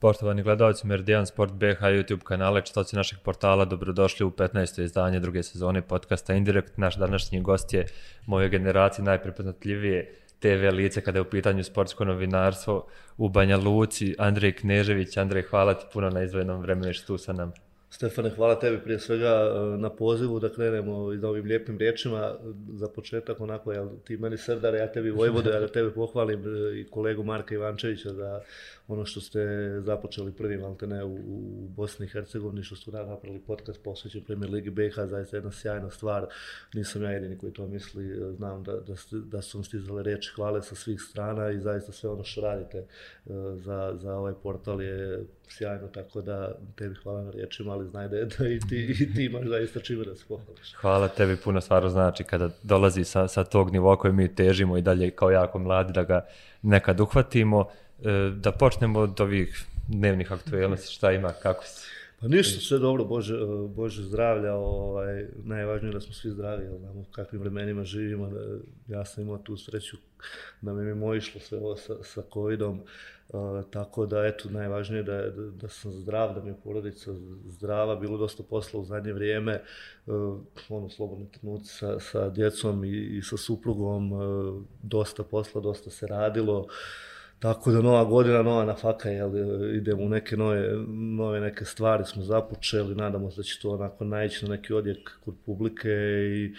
Poštovani gledalci Meridian Sport BH YouTube kanale, čitoci našeg portala, dobrodošli u 15. izdanje druge sezone podcasta Indirect. Naš današnji gost je moje generacije najprepoznatljivije TV lice kada je u pitanju sportsko novinarstvo u Banja Luci, Andrej Knežević. Andrej, hvala ti puno na izvojenom vremenu što tu sa nam. Stefane, hvala tebi prije svega e, na pozivu da krenemo i da ovim lijepim riječima. Za početak, onako, jel, ti meni srdare, ja tebi Vojvode, ja da tebe pohvalim e, i kolegu Marka Ivančevića za ono što ste započeli prvi maltene u, u Bosni i Hercegovini, što ste napravili podcast posvećen Premier Ligi BiH, zaista jedna sjajna stvar. Nisam ja jedini koji to misli, znam da, da, da su vam stizale reči hvale sa svih strana i zaista sve ono što radite e, za, za ovaj portal je sjajno, tako da tebi hvala na riječima, ali znaj da, je, da i, ti, i ti imaš zaista čime da se pohvališ. Hvala tebi puno, stvarno znači kada dolazi sa, sa tog nivoa koje mi težimo i dalje kao jako mladi da ga nekad uhvatimo. E, da počnemo od ovih dnevnih aktualnosti, šta ima, kako si? Pa ništa, sve dobro, Bože, e, Bože zdravlja, ovaj, najvažnije da smo svi zdravi, jel, znamo kakvim vremenima živimo, ja sam imao tu sreću da mi je mimo išlo sve ovo sa, sa COVID-om, uh, tako da, eto, najvažnije da, da, da sam zdrav, da mi je porodica zdrava, bilo dosta posla u zadnje vrijeme, uh, ono, slobodni trenuci sa, sa djecom i, i sa suprugom, uh, dosta posla, dosta se radilo, uh, Tako da nova godina, nova na faka, jel, idemo u neke nove, nove neke stvari smo započeli, nadamo se da će to onako naći na neki odjek kod publike i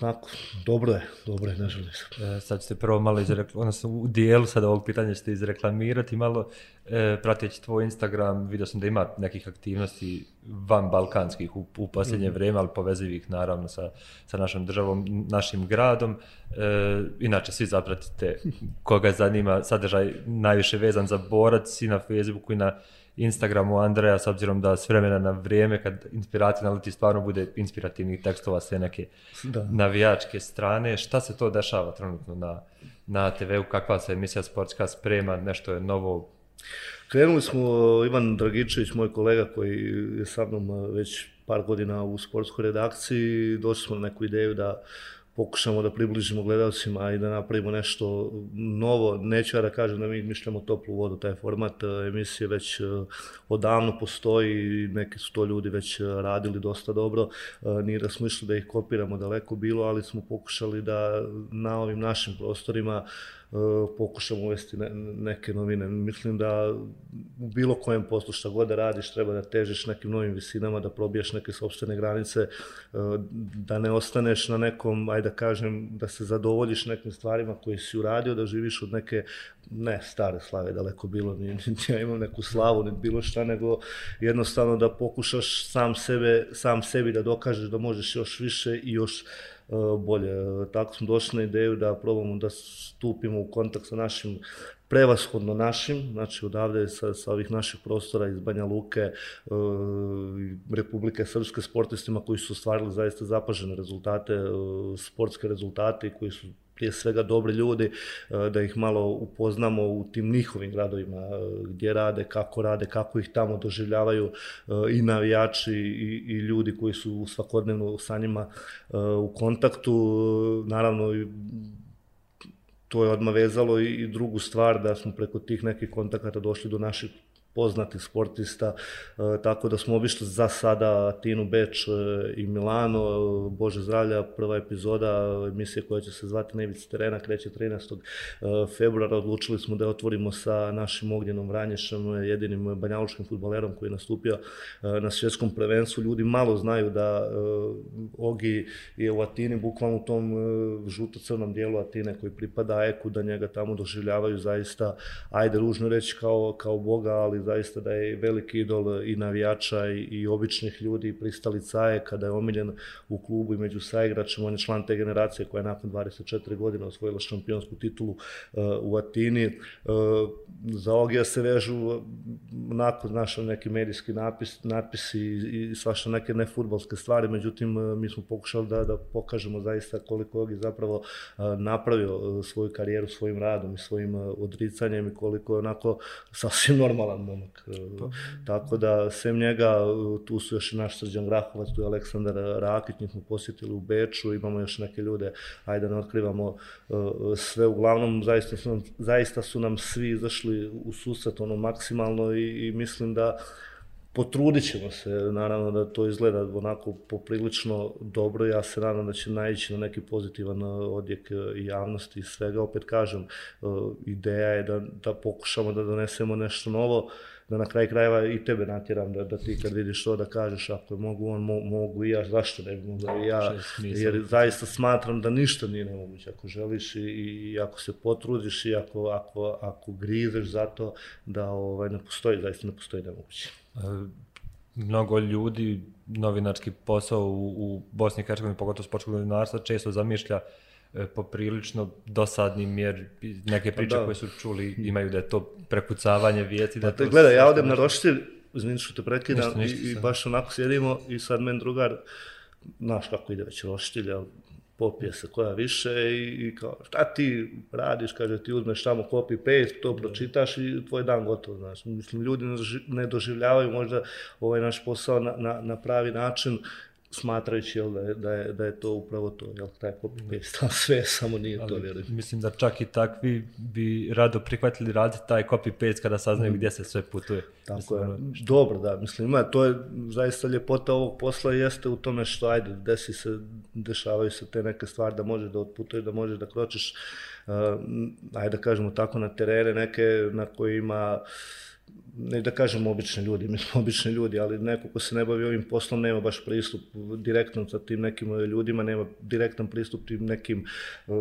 Onako, dobro je, dobro je, se. E, sad ćete prvo malo izreklamati, odnosno u dijelu sada ovog pitanja ćete izreklamirati malo, e, prateći tvoj Instagram, vidio sam da ima nekih aktivnosti van balkanskih u, u posljednje mm vrijeme, ali povezivih naravno sa, sa našom državom, našim gradom. E, inače, svi zapratite koga zanima sadržaj najviše vezan za borac i na Facebooku i na Instagramu Andreja, s obzirom da s vremena na vrijeme, kad inspiracija naleti stvarno bude inspirativnih tekstova sve neke da. navijačke strane. Šta se to dešava trenutno na, na TV-u? Kakva se emisija sportska sprema? Nešto je novo? Krenuli smo, Ivan Dragičević, moj kolega koji je sa mnom već par godina u sportskoj redakciji, došli smo na neku ideju da pokušamo da približimo gledalcima i da napravimo nešto novo. Neću ja da kažem da mi mišljamo toplu vodu, taj format e, emisije već e, odavno postoji neki su to ljudi već e, radili dosta dobro. Nije da smo išli da ih kopiramo daleko bilo, ali smo pokušali da na ovim našim prostorima uh, Eh, pokušam uvesti ne, neke novine. Mislim da u bilo kojem poslu šta god da radiš treba da težiš nekim novim visinama, da probijaš neke sobstvene granice, eh, da ne ostaneš na nekom, ajde da kažem, da se zadovoljiš nekim stvarima koje si uradio, da živiš od neke, ne stare slave, daleko bilo, ni, ni ja imam neku slavu, ni bilo šta, nego jednostavno da pokušaš sam sebe, sam sebi da dokažeš da možeš još više i još E, bolje. E, tako smo došli na ideju da probamo da stupimo u kontakt sa našim prevashodno našim, znači odavde sa, sa ovih naših prostora iz Banja Luke, e, Republike Srpske sportistima koji su ostvarili zaista zapažene rezultate, e, sportske rezultate i koji su prije svega dobre ljude, da ih malo upoznamo u tim njihovim gradovima, e, gdje rade, kako rade, kako ih tamo doživljavaju e, i navijači i, i ljudi koji su svakodnevno sa njima e, u kontaktu. Naravno, to je odmah vezalo i drugu stvar da smo preko tih nekih kontakata došli do naših poznati sportista, e, tako da smo obišli za sada Atinu, Beč e, i Milano, e, Bože zdravlja, prva epizoda emisije koja će se zvati Nevic terena, kreće 13. Februara, odlučili smo da otvorimo sa našim Ognjenom Vranješem, jedinim banjalučkim futbalerom koji je nastupio na svjetskom prvenstvu. Ljudi malo znaju da Ogi je u Atini, bukvalno u tom žuto-crnom dijelu Atine koji pripada Eku, da njega tamo doživljavaju zaista, ajde ružno reći kao, kao Boga, ali zaista da je veliki idol i navijača i, i običnih ljudi i pristalica je kada je omiljen u klubu i među saigračima, on je član te generacije koja je nakon 24 godina osvojila šampionsku titulu uh, u Atini. Uh, za Ogija se vežu uh, nakon naša ono, neki medijski napis, natpisi i, i svašta neke nefutbalske stvari, međutim uh, mi smo pokušali da, da pokažemo zaista koliko je zapravo uh, napravio svoju karijeru svojim radom i svojim odricanjem i koliko je onako sasvim normalan momak. Pa. Tako da, sem njega, tu su još i naš Srđan Grahovac, tu je Aleksandar Rakić, njih smo posjetili u Beču, imamo još neke ljude, ajde da ne otkrivamo sve, uglavnom zaista su nam, zaista su nam svi izašli u susret ono maksimalno i, i mislim da potrudit ćemo se, naravno da to izgleda onako poprilično dobro, ja se nadam da će naći na neki pozitivan uh, odjek uh, javnosti i svega, opet kažem, uh, ideja je da, da pokušamo da donesemo nešto novo, da na kraj krajeva i tebe natjeram da, da ti kad vidiš to da kažeš ako mogu on, mo, mogu i ja, zašto ne bi mogao i ja, jer zaista smatram da ništa nije nemoguće. Ako želiš i, i ako se potrudiš i ako, ako, ako grizeš za to da ovaj, ne postoji, zaista ne postoji nemoguće. E, mnogo ljudi, novinarski posao u, u Bosni i Hercegovini, pogotovo sportskog novinarstva, često zamišlja E, poprilično dosadnim jer neke pa priče koje su čuli imaju da je to prekucavanje vijeti. Pa te gledaj, ja odem na roštilj, izvini što te prekidam, i, i baš onako sjedimo i sad men drugar, znaš kako ide već roštilj, ali popije se koja više i, i kao, šta ti radiš, kaže ti uzmeš tamo copy paste, to pročitaš i tvoj dan gotov, znaš. Mislim, ljudi ne doživljavaju možda ovaj naš posao na, na, na pravi način, smatrajući jel, da, je, da, je, da je to upravo to, jel, taj copy paste, sve samo nije Ali, to, vjerujem. Mislim da čak i takvi bi rado prihvatili raditi taj copy paste kada saznaju mm. gdje se sve putuje. Tako mislim, je, ono, dobro, da, mislim, ima, to je zaista ljepota ovog posla jeste u tome što, ajde, desi se, dešavaju se te neke stvari da možeš da otputuješ, da možeš da kročiš, uh, ajde da kažemo tako, na terene neke na kojima uh, ne da kažem obični ljudi, mi smo obični ljudi, ali neko ko se ne bavi ovim poslom nema baš pristup direktno sa tim nekim eh, ljudima, nema direktan pristup tim nekim... Eh,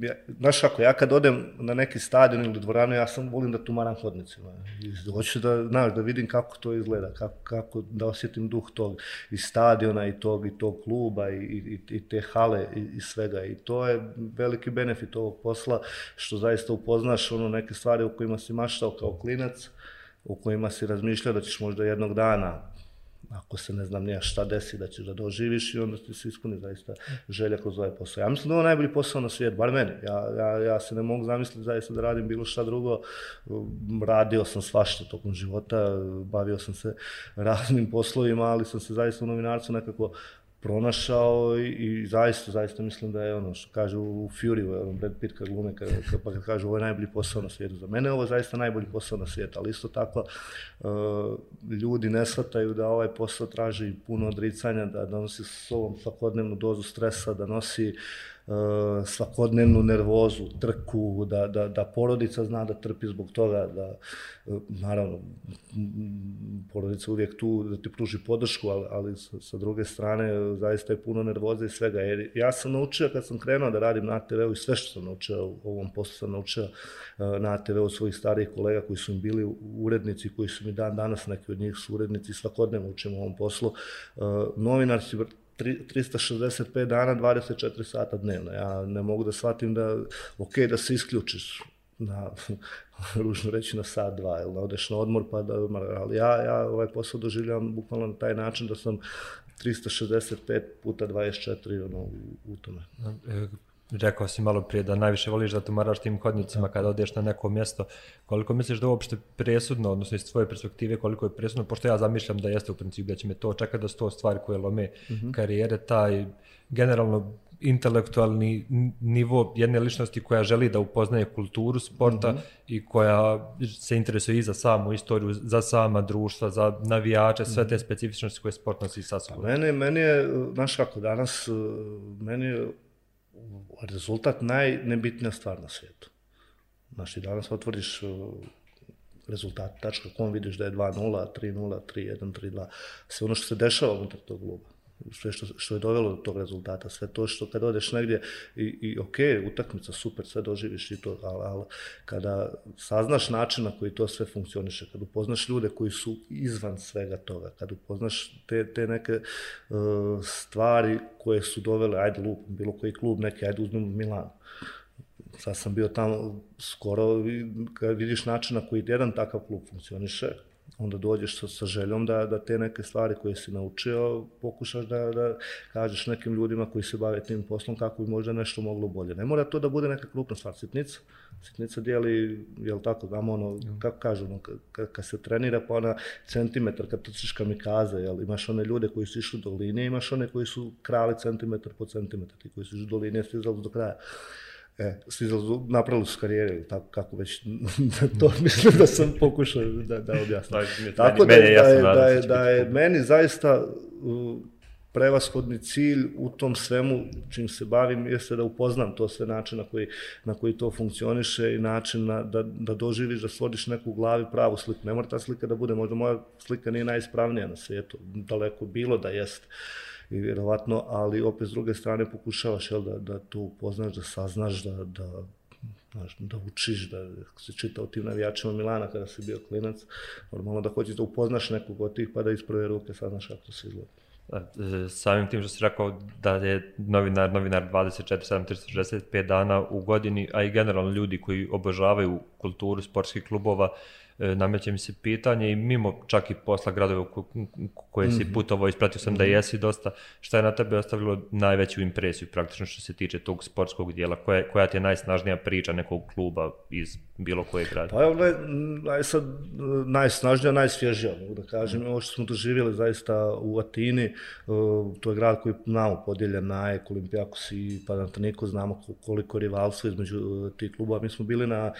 ja, znaš ako, ja kad odem na neki stadion ili dvoranu, ja sam volim da tumaram hodnicima. I hoću da, znaš, da vidim kako to izgleda, kako, kako da osjetim duh tog i stadiona i tog, i tog kluba i, i, i te hale i, i svega. I to je veliki benefit ovog posla, što zaista upoznaš ono neke stvari u kojima si maštao kao klinac, u kojima si razmišljao da ćeš možda jednog dana, ako se ne znam nija šta desi, da ćeš da doživiš i onda ti se ispuni zaista želja kroz ovaj posao. Ja mislim da je ovo najbolji posao na svijet, bar meni. Ja, ja, ja se ne mogu zamisliti zaista da radim bilo šta drugo. Radio sam svašta tokom života, bavio sam se raznim poslovima, ali sam se zaista u novinarcu nekako pronašao i, i zaista, zaista mislim da je ono što kaže u Fury, ono Brad Pitt kad glume, kad, kad, pa kad kaže ovo je najbolji posao na svijetu. Za mene ovo je zaista najbolji posao na svijetu, ali isto tako uh, ljudi ne shvataju da ovaj posao traži puno odricanja, da donosi sa sobom svakodnevnu dozu stresa, da nosi uh, Eh, svakodnevnu nervozu, trku, da, da, da porodica zna da trpi zbog toga, da, eh, naravno, porodica uvijek tu da ti pruži podršku, ali, ali sa, sa druge strane eh, zaista je puno nervoze i svega. Jer ja sam naučio kad sam krenuo da radim na TV-u i sve što sam naučio u ovom poslu sam naučio na TV-u svojih starijih kolega koji su mi bili urednici, koji su mi dan danas neki od njih su urednici, svakodnevno učimo u ovom poslu. Novinar si 365 dana, 24 sata dnevno. Ja ne mogu da shvatim da, ok, da se isključiš na, ružno reći, na sat, dva, ili da odeš na odmor, pa da, ali ja, ja ovaj posao doživljam bukvalno na taj način da sam 365 puta 24 ono, u, u tome. E, Rekao si malo prije da najviše voliš da tumaraš tim hodnicima kada odeš na neko mjesto. Koliko misliš da je uopšte presudno, odnosno iz tvoje perspektive, koliko je presudno, pošto ja zamišljam da jeste u principu da će me to čekati da sto stvari koje lome mm -hmm. karijere, taj generalno intelektualni nivo jedne ličnosti koja želi da upoznaje kulturu sporta mm -hmm. i koja se interesuje i za samu istoriju, za sama društva, za navijače, sve te mhm. specifičnosti koje sport nosi sa sobom. Meni, meni je, znaš kako, danas, meni je rezultat najnebitnija stvar na svijetu. Znači, danas otvoriš uh, rezultat.com, vidiš da je 2-0, 3-0, 3-1, 3-2, sve ono što se dešava unutar tog kluba sve što, što je dovelo do tog rezultata, sve to što kad odeš negdje i, i ok, utakmica, super, sve doživiš i to, ali, ali kada saznaš način na koji to sve funkcioniše, kad upoznaš ljude koji su izvan svega toga, kad upoznaš te, te neke uh, stvari koje su dovele, ajde lup, bilo koji klub, neki, ajde uzmemo Milan, sad sam bio tamo skoro, kad vidiš način na koji jedan takav klub funkcioniše, onda dođeš sa, sa željom da, da te neke stvari koje si naučio pokušaš da, da kažeš nekim ljudima koji se bave tim poslom kako bi možda nešto moglo bolje. Ne mora to da bude neka krupna stvar, sitnica. Sitnica dijeli, jel tako, damo ono, kako kažu, ono, kad, kad se trenira pa ona centimetar, kad trčiš kamikaze, jel, imaš one ljude koji su išli do linije, imaš one koji su krali centimetar po centimetar, ti koji su išli do linije, stizali do kraja. E, svi napravili su karijere, tako kako već, to mislim da sam pokušao da, da objasnim. tako da, da, je, da, je, da je meni zaista uh, prevashodni cilj u tom svemu čim se bavim jeste da upoznam to sve način na koji, na koji to funkcioniše i način na, da, da doživiš, da stvoriš neku u glavi pravu sliku. Ne mora ta slika da bude, možda moja slika nije najispravnija na svijetu, daleko bilo da jeste i vjerovatno, ali opet s druge strane pokušavaš jel, da, da to upoznaš, da saznaš, da, da, znaš, da učiš, da se čita o tim navijačima Milana kada si bio klinac, normalno da hoćeš da upoznaš nekog od tih pa da iz prve ruke saznaš kako to se izgleda. E, samim tim što si rekao da je novinar, novinar 24, 7, 365 dana u godini, a i generalno ljudi koji obožavaju kulturu sportskih klubova, nameće mi se pitanje i mimo čak i posla gradove koje si mhm. putovao, ispratio sam da mhm. jesi dosta, šta je na tebe ostavilo najveću impresiju praktično što se tiče tog sportskog dijela, koja, koja ti je najsnažnija priča nekog kluba iz bilo koje grada? Pa evo, naj, naj, sad, najsnažnija, najsvježija, mogu da kažem, mm. ovo što smo doživjeli zaista u Atini, uh, to je grad koji znamo podijeljen na AEK, Olimpijakos i Panathinaikos, znamo koliko rivalstva između uh, tih klubova, mi smo bili na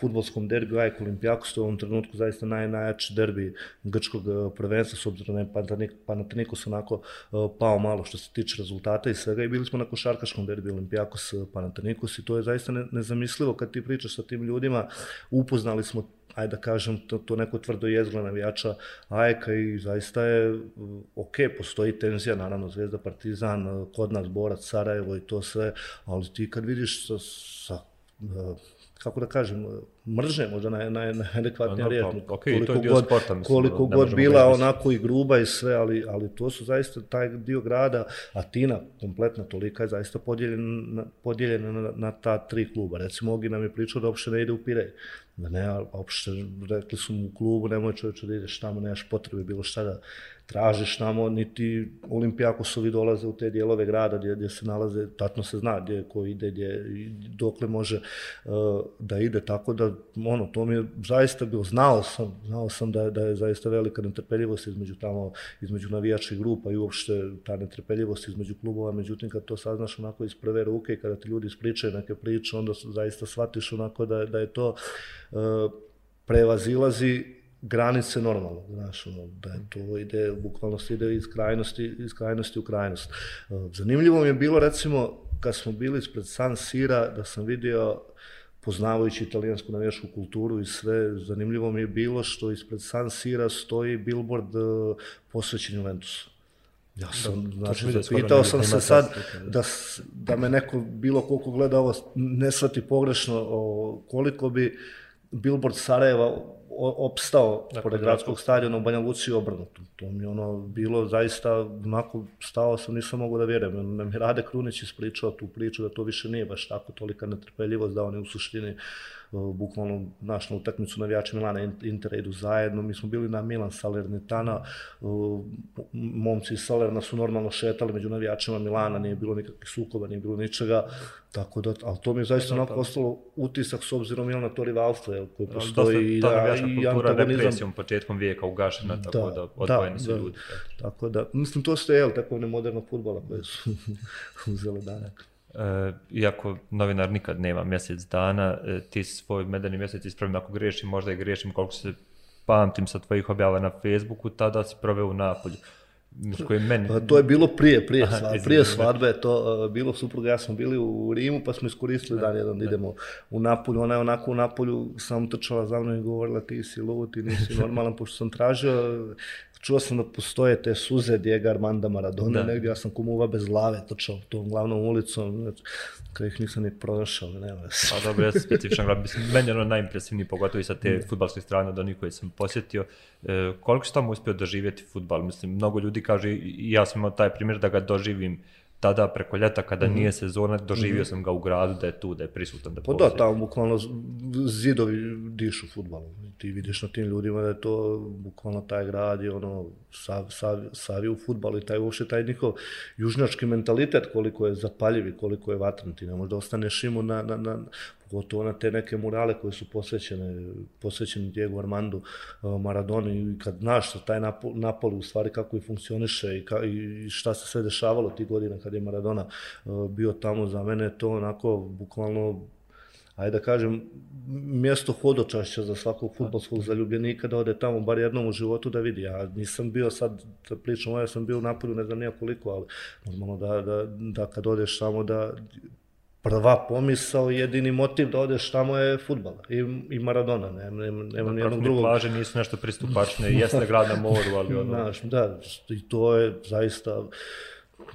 futbolskom derbiju Ajk Olimpijakos, to je u ovom trenutku zaista naj, najjači derbi grčkog e, prvenstva, s obzirom na je Panathinaikos onako e, pao malo što se tiče rezultata i svega i bili smo na košarkaškom derbiju Olimpijakos eh, Panathinaikos i to je zaista ne, nezamislivo kad ti pričaš sa tim ljudima, upoznali smo ajde da kažem, to, to neko tvrdo jezgla navijača Ajka i zaista je e, ok, postoji tenzija, naravno, Zvezda, Partizan, kod nas, Borac, Sarajevo i to sve, ali ti kad vidiš sa, sa kako da kažem, mržnje možda naj, naj, najadekvatnija no, riječ. Pa, okay, koliko to je god, sporta, mislim, koliko god bila onako i gruba i sve, ali, ali to su zaista taj dio grada, Atina kompletna tolika je zaista podijeljena, podijeljena na, na ta tri kluba. Recimo, Ogi nam je pričao da uopšte ne ide u Pirej. Da ne, uopšte rekli su mu u klubu, nemoj čovječe da ideš tamo, nemaš potrebe bilo šta da, tražiš namo, niti Olimpijakosovi dolaze u te dijelove grada gdje, gdje se nalaze, tatno se zna gdje ko ide, gdje, dokle može uh, da ide, tako da, ono, to mi je zaista bilo, znao sam, znao sam da, da je zaista velika netrpeljivost između tamo, između navijačkih grupa i uopšte ta netrpeljivost između klubova, međutim, kad to saznaš onako iz prve ruke i kada ti ljudi ispričaju neke priče, onda zaista shvatiš onako da, da je to uh, prevazilazi granice normalno, znaš, ono, da je to ide, bukvalno se ide iz krajnosti, iz krajnosti u krajnost. Zanimljivo mi je bilo, recimo, kad smo bili ispred San Sira, da sam vidio, poznavajući italijansku navijašku kulturu i sve, zanimljivo mi je bilo što ispred San Sira stoji billboard uh, posvećen Juventusu. Ja sam, da, znači, zapitao sam se sad da, da me neko bilo koliko gleda ovo ne svati pogrešno o, koliko bi billboard Sarajeva opstao dakle, pored gradskog stadiona u Banja Luci obrnuto. To mi ono bilo zaista, onako stao sam, nisam mogu da vjerujem. Nam je Rade Krunić ispričao tu priču da to više nije baš tako tolika netrpeljivost da oni u suštini bukvalno naš na utakmicu navijači Milana Intera idu zajedno. Mi smo bili na Milan Salernitana, momci iz Salerna su normalno šetali među navijačima Milana, nije bilo nikakvih sukoba, nije bilo ničega. Tako da, ali to mi je zaista onako ostalo utisak s obzirom na to rivalstvo je, koje postoji. Ta navijačka kultura represijom početkom vijeka ugašena, tako da odvojeni su ljudi. Tako da, mislim, to ste, jel, tako ne moderno futbola koje su uzeli danak. Uh, iako novinar nikad nema mjesec dana, uh, ti svoj medeni mjesec ispravim ako griješim, možda i griješim koliko se pamtim sa tvojih objava na Facebooku, tada si proveo u Napolju. Koji meni... Pa, to je bilo prije, prije, Aha, sva, prije svadbe, to uh, bilo supruga, ja smo bili u Rimu, pa smo iskoristili dan jedan da idemo u Napolju. Ona je onako u Napolju sam trčala za mnom i govorila ti si lud, ti nisi normalan, pošto sam tražio čuo sam da postoje te suze Diego Armanda Maradona, da. negdje ja sam kumuva bez glave trčao tom glavnom ulicom, znači, kada ih nisam ni pronašao, nema se. A dobro, ja sam specifičan grad, mislim, meni je ono najimpresivniji, pogotovo i sa te futbalske strane, da niko sam posjetio. E, koliko si tamo uspio doživjeti futbal? Mislim, mnogo ljudi kaže, i ja sam imao taj primjer da ga doživim tada preko ljeta kada mm nije sezona, doživio mm sam ga u gradu da je tu, da je prisutan, da Pa da, tamo bukvalno zidovi dišu futbalom. Ti vidiš na tim ljudima da je to bukvalno taj grad i ono, sav, sav, savi u futbalu i taj uopšte taj njihov južnjački mentalitet koliko je zapaljiv i koliko je vatran. Ti ne možda ostaneš imu na, na, na, pogotovo na te neke murale koje su posvećene, posvećene Diego Armando eh, Maradoni i kad znaš što taj Napoli u stvari kako i funkcioniše i, ka, i šta se sve dešavalo tih godina kad je Maradona eh, bio tamo za mene, to onako bukvalno ajde da kažem, mjesto hodočašća za svakog futbolskog zaljubljenika da ode tamo bar jednom u životu da vidi. Ja nisam bio sad, da pričam, ja sam bio u Napolju, ne znam nijakoliko, ali normalno da, da, da kad odeš samo da prva pomisao jedini motiv da odeš tamo je futbal i, i Maradona, ne, ne, nema ni jednog drugog. plaže nisu nešto pristupačne, jeste grad na moru, ali ono... Znaš, da, i to je zaista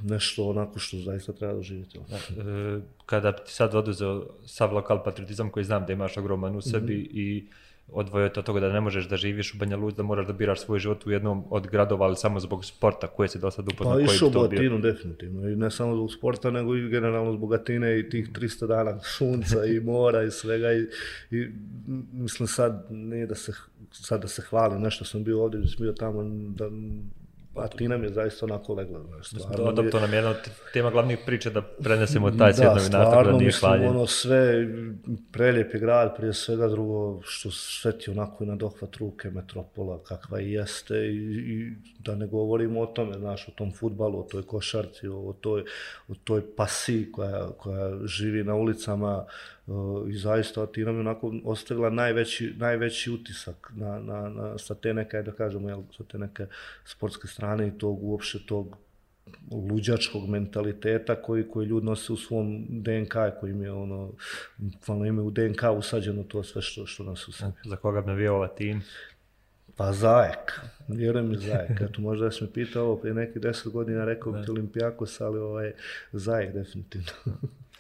nešto onako što zaista treba doživjeti. Da, e, kada ti sad oduzeo sav lokal patriotizam koji znam da imaš ogroman u sebi mm -hmm. i odvojio od toga da ne možeš da živiš u Banja Luci, da moraš da biraš svoj život u jednom od gradova, ali samo zbog sporta koje se do sad upoznao. Pa išao u Bogatinu, definitivno. I ne samo zbog sporta, nego i generalno zbog Atine i tih 300 dana sunca i mora i svega. I, i mislim sad, nije da se, sad da se hvalim, nešto sam bio ovdje, sam bio tamo, da, Pa ti nam je zaista onako legla. Stvarno, to, to nam je jedna od tema glavnih priča da prenesemo taj svijet novinarstva. Da, stvarno mislim, ono sve, prelijep je grad, prije svega drugo, što sve ti onako i na dohvat ruke, metropola, kakva i jeste, i, i da ne govorimo o tome, znaš, o tom futbalu, o toj košarci, o toj, o toj pasiji koja, koja živi na ulicama, i zaista ti nam je onako ostavila najveći, najveći utisak na, na, na, sa te neke, da kažemo, jel, sa te neke sportske strane i tog uopšte tog luđačkog mentaliteta koji koji ljudi nose u svom DNK koji im je ono bukvalno imaju u DNK usađeno to sve što što nas u sebi. Za koga bi navio ova tim? Pa Zajek, vjerujem mi Zajek. Eto, možda da sam pitao ovo prije nekih deset godina, rekao bi Olimpijakos, ali ovaj, Zajek definitivno.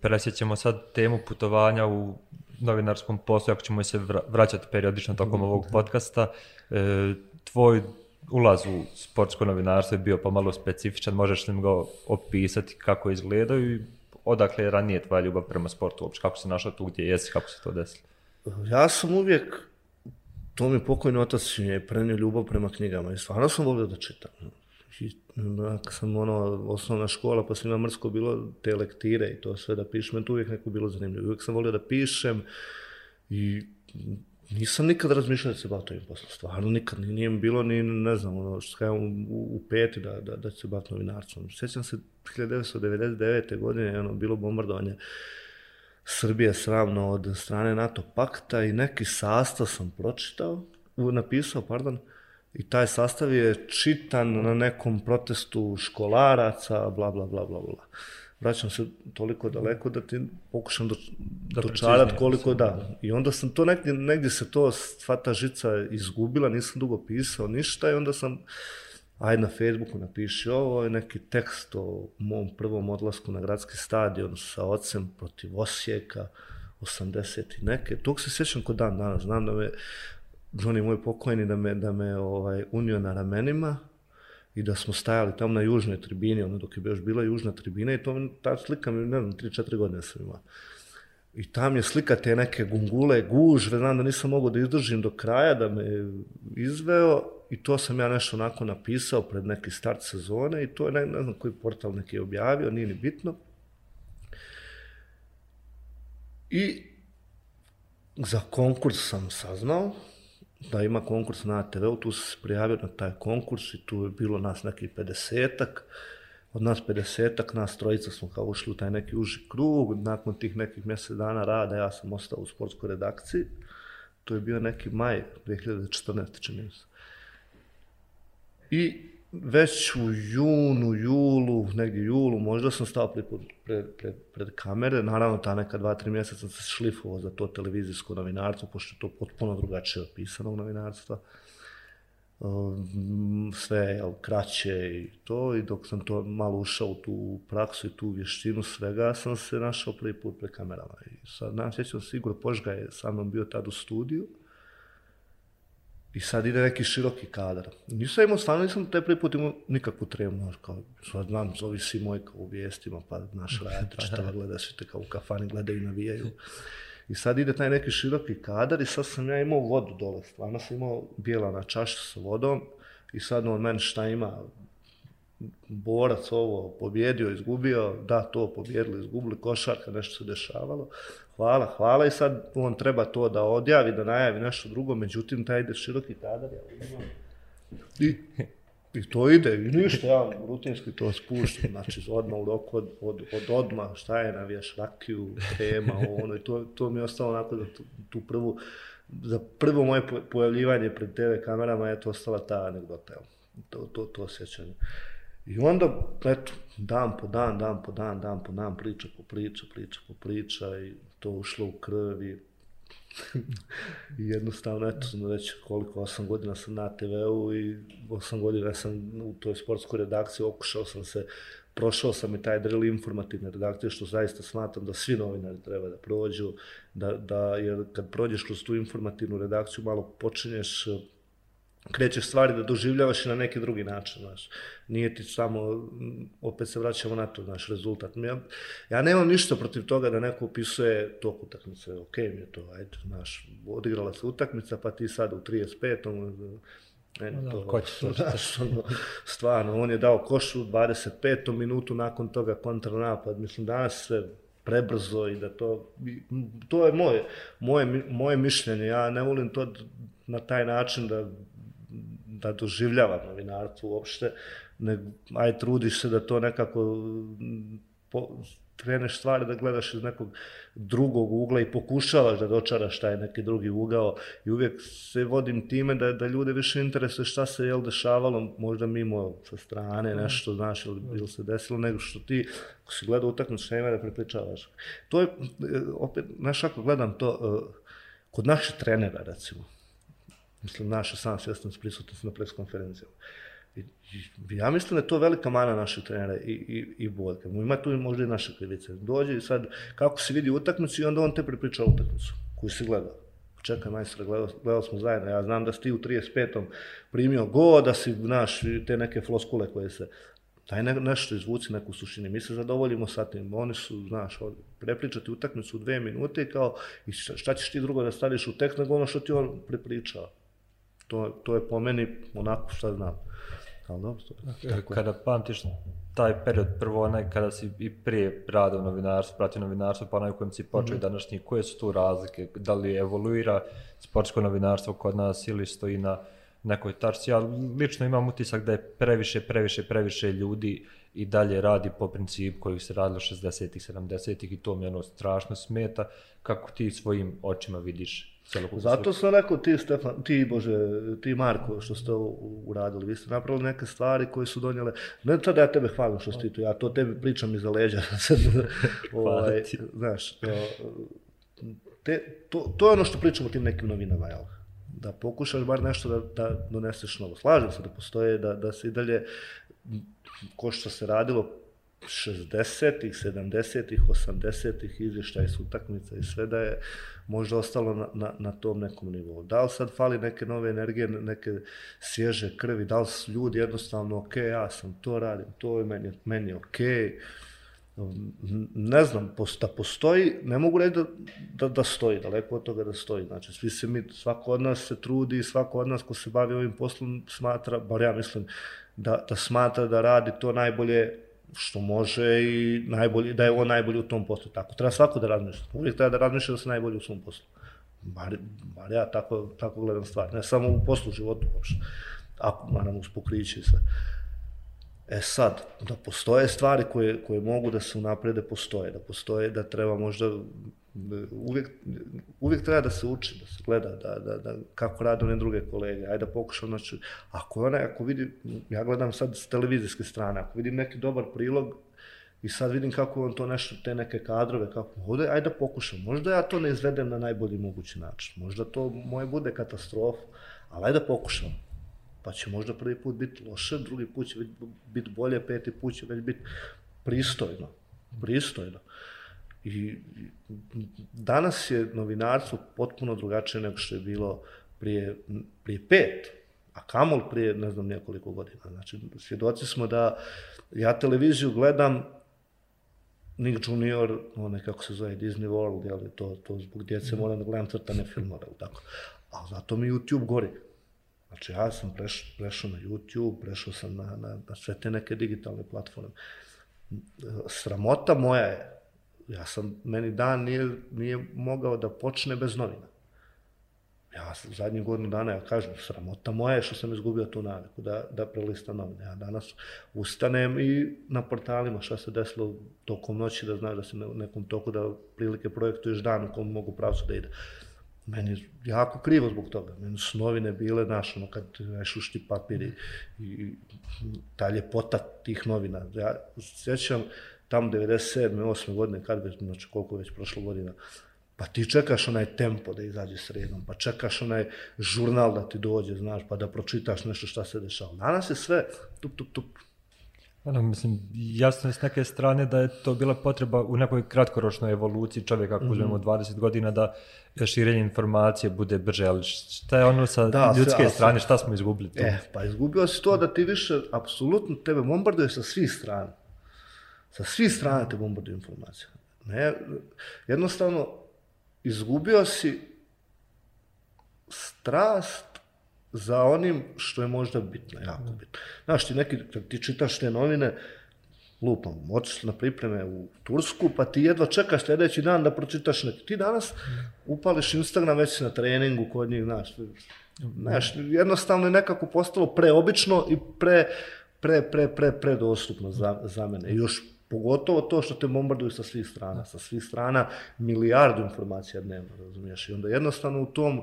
presjećemo sad temu putovanja u novinarskom poslu, ako ćemo se vraćati periodično tokom ovog podcasta. E, tvoj ulaz u sportsko novinarstvo je bio pomalo specifičan, možeš li ga opisati kako izgledaju i odakle je ranije tvoja ljubav prema sportu uopće, kako se našao tu gdje jesi, kako se to desilo? Ja sam uvijek, to mi pokojno otac je prenio ljubav prema knjigama i stvarno sam volio da čitam i kad sam ono, osnovna škola, pa sam ima mrsko bilo te lektire i to sve da pišem, to uvijek neko bilo zanimljivo. Uvijek sam volio da pišem i nisam nikad razmišljao da se bavim poslom. Stvarno nikad, nije mi bilo ni, ne znam, ono, što kajem u, u peti da, da, da se bavim novinarstvom. Sjećam se 1999. godine, ono, bilo bombardovanje Srbije sramno od strane NATO pakta i neki sastav sam pročitao, napisao, pardon, I taj sastav je čitan na nekom protestu školaraca, bla, bla, bla, bla, bla. Vraćam se toliko daleko da ti pokušam do, da dočarat koliko da. I onda sam to negdje, negdje se to sva ta žica izgubila, nisam dugo pisao ništa i onda sam ajde na Facebooku napiši ovo je neki tekst o mom prvom odlasku na gradski stadion sa ocem protiv Osijeka 80 i neke. Tog se sjećam kod dan danas. Znam da me Johnny moj pokojni da me, da me ovaj, unio na ramenima i da smo stajali tamo na južnoj tribini, ono dok je još bila južna tribina i to ta slika mi, ne znam, 3-4 godine sam imao. I tam je slika te neke gungule, gužve, znam da nisam mogao da izdržim do kraja, da me izveo i to sam ja nešto onako napisao pred neki start sezone i to je ne, ne znam koji portal neki je objavio, nije ni bitno. I za konkurs sam saznao, da ima konkurs na TV-u, tu se prijavio na taj konkurs i tu je bilo nas neki 50-ak. Od nas 50-ak, nas trojica smo kao ušli u taj neki uži krug. Nakon tih nekih mjesec dana rada ja sam ostao u sportskoj redakciji. To je bio neki maj 2014. čini se. I već u junu, julu, negdje julu, možda sam stao pred, pred, pred, pred kamere, naravno ta neka dva, tri mjeseca sam se šlifovao za to televizijsko novinarstvo, pošto je to potpuno drugačije od pisanog novinarstva. Um, sve je kraće i to i dok sam to malo ušao u tu praksu i tu vještinu svega sam se našao prvi put pred kamerama i sad nam sjećam se Igor Požga je sa mnom bio tad u studiju I sad ide neki široki kadar. Nisam imao, stvarno nisam te prvi put imao nikakvu tremu, kao, sad znam, zovi si moj kao u vijestima, pa naš rad, šta gledaš, te kao u kafani gledaju i navijaju. I sad ide taj neki široki kadar i sad sam ja imao vodu dole, stvarno sam imao bijela na čašu sa vodom i sad on meni šta ima, borac ovo pobjedio, izgubio, da to pobjedili, izgubili, košarka, nešto se dešavalo. Hvala, hvala i sad on treba to da odjavi, da najavi nešto drugo, međutim taj ide široki kadar, ja I, I to ide, i ništa, ja rutinski to spuštam, znači odmah u roku od, od, od odmah, šta je navijaš, rakiju, tema, ono, i to, to mi je ostalo onako da tu, tu prvu, za prvo moje pojavljivanje pred TV kamerama je to ostala ta anegdota, to, to, to osjećanje. I onda, eto, dan po dan, dan po dan, dan po dan, priča po priča, priča po priča i to ušlo u krv i, i jednostavno, eto, sam već koliko, osam godina sam na TV-u i osam godina sam u toj sportskoj redakciji, okušao sam se, prošao sam i taj drill informativne redakcije, što zaista smatram da svi novinari treba da prođu, da, da, jer kad prođeš kroz tu informativnu redakciju, malo počinješ krećeš stvari da doživljavaš i na neki drugi način, znaš. Nije ti samo, opet se vraćamo na to, naš rezultat. Ja, ja nemam ništa protiv toga da neko opisuje tok utakmice, ok mi je to, ajde, znaš, odigrala se utakmica, pa ti sad u 35. Ne, no, to, ko će to, znaš, ono, stvarno, on je dao košu u 25. minutu, nakon toga kontranapad, mislim, danas sve prebrzo i da to, to je moje, moje, moje mišljenje, ja ne volim to na taj način da da doživljava novinarstvo uopšte, ne, aj trudiš se da to nekako po, kreneš stvari da gledaš iz nekog drugog ugla i pokušavaš da dočaraš taj neki drugi ugao i uvijek se vodim time da da ljude više interesuje šta se je dešavalo možda mimo sa strane mm. nešto znaš ili, ili se desilo nego što ti ako si gledao utakmicu šta da prepričavaš to je opet znaš ako gledam to uh, kod naših trenera recimo mislim, naša sam svjesnost prisutnost na preskonferencijama. I, I, ja mislim da je to velika mana naših trenera i, i, i boljka. Ima tu možda i naše krivice. Dođe i sad, kako se vidi utakmicu i onda on te prepriča utakmicu koju si gledao. Čekaj, majstor, gledao, gledao smo zajedno. Ja znam da si ti u 35. primio go, da si, znaš, te neke floskule koje se... Daj ne, nešto izvuci neku suštini. Mi se zadovoljimo sa tim. Oni su, znaš, ono, prepričati utakmicu u dve minute kao i šta, šta ćeš ti drugo da staviš u tekst nego ono što ti on prepričao. To, to je po meni onako šta znam. Ali dobro, to je. Kada pamtiš taj period, prvo onaj kada si i prije rada u novinarstvu, pratio novinarstvo, pa onaj u kojem si počeo mm -hmm. današnji, koje su tu razlike? Da li evoluira sportsko novinarstvo kod nas ili stoji na nekoj tačci? Ja lično imam utisak da je previše, previše, previše ljudi i dalje radi po principu koji se radilo 60-ih, 70-ih i to mi ono strašno smeta. Kako ti svojim očima vidiš Zato sam rekao ti, Stefan, ti, Bože, ti Marko, što ste ovo uradili. Vi ste napravili neke stvari koje su donijele... Ne da ja tebe hvalim što si tu, ja to tebi pričam iza leđa. ovaj, znaš, to, te, to, to je ono što pričamo tim nekim novinama, jel? Da pokušaš bar nešto da, da doneseš novo. Slažem se da postoje, da, da se i dalje, ko što se radilo 60-ih, 70-ih, 80-ih izvještaj s utakmica i sve da je možda ostalo na, na, na tom nekom nivou. Da li sad fali neke nove energije, neke svježe krvi, da li su ljudi jednostavno ok, ja sam to radim, to je meni, meni ok, um, ne znam, da postoji, ne mogu reći da, da, da stoji, daleko od toga da stoji. Znači, svi se mi, svako od nas se trudi, svako od nas ko se bavi ovim poslom smatra, bar ja mislim, da, da smatra da radi to najbolje što može i najbolji, da je on najbolji u tom poslu. Tako treba svako da razmišlja. Uvijek treba da razmišlja da se najbolji u svom poslu. Bar, bar ja tako, tako gledam stvar. Ne samo u poslu, u životu uopšte. Ako, naravno, uz pokriće i sve. E sad, da postoje stvari koje, koje mogu da se unaprede, postoje. Da postoje, da treba možda uvijek, uvijek treba da se uči, da se gleda, da, da, da, kako rade one druge kolege. Ajde da pokušam, znači, ako ona, ako vidim, ja gledam sad s televizijske strane, ako vidim neki dobar prilog i sad vidim kako on to nešto, te neke kadrove, kako ovdje, ajde da pokušam. Možda ja to ne izvedem na najbolji mogući način. Možda to moje bude katastrofa, ali ajde da pokušam. pa će možda prvi put biti loše, drugi put će biti bolje, peti put će već biti pristojno. Pristojno. I danas je novinarstvo potpuno drugačije nego što je bilo prije, prije pet, a kamol prije ne znam nekoliko godina. Znači, svjedoci smo da ja televiziju gledam Nick Junior, onaj kako se zove Disney World, jel, to, to zbog djece mm. moram da gledam crtane filmove, tako. A zato mi YouTube gori. Znači, ja sam preš, prešao na YouTube, prešao sam na, na, na sve te neke digitalne platforme. Sramota moja je, ja sam, meni dan nije, nije mogao da počne bez novina. Ja sam zadnji godinu dana, ja kažem, sramota moja je što sam izgubio tu naviku da, da prelistam novine. Ja danas ustanem i na portalima šta se desilo tokom noći da znaš da se u nekom toku da prilike projektuješ dan u kom mogu pravcu da ide. Meni je jako krivo zbog toga. Meni su novine bile, znaš, ono, kad šušti ušti papir i, i ta ljepota tih novina. Ja sjećam tam 97. 8. godine, kad već, znači koliko već prošlo godina, Pa ti čekaš onaj tempo da izađe sredom, pa čekaš onaj žurnal da ti dođe, znaš, pa da pročitaš nešto šta se dešava. Danas je sve tup, tup, tup. Ano, mislim, jasno je s neke strane da je to bila potreba u nekoj kratkoročnoj evoluciji čovjeka, ako mm -hmm. 20 godina, da širenje informacije bude brže, ali šta je ono sa da, ljudske sve, strane, šta smo izgubili tu? E, pa izgubio si to da ti više, apsolutno, tebe bombarduje sa svih strana. Sa svih strana te bombarduje informacija. Ne, jednostavno, izgubio si strast za onim što je možda bitno, jako bitno. Znaš, ti neki, kad ti čitaš te novine, lupam, otiš na pripreme u Tursku, pa ti jedva čekaš sljedeći dan da pročitaš neki. Ti danas upališ Instagram, već si na treningu kod njih, znaš, znaš, jednostavno je nekako postalo preobično i pre, pre, pre, pre, pre dostupno za, za mene. I još Pogotovo to što te bombarduju sa svih strana. Sa svih strana milijardu informacija dnevno, razumiješ? I onda jednostavno u tom,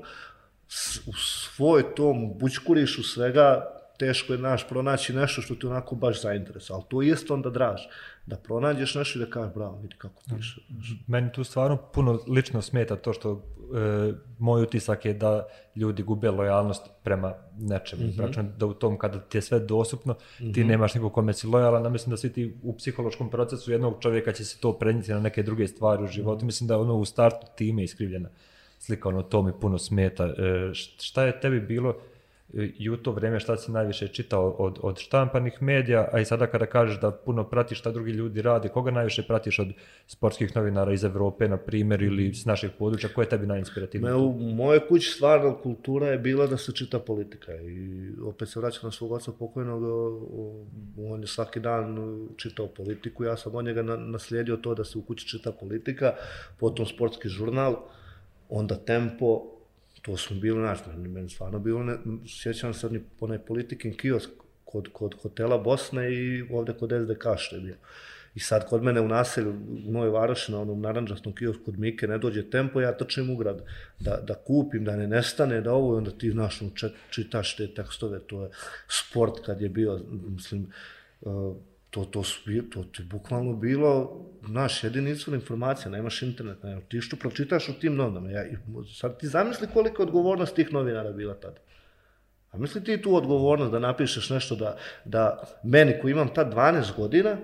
u svoj tom bućkurišu svega, teško je naš pronaći nešto što ti onako baš zainteresuje. Ali to jest onda draž. Da pronađeš nešto i da kažeš, bravo, vidi kako piše. Meni tu stvarno puno lično smeta to što e, moj utisak je da ljudi gube lojalnost prema nečemu. Mm -hmm. da u tom kada ti je sve dostupno, mm -hmm. ti mhm. nemaš nikog kome si lojalan, a mislim da svi ti u psihološkom procesu jednog čovjeka će se to prenijeti na neke druge stvari u životu. Mm -hmm. Mislim da ono u startu time iskrivljena slika, ono to mi puno smeta. E, šta je tebi bilo i u to vrijeme šta si najviše čitao od, od štampanih medija, a i sada kada kažeš da puno pratiš šta drugi ljudi rade, koga najviše pratiš od sportskih novinara iz Evrope, na primjer, ili s naših područja, koje je tebi najinspirativniji? u moje kući stvarna kultura je bila da se čita politika i opet se vraćam na svog oca pokojnog, on je svaki dan čitao politiku, ja sam od njega naslijedio to da se u kući čita politika, potom sportski žurnal, onda tempo, to smo bili, znaš, meni, meni stvarno bilo, ne, sjećam se oni onaj politikin kiosk kod, kod hotela Bosne i ovde kod SDK što je bio. I sad kod mene u naselju, u Nove Varoši, na onom naranđastom kiosku kod Mike, ne dođe tempo, ja trčim u grad da, da kupim, da ne nestane, da ovo, onda ti, znaš, ono, čitaš te tekstove, to je sport kad je bio, mislim, uh, to, to, su, to, to je bukvalno bilo naš jedini izvor informacija, nemaš internet, nema. ti što pročitaš u tim novinama. Ja, sad ti zamisli koliko je odgovornost tih novinara bila tada. A misli ti tu odgovornost da napišeš nešto da, da meni koji imam tad 12 godina,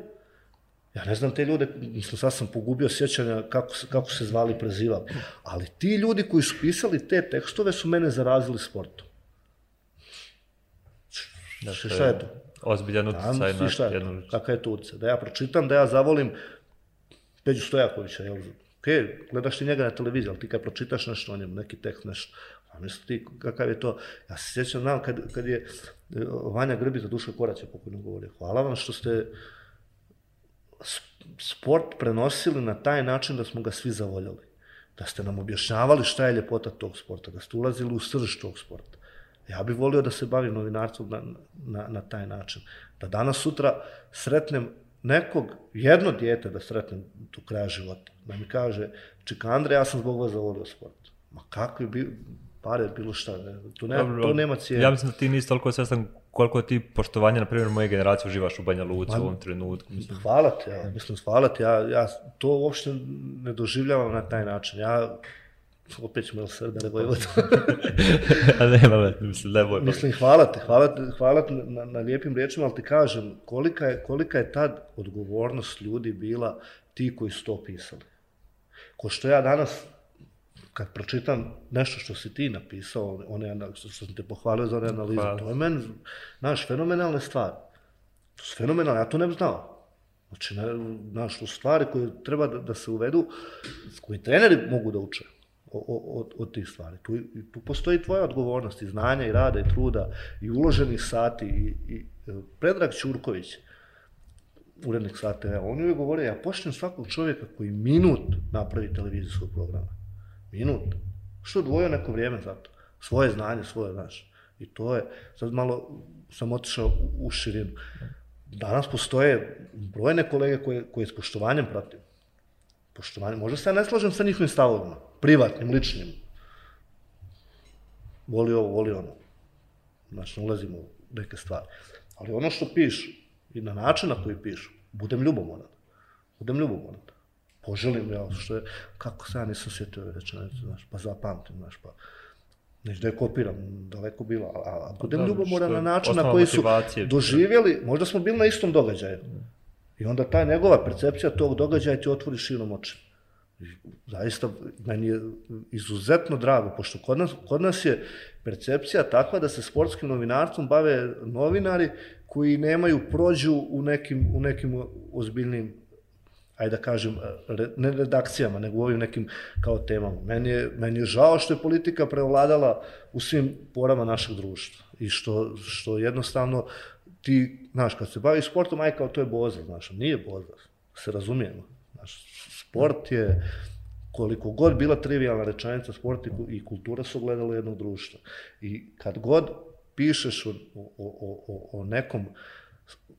ja ne znam te ljude, mislim sad sam pogubio sjećanja kako, kako se zvali prezivali, ali ti ljudi koji su pisali te tekstove su mene zarazili sportom. Dakle, šta je to? Ozbiljan utjecaj na šta, jednu... Kakav je to utjecaj? Da ja pročitam, da ja zavolim Peđu Stojakovića, jel? Ok, gledaš ti njega na televiziji, ali ti kad pročitaš nešto o njemu, neki tekst, nešto, a misli ti kakav je to? Ja se sjećam, znam, kad, kad je e, Vanja Grbi za duše koraće pokojno govorio, hvala vam što ste sport prenosili na taj način da smo ga svi zavoljali. Da ste nam objašnjavali šta je ljepota tog sporta, da ste ulazili u srž tog sporta. Ja bih volio da se bavim novinarstvom na, na, na taj način. Da danas sutra sretnem nekog, jedno dijete da sretnem do kraja života. Da mi kaže, čeka Andrej, ja sam zbog vas zavolio sport. Ma kakvi bi, pare, bilo šta, ne, to, ne, Dobro, to nema cijene. Ja mislim da ti nisi toliko svestan koliko ti poštovanja, na primjer, moje generacije uživaš u Banja Luci u ovom trenutku. Mislim. Hvala ti, ja, mislim, hvala ti, ja, ja to uopšte ne doživljavam na taj način. Ja opet ćemo jel Srbe, ne Vojvoda. A nema me, mislim, ne boj. Mislim, hvala te, hvala te, hvala te na, na lijepim riječima, ali ti kažem, kolika je, kolika je tad odgovornost ljudi bila ti koji su to pisali. Ko što ja danas, kad pročitam nešto što si ti napisao, one, analize, što sam te pohvalio za one analize, hvala. to je meni, naš, fenomenalne stvari. To su fenomenalne, ja to ne bi znao. Znači, naš, to stvari koje treba da, da se uvedu, koji treneri mogu da uče od, od tih stvari. Tu, tu postoji tvoja odgovornost i znanja i rada i truda i uloženih sati i, i e, Predrag Ćurković, urednik sata, e, on je govorio, ja poštem svakog čovjeka koji minut napravi televizijskog programa. Minut. Što dvojo neko vrijeme za to? Svoje znanje, svoje, znaš. I to je, sad malo sam otišao u, u širinu. Danas postoje brojne kolege koje, koje s poštovanjem pratim. Poštovanje, možda se ja ne slažem sa njihovim stavovima, privatnim, ličnim. Voli ovo, voli ono. Znači, ne ulazimo u neke stvari. Ali ono što pišu, i na način na koji pišu, budem ljubomoran. Budem ljubomoran. Poželim, ja, što je, kako se ja nisam sjetio ove rečenice, znaš, pa zapamtim, znaš, pa, neću da je kopiram, daleko bilo, a, a budem da, ljubomoran na način na koji su doživjeli, možda smo bili na istom događaju. I onda ta njegova percepcija tog događaja ti otvori širom oči. Zaista, meni je izuzetno drago, pošto kod nas, kod nas je percepcija takva da se sportskim novinarstvom bave novinari koji nemaju prođu u nekim, u nekim ozbiljnim ajde da kažem, ne redakcijama, nego u ovim nekim kao temama. Meni je, meni je žao što je politika prevladala u svim porama našeg društva i što, što jednostavno ti, znaš, kad se bavi sportom, aj kao to je boza, znaš, nije boza, se razumijemo. Znaš, sport je, koliko god bila trivialna rečanica, sport i kultura su gledali jednog društva. I kad god pišeš o, o, o, o, o nekom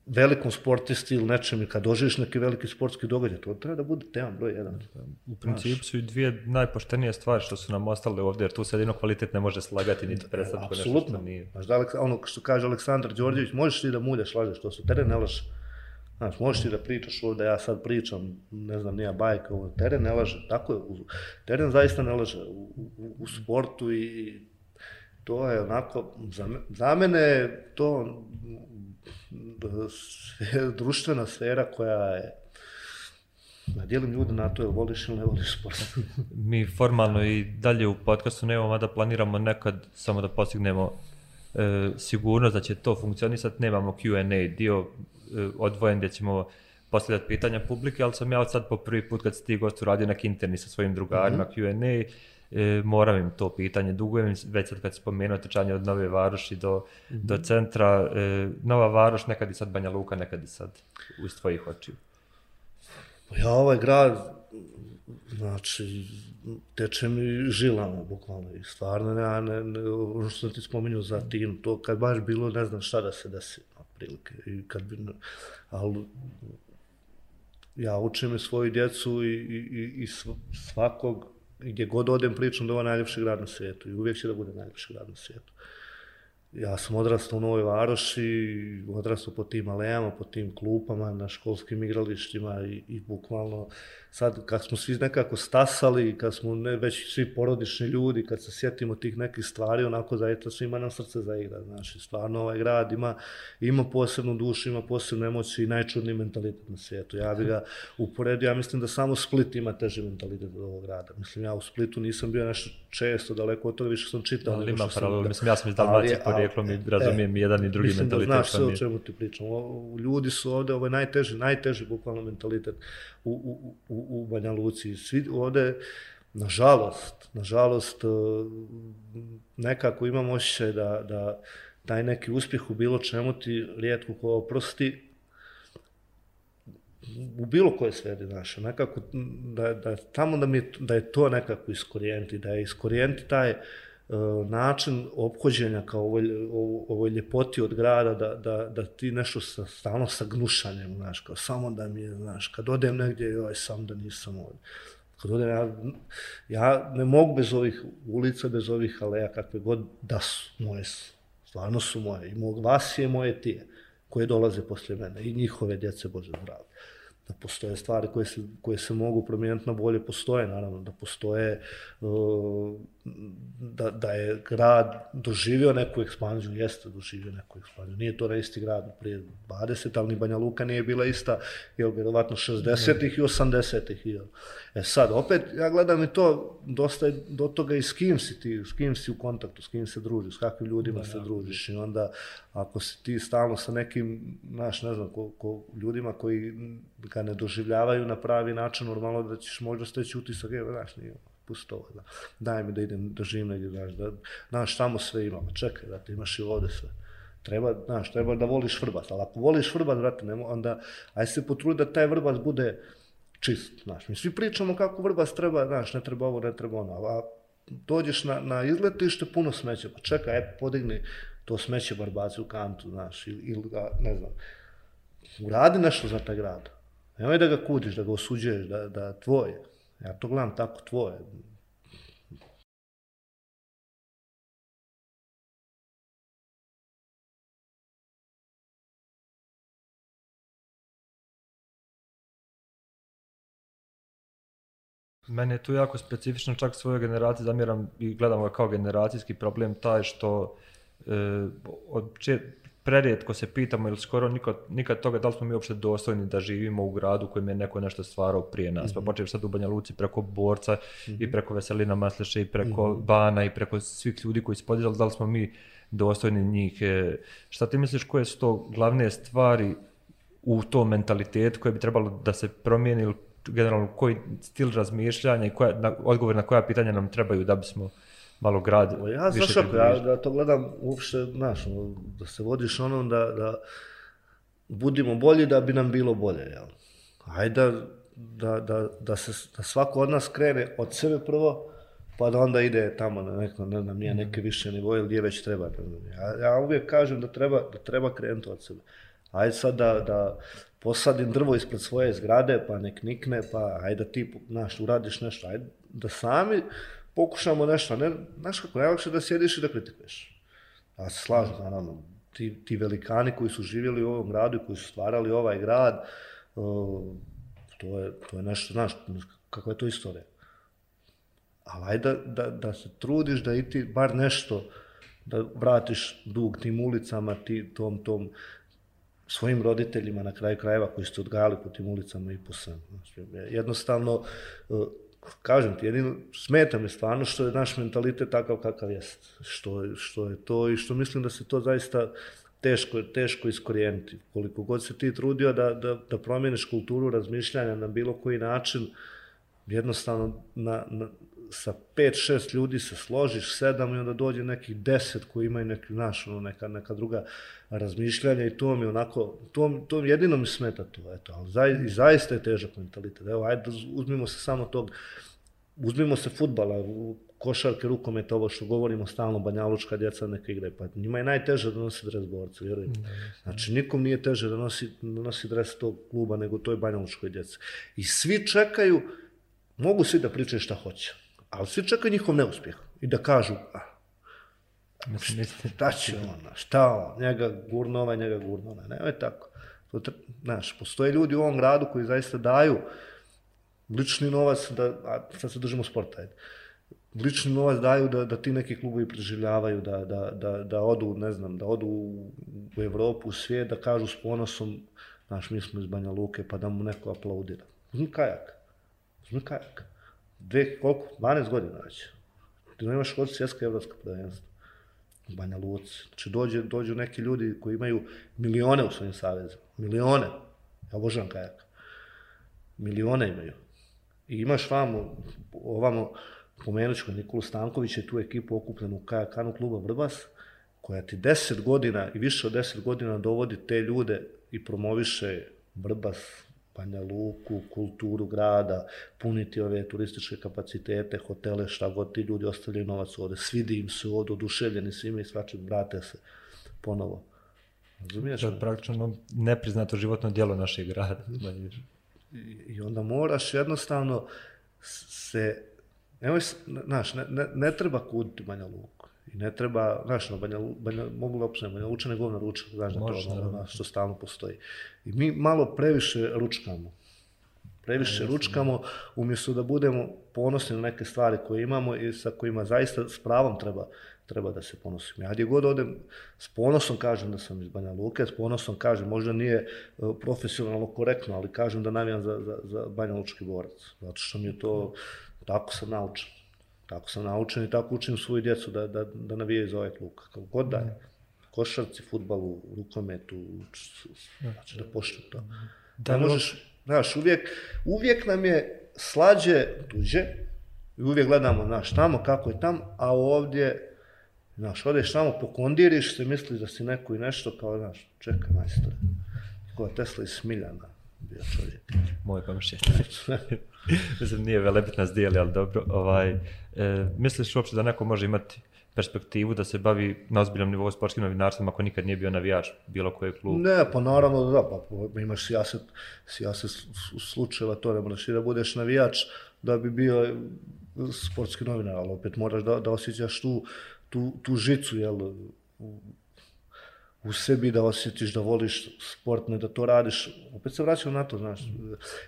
velikom sportisti ili nečem kad doživiš neki veliki sportski događaj, to treba da bude tema broj jedan. U principu su i dvije najpoštenije stvari što su nam ostale ovdje, jer tu se jedino kvalitet ne može slagati niti e, predstaviti nešto što nije. Znaš, da, ono što kaže Aleksandar Đorđević, možeš ti da mulješ, lažeš, to su teren ne laže. Znaš, možeš ti da pričaš ovdje, ja sad pričam, ne znam, nija bajka, ovo, teren ne laže, tako je, teren zaista ne laže u, u, u sportu i to je onako, za, za mene to društvena sfera koja je Ja dijelim ljude na to, je voliš ili ne voliš sport? Mi formalno i dalje u podcastu nemamo da planiramo nekad samo da postignemo e, sigurnost da će to funkcionisati. Nemamo Q&A dio odvojen gdje ćemo postavljati pitanja publike, ali sam ja od sad po prvi put kad si ti gost uradio neki interni sa svojim drugarima mm -hmm. Q&A e, moram im to pitanje dugujem, već sad kad spomenuo trčanje od Nove Varoši do, mm -hmm. do centra, e, Nova Varoš, nekad i sad Banja Luka, nekad i sad uz tvojih očiju. Ja ovaj grad, znači, teče mi žilama, bukvalno, i stvarno, ne, ne, ne, ono što sam ti spomenuo za tim, to kad baš bilo, ne znam šta da se desi, otprilike, i kad bi, ali, ja učim svoju djecu i, i, i svakog gdje god odem pričam da je ovo najljepši grad na svijetu i uvijek će da bude najljepši grad na svijetu. Ja sam odrastao u Novoj Varoši, odrastao po tim alejama, po tim klupama, na školskim igralištima i, i bukvalno sad kad smo svi nekako stasali, kad smo ne, već svi porodični ljudi, kad se sjetimo tih nekih stvari, onako zaista svima nam srce zaigra. Znači, stvarno ovaj grad ima, ima posebnu dušu, ima posebnu emociju i najčudniji mentalitet na svijetu. Ja bih ga uporedio, ja mislim da samo Split ima teži mentalitet od ovog grada. Mislim, ja u Splitu nisam bio nešto često daleko od toga, više sam čitao. Ali ima paralel, mislim, ja sam iz Dalmacije porijeklom i razumijem e, jedan i drugi mislim mentalitet. Mislim da znaš sve o čemu ti pričam. O, ljudi su ovdje, ovo je najteži, najteži bukvalno mentalitet u, u, u, u Banja Luci. Svi ovde, nažalost, nažalost, e, nekako imam osjećaj da, da taj neki uspjeh u bilo čemu ti rijetko ko oprosti, u bilo koje sferi naše, nekako, da, da, tamo da, mi, da je to nekako iskorijenti, da je iskorijenti taj, uh, E, način ophođenja kao ovoj, ovoj ljepoti od grada, da, da, da ti nešto sa, stalno sa gnušanjem, znaš, kao samo da mi je, znaš, kad odem negdje, joj, sam da nisam ovdje. Kad odem, ja, ja ne mogu bez ovih ulica, bez ovih aleja, kakve god da su, moje stvarno su moje, i mog vas je moje tije, koje dolaze poslije mene, i njihove djece, Bože zdravlje da postoje stvari koje se, koje se mogu promijeniti na bolje, postoje naravno, da postoje, uh, da, da je grad doživio neku ekspanziju, jeste doživio neku ekspanziju. Nije to isti grad prije 20, ali ni Banja Luka nije bila ista, jel, vjerovatno 60-ih i 80-ih. Jel. E sad, opet, ja gledam i to, dosta je do toga i s kim si ti, s kim si u kontaktu, s kim se družiš, s kakvim ljudima da, se družiš. I onda, ako si ti stalno sa nekim, naš, ne znam, ko, ko, ljudima koji ga ne doživljavaju na pravi način, normalno da ćeš možda steći utisak, je, znaš, nije pusti ovo, da, daj mi da idem, da živim negdje, znaš, da, znaš, tamo sve imamo, čekaj, da ti imaš i ovde sve. Treba, znaš, treba da voliš vrbat, ali ako voliš vrbat, brate, nemo, onda, aj se potrudi da taj vrbat bude čist, znaš, mi svi pričamo kako vrbat treba, znaš, ne treba ovo, ne treba ono, a dođeš na, na izletište, puno smeća, pa čekaj, aj, podigni to smeće barbaci u kantu, znaš, ili, ili ne znam, uradi nešto za taj grad. Nemoj da ga kudiš, da ga osuđuješ, da, da tvoje. Ja to gledam tako tvoje. Mene je tu jako specifično, čak svoje generacije zamjeram i gledam ga kao generacijski problem, taj što e, od, čet, prerijetko se pitamo ili skoro nikad, nikad toga da li smo mi uopšte dostojni da živimo u gradu kojem je neko nešto stvarao prije nas. Mm -hmm. Pa mhm. počeš sad u Banja Luci preko Borca mm -hmm. i preko Veselina Masleša i preko mm -hmm. Bana i preko svih ljudi koji su podizali, da li smo mi dostojni njih. E, šta ti misliš koje su to glavne stvari u tom mentalitetu koje bi trebalo da se promijeni ili generalno koji stil razmišljanja i koja, na, odgovor na koja pitanja nam trebaju da bismo malo grad ja, više znaš ja da to gledam uopšte, znaš, ono, da se vodiš onom da, da budimo bolji da bi nam bilo bolje, jel? Hajde da, da, da, se, da svako od nas krene od sebe prvo, pa da onda ide tamo na neko, ne znam, nije neke više nivoje, gdje već treba. Ja, ja uvijek kažem da treba, da treba krenuti od sebe. Hajde sad da, da posadim drvo ispred svoje zgrade, pa nek nikne, pa hajde da ti, znaš, uradiš nešto, hajde da sami pokušamo nešto, ne, znaš kako, najlakše da sjediš i da kritikuješ. Ja se slažem, naravno, ti, ti velikani koji su živjeli u ovom gradu i koji su stvarali ovaj grad, uh, to, je, to je nešto, znaš, kakva je to istorija. Ali ajde da, da, da se trudiš da i ti bar nešto, da vratiš dug tim ulicama, ti, tom, tom, svojim roditeljima na kraju krajeva koji ste odgajali po tim ulicama i po svemu. Jednostavno, kažem ti, jedino smeta mi stvarno što je naš mentalitet takav kakav jest. Što, što je to i što mislim da se to zaista teško, teško iskorijeniti. Koliko god se ti trudio da, da, da promijeniš kulturu razmišljanja na bilo koji način, jednostavno na, na, sa pet, šest ljudi se složiš, sedam i onda dođe nekih deset koji imaju neki, naš, ono, neka, neka druga razmišljanja i to mi onako, to, to jedino mi smeta to, eto, ali za, i zaista je težak mentalitet. Evo, ajde, uzmimo se samo tog, uzmimo se futbala, košarke, rukometa, ovo što govorimo stalno, banjalučka djeca neka igre, pa njima je najteže da nosi dres borca, vjerujem. Znači, nikom nije teže da nosi, da nosi dres tog kluba nego toj banjalučkoj djeci. I svi čekaju, mogu svi da pričaju šta hoće, ali svi čekaju njihov neuspjeh i da kažu, a, šta će on, šta on, njega gurno ovaj, njega gurno ovaj, ne, je tako. To, znaš, postoje ljudi u ovom gradu koji zaista daju lični novac, da, a sad se držimo sporta, ajde. lični novac daju da, da ti neki klubovi preživljavaju, da, da, da, da odu, ne znam, da odu u, u Evropu, u svijet, da kažu s ponosom, znaš, mi smo iz Banja Luke, pa da mu neko aplaudira. Uzmi kajak. Uzmi kajak dve, koliko, 12 godina već. Ti ne imaš od svjetska evropska prvenstva. Banja Luci. Znači dođe, dođu neki ljudi koji imaju milione u svojim savezima. Milione. Ja obožavam kajak. Milione imaju. I imaš vamo, ovamo, pomenut ću Nikolu Stanković je tu ekipu okupljenu u kajakanu kluba Vrbas, koja ti 10 godina i više od 10 godina dovodi te ljude i promoviše Vrbas, Banja Luku, kulturu grada, puniti ove turističke kapacitete, hotele, šta god ti ljudi ostavljaju novac ovde, svidi im se ovde, oduševljeni svime i svačim, vrate se ponovo. Razumiješ? To je praktično nepriznato životno djelo našeg grada. I onda moraš jednostavno se, nemoj, znaš, ne, ne, ne treba kuditi Banja Luku. I ne treba, znaš, na Banja, Banja, mogu li opšte, Banja Luča govna ruča, znaš, da to, ono, što stalno postoji. I mi malo previše ručkamo. Previše ručkamo, umjesto da budemo ponosni na neke stvari koje imamo i sa kojima zaista s pravom treba, treba da se ponosim. Ja gdje god odem, s ponosom kažem da sam iz Banja Luke, s ponosom kažem, možda nije e, profesionalno korektno, ali kažem da navijam za, za, za Banja Lučki borac. Zato što mi je to, tako sam naučen. Tako sam naučen i tako učim svoju djecu da, da, da navijaju za ovaj klub. Kako god da je. Košarci, futbalu, rukometu, znači da poštu to. Da ne možeš, znaš, uvijek, uvijek nam je slađe tuđe, i uvijek gledamo, znaš, tamo kako je tam, a ovdje Znaš, odeš tamo, pokondiriš se, misliš da si neko i nešto, kao, znaš, čekaj, majstore. Ko Tesla i Smiljana bio čovjek. Moj komšija. Mislim, nije velebit nas dijeli, ali dobro. Ovaj, e, misliš uopće da neko može imati perspektivu da se bavi na ozbiljnom nivou sportskim novinarstvom ako nikad nije bio navijač bilo koje klub? Ne, pa naravno da, pa imaš sijaset, sijaset slučajeva to, ne moraš i da budeš navijač da bi bio sportski novinar, ali opet moraš da, da osjećaš tu tu, tu žicu jel, u, sebi da osjetiš da voliš sport, ne da to radiš. Opet se vraćam na to, znaš.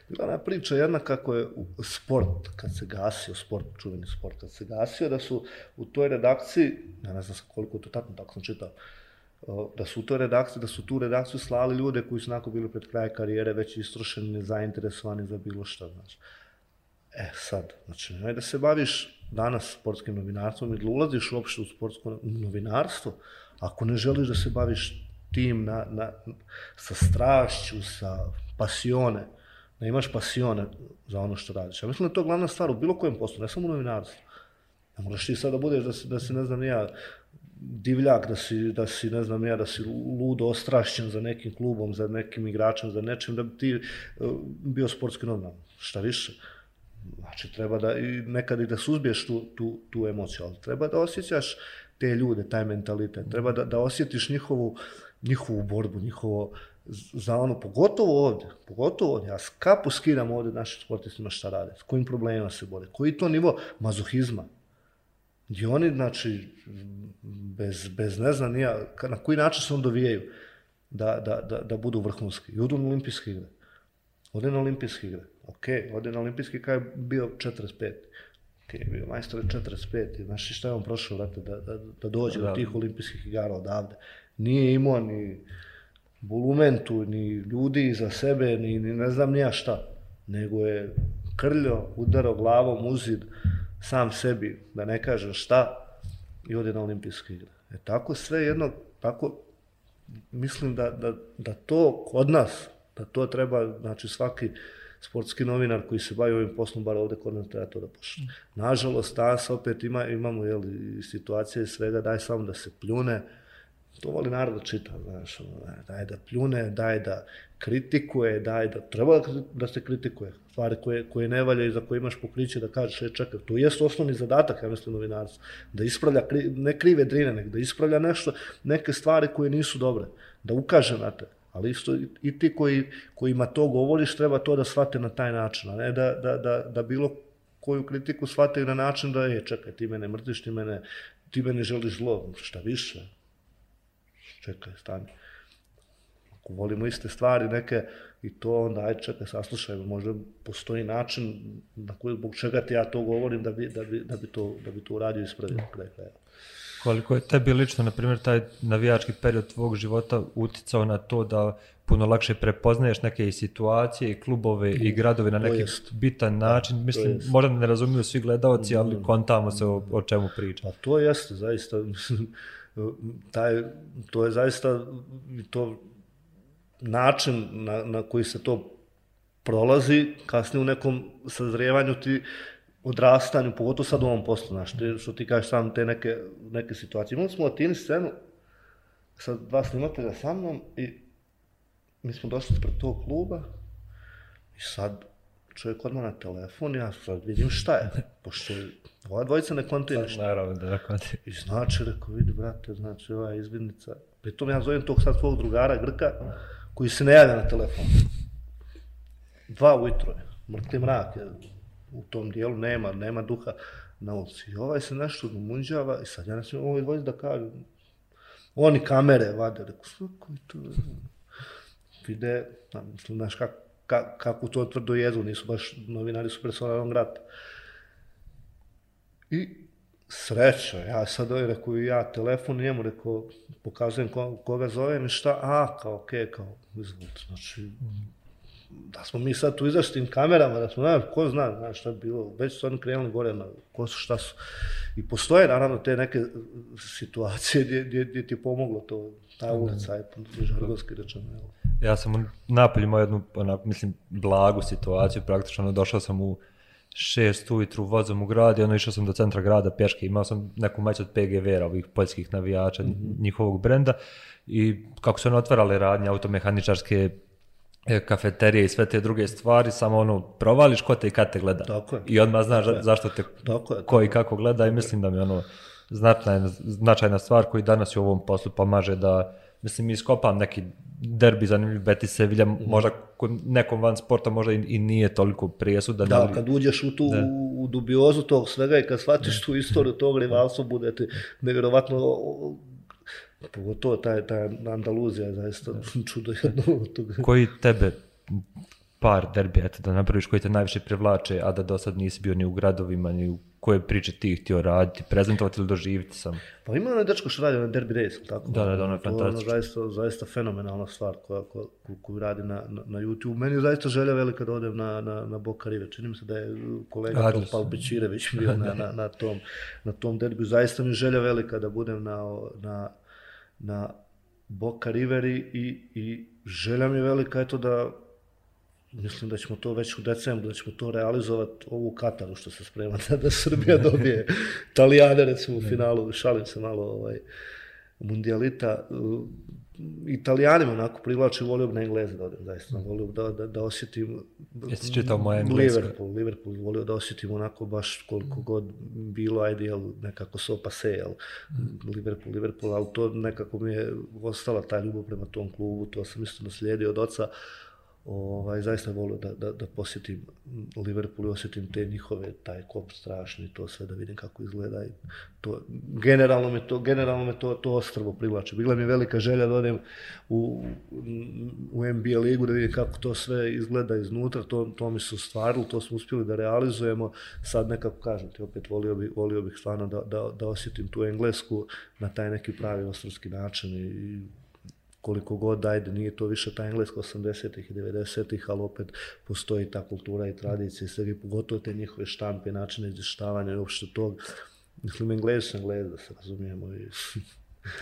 Bila priča jedna kako je sport, kad se gasio, sport, čuveni sport, kad se gasio, da su u toj redakciji, ja ne znam koliko to tako, tako sam čitao, da su u toj redakciji, da su tu redakciju slali ljude koji su nakon bili pred kraj karijere već istrošeni, nezainteresovani za bilo šta, znaš. E sad, znači, nemoj da se baviš danas sportskim novinarstvom i da ulaziš uopšte u sportsko novinarstvo, ako ne želiš da se baviš tim na, na, sa strašću, sa pasione, da imaš pasione za ono što radiš. Ja mislim da je to glavna stvar u bilo kojem poslu, ne samo u novinarstvu. Ne moraš ti sada da budeš da si, da si ne znam ja, divljak, da si, da si, ne znam ja, da si ludo ostrašćen za nekim klubom, za nekim igračem, za nečim, da bi ti e, bio sportski novinar. Šta više? Znači, treba da, i nekad i da suzbiješ tu, tu, tu emociju, ali treba da osjećaš te ljude, taj mentalitet, treba da, da osjetiš njihovu, njihovu borbu, njihovo, za ono, pogotovo ovdje, pogotovo ovdje, ja kapu skidam ovdje našim sportistima šta rade, s kojim problemima se bore, koji to nivo mazohizma, gdje oni, znači, bez, bez ne znam, nija, na koji način se on dovijaju da, da, da, da budu vrhunski, i odu na olimpijske igre, ode na olimpijske igre, ok, ode na olimpijski kada je bio 45. Ok, je bio majstor 45. I znaš šta je on prošao, da, da, da dođe da. do tih olimpijskih igara odavde. Nije imao ni bulumentu, ni ljudi za sebe, ni, ni ne znam nija šta. Nego je krljo, udarao glavom u zid, sam sebi, da ne kažem šta, i ode na olimpijske igre. E tako sve jedno, tako mislim da, da, da to kod nas, da to treba, znači svaki, sportski novinar koji se bavi ovim poslom, bar ovde kod nas treba to da pošli. Nažalost, danas opet ima, imamo jel, situacije svega, daj samo da se pljune, to voli narod da čita, znaš, ono, daj da pljune, daj da kritikuje, daj da, treba da, se kritikuje, stvari koje, koje ne valja i za koje imaš pokriće da kažeš, e, čekaj, to je osnovni zadatak, ja mislim, novinarstva, da ispravlja, ne krive drine, nego da ispravlja nešto, neke stvari koje nisu dobre, da ukaže na te, Ali isto i ti koji, kojima to govoriš, treba to da shvate na taj način, a ne da, da, da, da bilo koju kritiku shvataju na način da je, čekaj, ti mene mrziš, ti mene, ti mene želiš zlo, šta više, čekaj, stani. Ako volimo iste stvari, neke, i to onda, aj čekaj, saslušaj, možda postoji način na koji, zbog čega ti ja to govorim, da bi, da bi, da bi, to, da bi to uradio ispravio kraj kraja. Koliko je tebi lično, na primjer, taj navijački period tvog života uticao na to da puno lakše prepoznaješ neke situacije i klubove i gradove na neki bitan način. Mislim, možda ne razumiju svi gledalci, ali mm. kontamo se o, o čemu priča. Pa to jeste, zaista. taj, to je zaista to način na, na koji se to prolazi, kasnije u nekom sazrijevanju ti odrastanju, pogotovo sad u ovom poslu, znaš, te, što ti kažeš sam te neke, neke situacije. Imali smo Latini scenu sa dva snimatelja sa mnom i mi smo došli pred tog kluba i sad čovjek odmah na telefon, ja sad vidim šta je, pošto ova dvojica ne kontuje ništa. Naravno da ne kontuje. I znači, rekao, vidi, brate, znači, ova izvidnica, pritom ja zovem tog sad svog drugara, Grka, koji se ne javlja na telefon. Dva ujutro je, mrtvi mrak je, u tom dijelu nema, nema duha na ulici. I ovaj se nešto gumunđava i sad ja ne smijem ovaj da kažu. Oni kamere vade, rekao, svako je to. Vide, mislim, znaš kak, ka, kako to tvrdo jedu, nisu baš novinari su personalnog rata. I sreća, ja sad ovaj rekao, ja telefon njemu, rekao, pokazujem ko, koga zovem i šta, a, kao, okej, okay, kao, izvolite, znači, da smo mi sad tu izašli tim kamerama, da smo, znaš, ko zna, znaš, šta je bilo, već su oni krenuli gore na ko su, šta su. I postoje, naravno, te neke situacije gdje, gdje, gdje ti je pomoglo to, ta ulica, je žargonski rečeno. Ja sam u Napolju imao jednu, onak, mislim, blagu situaciju, praktično, došao sam u šest ujutru vozom u grad i ono išao sam do centra grada pješke, imao sam neku mać od PGV-a, ovih poljskih navijača, mm -hmm. njihovog brenda i kako su ono otvarale radnje, automehaničarske kafeterije i sve te druge stvari, samo ono, provališ ko te i kad te gleda. Tako je. I odmah znaš tako zašto te tako je, ko i kako gleda i mislim da mi ono značajna, značajna stvar koji danas u ovom poslu pomaže da, mislim, mi iskopam neki derbi zanimljiv Betis Sevilla, mm. možda nekom van sporta možda i, i nije toliko prijesudan. Da, ali... kad uđeš u tu da. u dubiozu tog svega i kad shvatiš tu istoriju tog rivalstva, bude ti nevjerovatno Pogotovo taj, taj Andaluzija, zaista čudo jedno od toga. Koji tebe par derbija, eto, da napraviš koji te najviše privlače, a da do sad nisi bio ni u gradovima, ni u koje priče ti htio raditi, prezentovati ili doživiti sam? Pa ima onaj dečko što radi na Derby Race, tako? Da, da, da, ono je fantastično. To je zaista, zaista fenomenalna stvar koja, koja, koju radi na, na, na YouTube. Meni je zaista želja velika da odem na, na, na Boca River. Čini mi se da je kolega Pal Bečirević bio na, na, na, tom, na tom derbiju. Zaista mi je želja velika da budem na, na, na Boca Riveri i, i želja mi je velika eto da mislim da ćemo to već u decembru, da ćemo to realizovati ovu Kataru što se sprema da, da Srbija dobije Italijane recimo u finalu, šalim se malo ovaj, mundialita. Italijanima onako privlači, volio bi na Engleze da odem, zaista, mm. volio da, da, da osjetim Jesi čitao moje englesko? Liverpool, Liverpool, volio da osjetim onako baš koliko god bilo, ajde, jel, nekako so pa se, jel, mm. Liverpool, Liverpool, ali to nekako mi je ostala ta ljubav prema tom klubu, to sam isto naslijedio od oca, ovaj, zaista volio da, da, da posjetim Liverpool i osjetim te njihove, taj kop strašni, to sve da vidim kako izgleda. I to, generalno me to, generalno me to, to ostrvo privlači. Bila mi je velika želja da odem u, u NBA ligu da vidim kako to sve izgleda iznutra, to, to mi su stvarili, to smo uspjeli da realizujemo. Sad nekako kažem ti, opet volio, bi, volio bih stvarno da, da, da osjetim tu englesku na taj neki pravi ostrovski način i koliko god, ajde, nije to više ta engleska 80-ih i 90-ih, ali opet postoji ta kultura i tradicija i sve, pogotovo te njihove štampe, načine izvještavanja i uopšte tog. Mislim, englez su englez, da se razumijemo. I...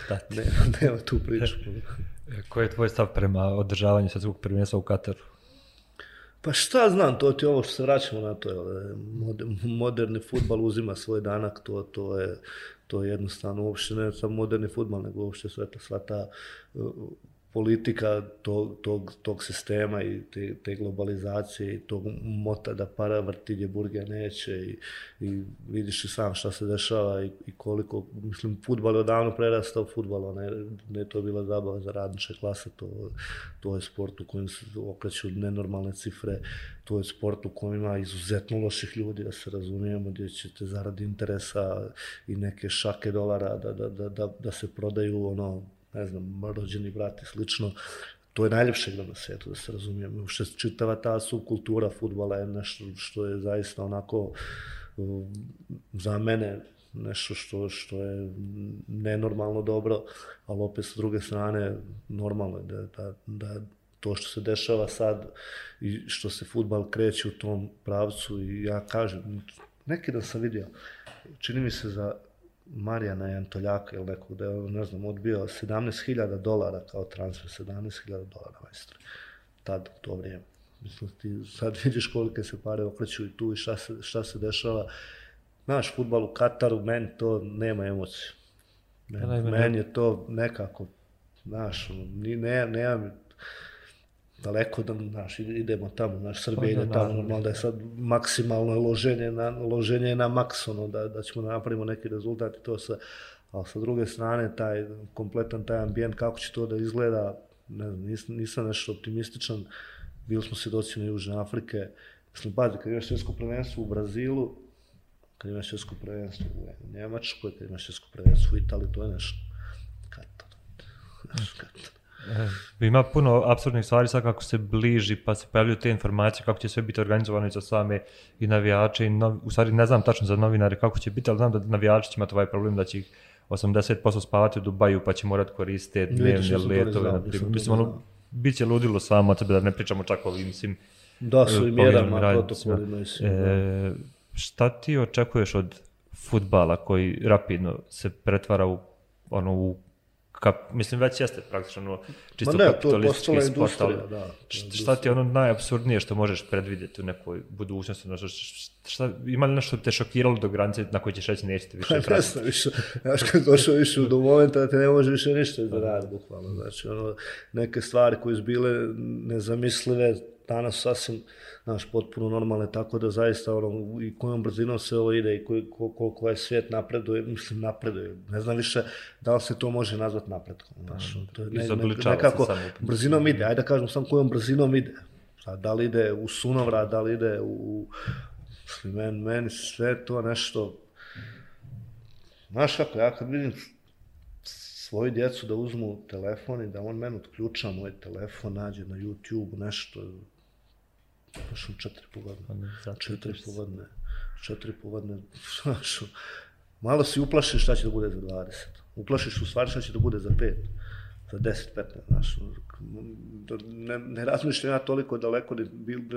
Da, nema, nema tu priču. Koji je tvoj stav prema održavanju svjetskog prvenstva u Kataru? Pa šta znam, to ti ovo što se vraćamo na to, moderni futbal uzima svoj danak, to, to je to je jednostavno uopšte ne samo moderni futbal, nego uopšte sve ta, sva ta uh, politika tog, tog, tog sistema i te, te globalizacije i tog mota da para vrti gdje burge neće i, i vidiš i sam šta se dešava i, i koliko, mislim, futbal je odavno prerastao futbal, ne, ne je to bila zabava za radniče klase, to, to je sport u kojem se okreću nenormalne cifre, to je sport u kojem ima izuzetno loših ljudi, da se razumijemo, gdje ćete zaradi interesa i neke šake dolara da, da, da, da, da se prodaju ono ne znam, rođeni brat i slično, to je najljepše igra na svijetu, da se razumijem. Uopšte čitava ta subkultura futbala je nešto što je zaista onako za mene nešto što, što je nenormalno dobro, ali opet s druge strane normalno je da, da, da to što se dešava sad i što se futbal kreće u tom pravcu i ja kažem, neki da sam vidio, čini mi se za Marijana Jantoljaka ili nekog da je, ne znam, odbio 17.000 dolara kao transfer, 17.000 dolara majstor. Tad, u to vrijeme. Mislim, ti sad vidiš kolike se pare okreću i tu i šta se, šta se dešava. Znaš, futbal u Kataru, meni to nema emocije. Men, meni je to nekako, znaš, ni, ne, nema, daleko da naš idemo tamo naš Srbija ide tamo normalno da je sad maksimalno loženje na loženje na maks ono da da ćemo da napravimo neki rezultat i to sa al sa druge strane taj kompletan taj ambijent kako će to da izgleda ne znam nisam, nisam nešto optimističan. Bili smo svedoci na Južne Afrike. Mislim pa kad imaš svjetsko prvenstvo u Brazilu kad imaš svjetsko prvenstvo u Njemačkoj kad imaš svjetsko prvenstvo u Italiji to je nešto. Kad to, kad to. E, ima puno absurdnih stvari sad kako se bliži pa se pojavljuju te informacije kako će sve biti organizovano i za same i navijače i nov, u stvari ne znam tačno za novinare kako će biti, ali znam da navijači će imati ovaj problem da će ih 80% spavati u Dubaju pa će morat koristiti dnevne letove. Mislim, ono, bit će ludilo samo tebe da ne pričamo čak o ovim svim Da su i mjerama, protokolima i. E, šta ti očekuješ od futbala koji rapidno se pretvara u ono u kap, mislim već jeste praktično ono, čisto ne, kapitalistički sport, ali da, šta ti je ono najabsurdnije što možeš predvidjeti u nekoj budućnosti, ono, šta, ima li nešto te šokiralo do granice na koji ćeš reći nećete više pa, ne znam više, znaš kad došao više do momenta da te ne može više ništa izraditi, bukvalno, znači ono, neke stvari koje su bile nezamislive, danas sasvim, znaš, potpuno normalne, tako da zaista ono, i kojom brzinom se ovo ide i koji, koliko je svijet napreduje, mislim napreduje, ne znam više da li se to može nazvati napredkom, znaš, pa, to je ne, ne, nekako brzinom ide, ajde da kažem sam kojom brzinom ide, Sad, da li ide u sunovrat, da li ide u, mislim, men, meni sve to nešto, znaš kako, ja kad vidim svoju djecu da uzmu telefon i da on meni otključa moj telefon, nađe na YouTube nešto, U četiri pogodne. Pa četiri pogodne. Četiri pogodne. Znaš, malo si uplašiš šta će da bude za 20. Uplašiš u stvari šta će da bude za 5. Za 10, 15. Znaš, ne, ne razmišljam ja toliko daleko, da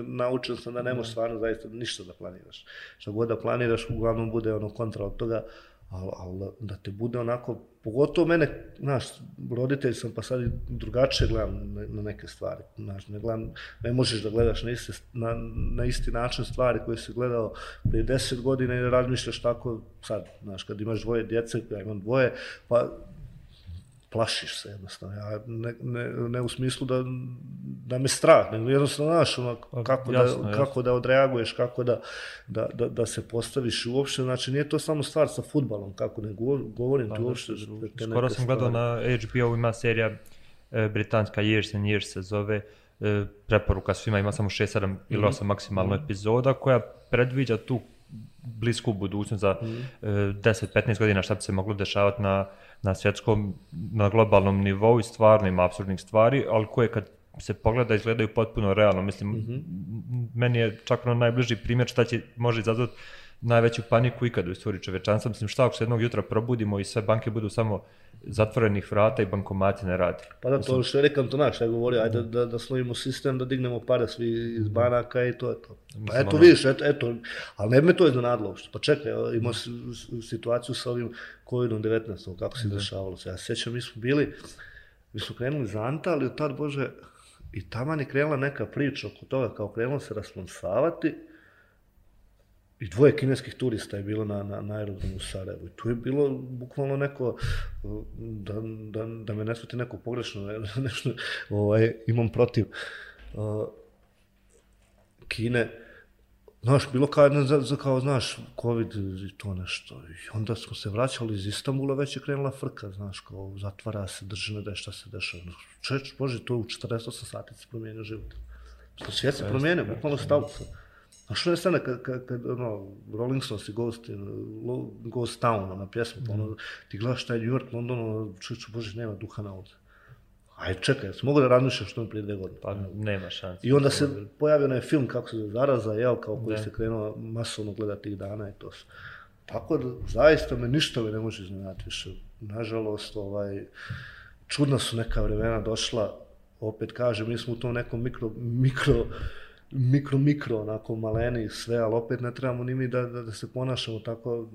naučen sam da ne možeš stvarno zaista ništa da planiraš. Šta god da planiraš, uglavnom bude ono kontra od toga, ali al, da te bude onako, pogotovo mene, znaš, roditelj sam pa sad i drugačije gledam na, na neke stvari, znaš, ne, gledam, ne možeš da gledaš na, iste, na, na isti način stvari koje si gledao prije deset godina i razmišljaš tako sad, znaš, kad imaš dvoje djece, ja imam dvoje, pa plašiš se jednostavno. Ja, ne, ne, ne u smislu da, da me strah, nego jednostavno znaš ono, pa, kako, jasno, da, jasno. kako da odreaguješ, kako da, da, da, da se postaviš uopšte. Znači, nije to samo stvar sa futbalom, kako ne govorim pa, ti uopšte. Da, skoro sam gledao na HBO, ima serija e, britanska Years and Years se zove, e, preporuka svima, ima samo 6, 7 ili 8 mm. maksimalno mm. epizoda, koja predviđa tu blisku budućnost za mm. e, 10-15 godina šta bi se moglo dešavati na na svjetskom, na globalnom nivou i stvarno ima absurdnih stvari, ali koje kad se pogleda izgledaju potpuno realno. Mislim, mm -hmm. meni je čak ono najbliži primjer šta će, može izazvati najveću paniku ikad u istoriji čovečanstva. Mislim, šta ako se jednog jutra probudimo i sve banke budu samo zatvorenih vrata i bankomati ne radi. Pa da, to što je rekam to naš, ja govori, ajde da, da slovimo sistem, da dignemo pare svi iz banaka i to je to. Pa eto, ono... vidiš, eto, eto, ali ne me to iznenadilo uopšte. Pa čekaj, imao situaciju sa ovim COVID-19, kako se dešavalo se. Ja se sjećam, mi smo bili, mi smo krenuli za Anta, ali od tad, Bože, i tamo je krenula neka priča oko toga, kao krenulo se rasponsavati, i dvoje kineskih turista je bilo na, na, na aerodromu u Sarajevu. I tu je bilo bukvalno neko, da, da, da me ne sveti neko pogrešno, ne, nešto, ovaj, imam protiv uh, Kine, Znaš, bilo kao, ne, za, kao, znaš, COVID i to nešto. I onda smo se vraćali iz Istambula, već je krenula frka, znaš, kao, zatvara se, drži ne da šta se dešava. Čeč, bože, to u 48 sati se promijenio život. Svijet se promijenio, bukvalno stavu se. A što je stane kad, kad, kad ono, Rolling Stones i Ghost, Ghost Town, ona pjesma, mm. ono, ti gledaš taj New York, London, ono, čuću, bože, nema duha na ovdje. Aj, čekaj, ja mogu da razmišljam što mi prije dve godine. Pa nema šanse. I onda se pojavio onaj film, kako se zaraza, jel, kao koji se krenuo masovno gledati tih dana i to su. Tako da, zaista me ništa me ne može iznenati više. Nažalost, ovaj, čudna su neka vremena došla, opet kažem, mi smo u tom nekom mikro, mikro, mikro, mikro, onako maleni sve, ali opet ne trebamo ni mi da, da, da se ponašamo tako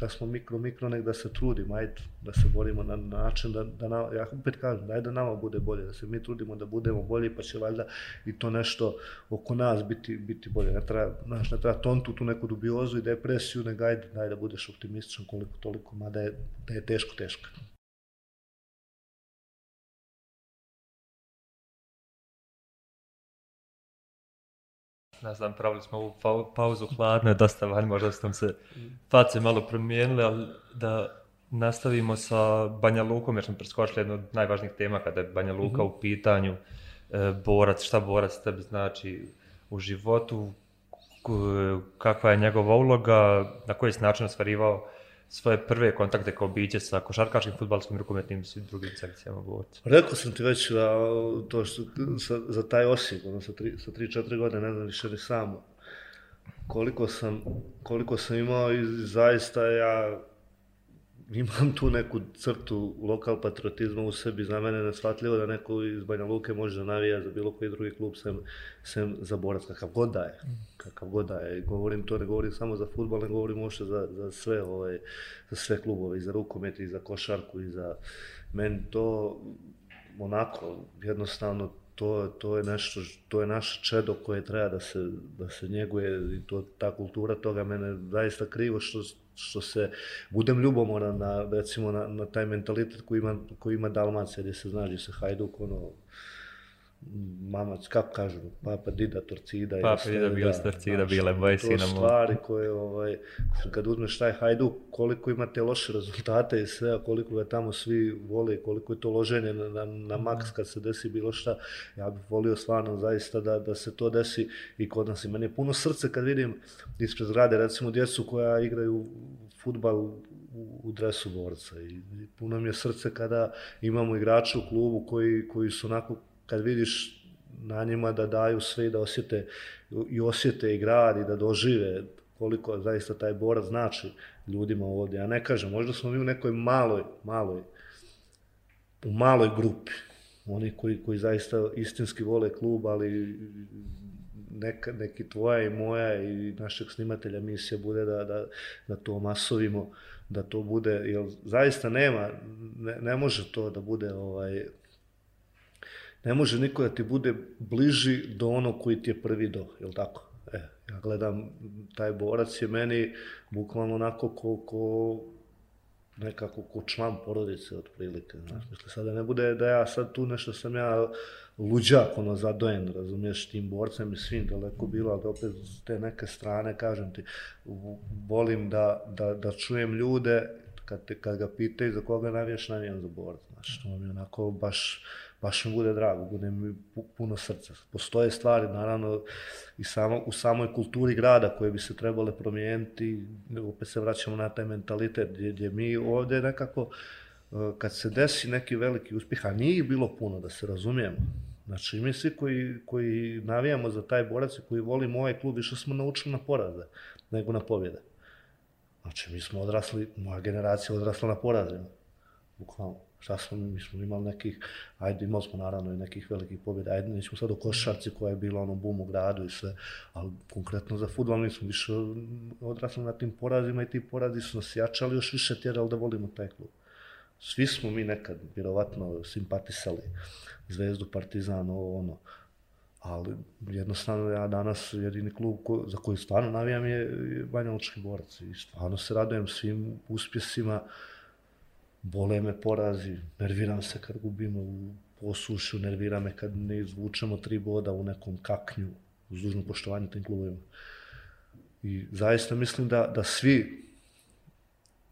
da smo mikro, mikro, nek da se trudimo, ajde, da se borimo na, način da, da na, ja opet kažem, daj da nama bude bolje, da se mi trudimo da budemo bolji, pa će valjda i to nešto oko nas biti, biti bolje. Ne treba, znaš, ne treba tontu tu neku dubiozu i depresiju, nego ajde, daj da budeš optimističan koliko toliko, mada je, da je teško, teško. Ne znam, pravili smo ovu pauzu hladno, dosta van, možda su se face malo promijenile, ali da nastavimo sa Banja Lukom, jer smo preskočili jednu od najvažnijih tema kada je Banja Luka mm -hmm. u pitanju, e, borac, šta borac tebi znači u životu, kakva je njegova uloga, na koji se način ostvarivao svoje prve kontakte kao biće sa košarkaškim, futbalskim, rukometnim i drugim sekcijama borca? Rekao sam ti već da to što, sa, za taj Osijek, ono sa 3-4 godine, ne znam više ni samo, koliko sam, koliko sam imao i zaista ja imam tu neku crtu lokal patriotizma u sebi, za mene nesvatljivo da neko iz Banja Luke može da navija za bilo koji drugi klub sem, sem za borac, kakav god da je. Kakav god da je. Govorim to, ne govorim samo za futbol, ne govorim uopšte za, za sve ovaj, za sve klubove, i za rukomet, i za košarku, i za meni to onako, jednostavno, to, to je nešto, to je naš čedo koje treba da se, da se njeguje i to, ta kultura toga mene zaista krivo što, što se budem ljubomoran na, recimo, na, na taj mentalitet koji ima, koji ima Dalmacija, gdje se znaš, gdje se Hajduk, ono, mamac, kako kažu, papa Dida Torcida. Papa Dida bila Torcida, bile moje sina. To stvari koje, ovaj, kad uzmeš taj Hajduk, koliko ima te loše rezultate i sve, koliko ga tamo svi vole, koliko je to loženje na, na, na maks kad se desi bilo šta, ja bih volio stvarno zaista da, da se to desi i kod nas. I meni je puno srce kad vidim ispred zgrade, recimo djecu koja igraju futbal u, u dresu borca. I, I puno mi je srce kada imamo igrače u klubu koji, koji su onako kad vidiš na njima da daju sve i da osjete i osjete i grad i da dožive koliko zaista taj borac znači ljudima ovdje. Ja ne kažem, možda smo mi u nekoj maloj, maloj, u maloj grupi, oni koji, koji zaista istinski vole klub, ali neka, neki tvoja i moja i našeg snimatelja misija bude da, da, da to masovimo, da to bude, jer zaista nema, ne, ne može to da bude ovaj, ne može niko da ti bude bliži do ono koji ti je prvi do, je li tako? E, ja gledam, taj borac je meni bukvalno onako ko, ko nekako ko član porodice otprilike, znaš, misli sad da ne bude da ja sad tu nešto sam ja luđak, ono, zadojen, razumiješ, tim borcem i svim daleko bilo, ali opet s te neke strane, kažem ti, volim da, da, da čujem ljude, kad, te, kad ga pitaju za koga navijaš, navijam za borca, znaš, to mi je onako baš, baš mi bude drago, bude mi puno srca. Postoje stvari, naravno, i samo, u samoj kulturi grada koje bi se trebale promijeniti, opet se vraćamo na taj mentalitet, gdje, gdje mi ovdje nekako, e, kad se desi neki veliki uspjeh, a nije bilo puno, da se razumijemo, Znači, mi svi koji, koji navijamo za taj borac i koji volimo ovaj klub, više smo naučili na poraze nego na pobjede. Znači, mi smo odrasli, moja generacija odrasla na porazima, bukvalno šta smo mi, mi smo imali nekih, ajde imali smo naravno i nekih velikih pobjeda, ajde nećemo sad o košarci koja je bila ono bum u gradu i sve, ali konkretno za futbol mi smo više odrasli na tim porazima i ti porazi su nas jačali još više tjerali da volimo taj klub. Svi smo mi nekad, vjerovatno, simpatisali Zvezdu, Partizan, ovo, ono, ali jednostavno ja danas jedini klub ko, za koji stvarno navijam je Banja Lučki borac i stvarno se radujem svim uspjesima, bole me porazi, nerviram se kad gubimo u posušu, nervira me kad ne izvučemo tri boda u nekom kaknju, uz dužno poštovanje tim klubovima. I zaista mislim da, da svi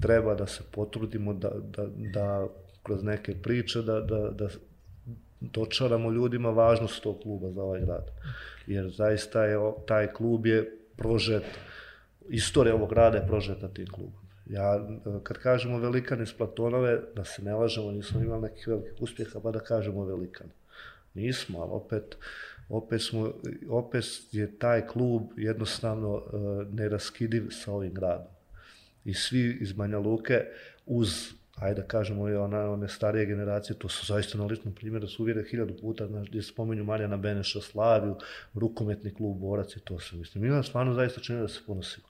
treba da se potrudimo da, da, da kroz neke priče da, da, da dočaramo ljudima važnost tog kluba za ovaj grad. Jer zaista je taj klub je prožet, istorija ovog grada je prožeta tim klubom. Ja, kad kažemo velikan iz Platonove, da se ne lažemo, nismo imali nekih velikih uspjeha, pa da kažemo velikan. Nismo, ali opet, opet, smo, opet je taj klub jednostavno uh, neraskidiv sa ovim gradom. I svi iz Banja Luke, uz, ajde da kažemo, i ona, one starije generacije, to su zaista na ličnom primjeru, su uvjere hiljadu puta, znaš, gdje spomenju Marijana Beneša, Slaviju, rukometni klub, borac i to se, mislim. Mi nam stvarno zaista čini da se ponosimo.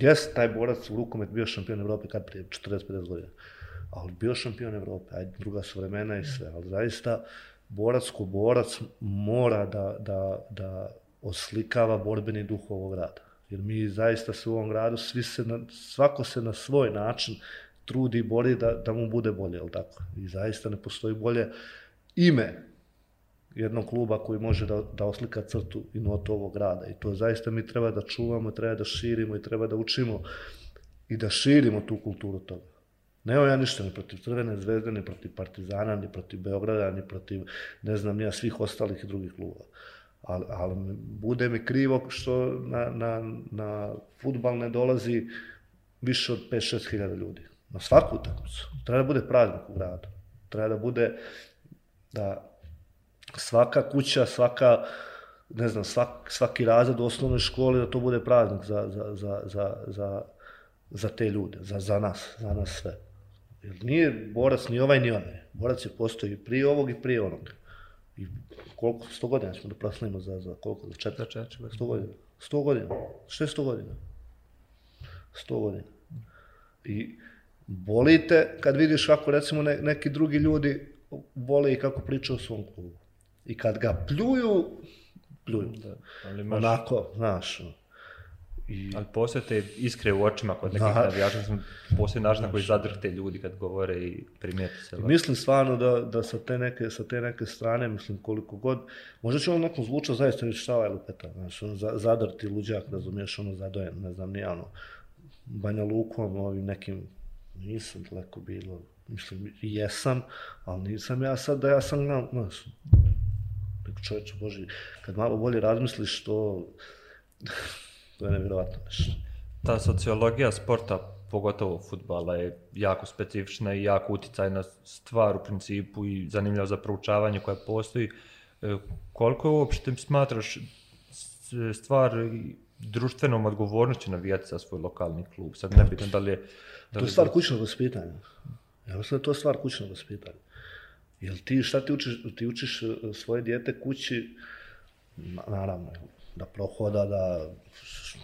Jes, taj borac u rukomet bio šampion Evrope kad prije 40-50 godina. Ali bio šampion Evrope, ajde, druga su vremena i sve. Ali zaista, borac ko borac mora da, da, da oslikava borbeni duh ovog grada. Jer mi zaista se u ovom gradu, svi se na, svako se na svoj način trudi i bori da, da mu bude bolje, jel tako? I zaista ne postoji bolje ime jednog kluba koji može da, da oslika crtu i notu ovog grada. I to zaista mi treba da čuvamo, treba da širimo i treba da učimo i da širimo tu kulturu toga. Ne ja ništa ni protiv Crvene zvezde, ni protiv Partizana, ni protiv Beograda, ni protiv, ne znam, nija svih ostalih i drugih klubova. Ali, ali bude mi krivo što na, na, na futbal ne dolazi više od 5-6 hiljada ljudi. Na svaku utakmicu. Treba da bude praznik u gradu. Treba da bude da svaka kuća, svaka ne znam, svak, svaki razred u osnovnoj školi da to bude praznik za, za, za, za, za, za te ljude, za, za nas, za nas sve. Jer nije borac ni ovaj ni onaj. Borac je postoji prije ovog i prije onog. I koliko, sto godina smo da proslavimo za, za koliko, za četiri, Za četiri sto godina. Sto godina. Što je sto godina? Sto godina. I bolite kad vidiš kako recimo ne, neki drugi ljudi vole i kako pričaju o svom klubu. I kad ga pljuju, pljuju. Da, ali, imaš, Onako, znaš. ono. I, ali postoje te iskre u očima kod nekih Da. navijača, sam postoji način na koji zadrhte ljudi kad govore i primijete se. I mislim stvarno da, da sa, te neke, sa te neke strane, mislim koliko god, možda će on nekom zvuča zaista reći šta ovaj lupeta, znaš, ono, za, zadrti luđak, razumiješ, ono zadojen, ne znam, nije ono, Banja Lukom, ovim nekim, nisam daleko bilo, mislim, jesam, ali nisam ja sad da ja sam, na- znaš, čovječe Boži, kad malo bolje razmisliš, to, to je nevjerovatno nešto. Ta sociologija sporta, pogotovo futbala, je jako specifična i jako uticajna stvar u principu i zanimljiva za proučavanje koja postoji. E, Koliko je uopšte smatraš stvar društvenom odgovornošću navijati za svoj lokalni klub? Sad nebitno da li je... Da To li je stvar kućnog vaspitanja. Ja mislim da je to stvar kućnog vaspitanja. Jel ti šta ti učiš, ti učiš e, svoje dijete kući, na- naravno, da prohoda, da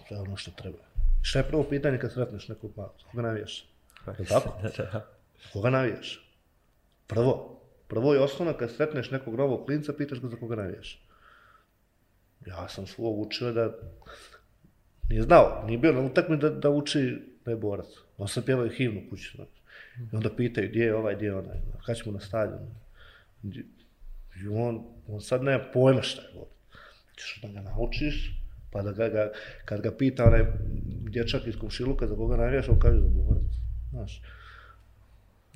sve ono što treba. Šta je prvo pitanje kad sretneš nekog malog? Koga navijaš? Je tako? Koga navijaš? Prvo. Prvo je osnovno kad sretneš nekog novog klinca, pitaš ga za koga navijaš. Ja sam svog učio da nije znao, nije bio na utakmi da, da uči da je borac. On sam pjevao himnu kući. Znači. I onda pitaju gdje je ovaj, gdje je onaj, kad ćemo na stadion. I on, on sad nema pojma šta je voda. Ćeš da ga naučiš, pa da ga, ga kad ga pita onaj dječak iz komšiluka za koga navijaš, on kaže da je borac. Znaš.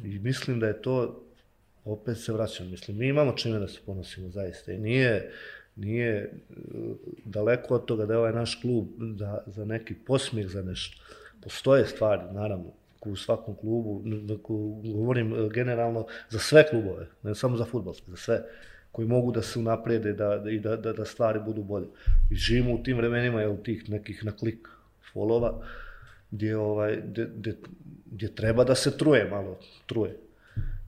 I mislim da je to, opet se vraćam, mislim, mi imamo čime da se ponosimo zaista i nije, nije e, daleko od toga da je ovaj naš klub da, za neki posmijeh za nešto. Postoje stvari, naravno, u svakom klubu, govorim e, generalno za sve klubove, ne samo za futbolske, za sve koji mogu da se unaprijede da, da, i da, da, da stvari budu bolje. I živimo u tim vremenima, jel, tih nekih na klik folova, gdje, ovaj, gdje, gdje, gdje treba da se truje malo, truje.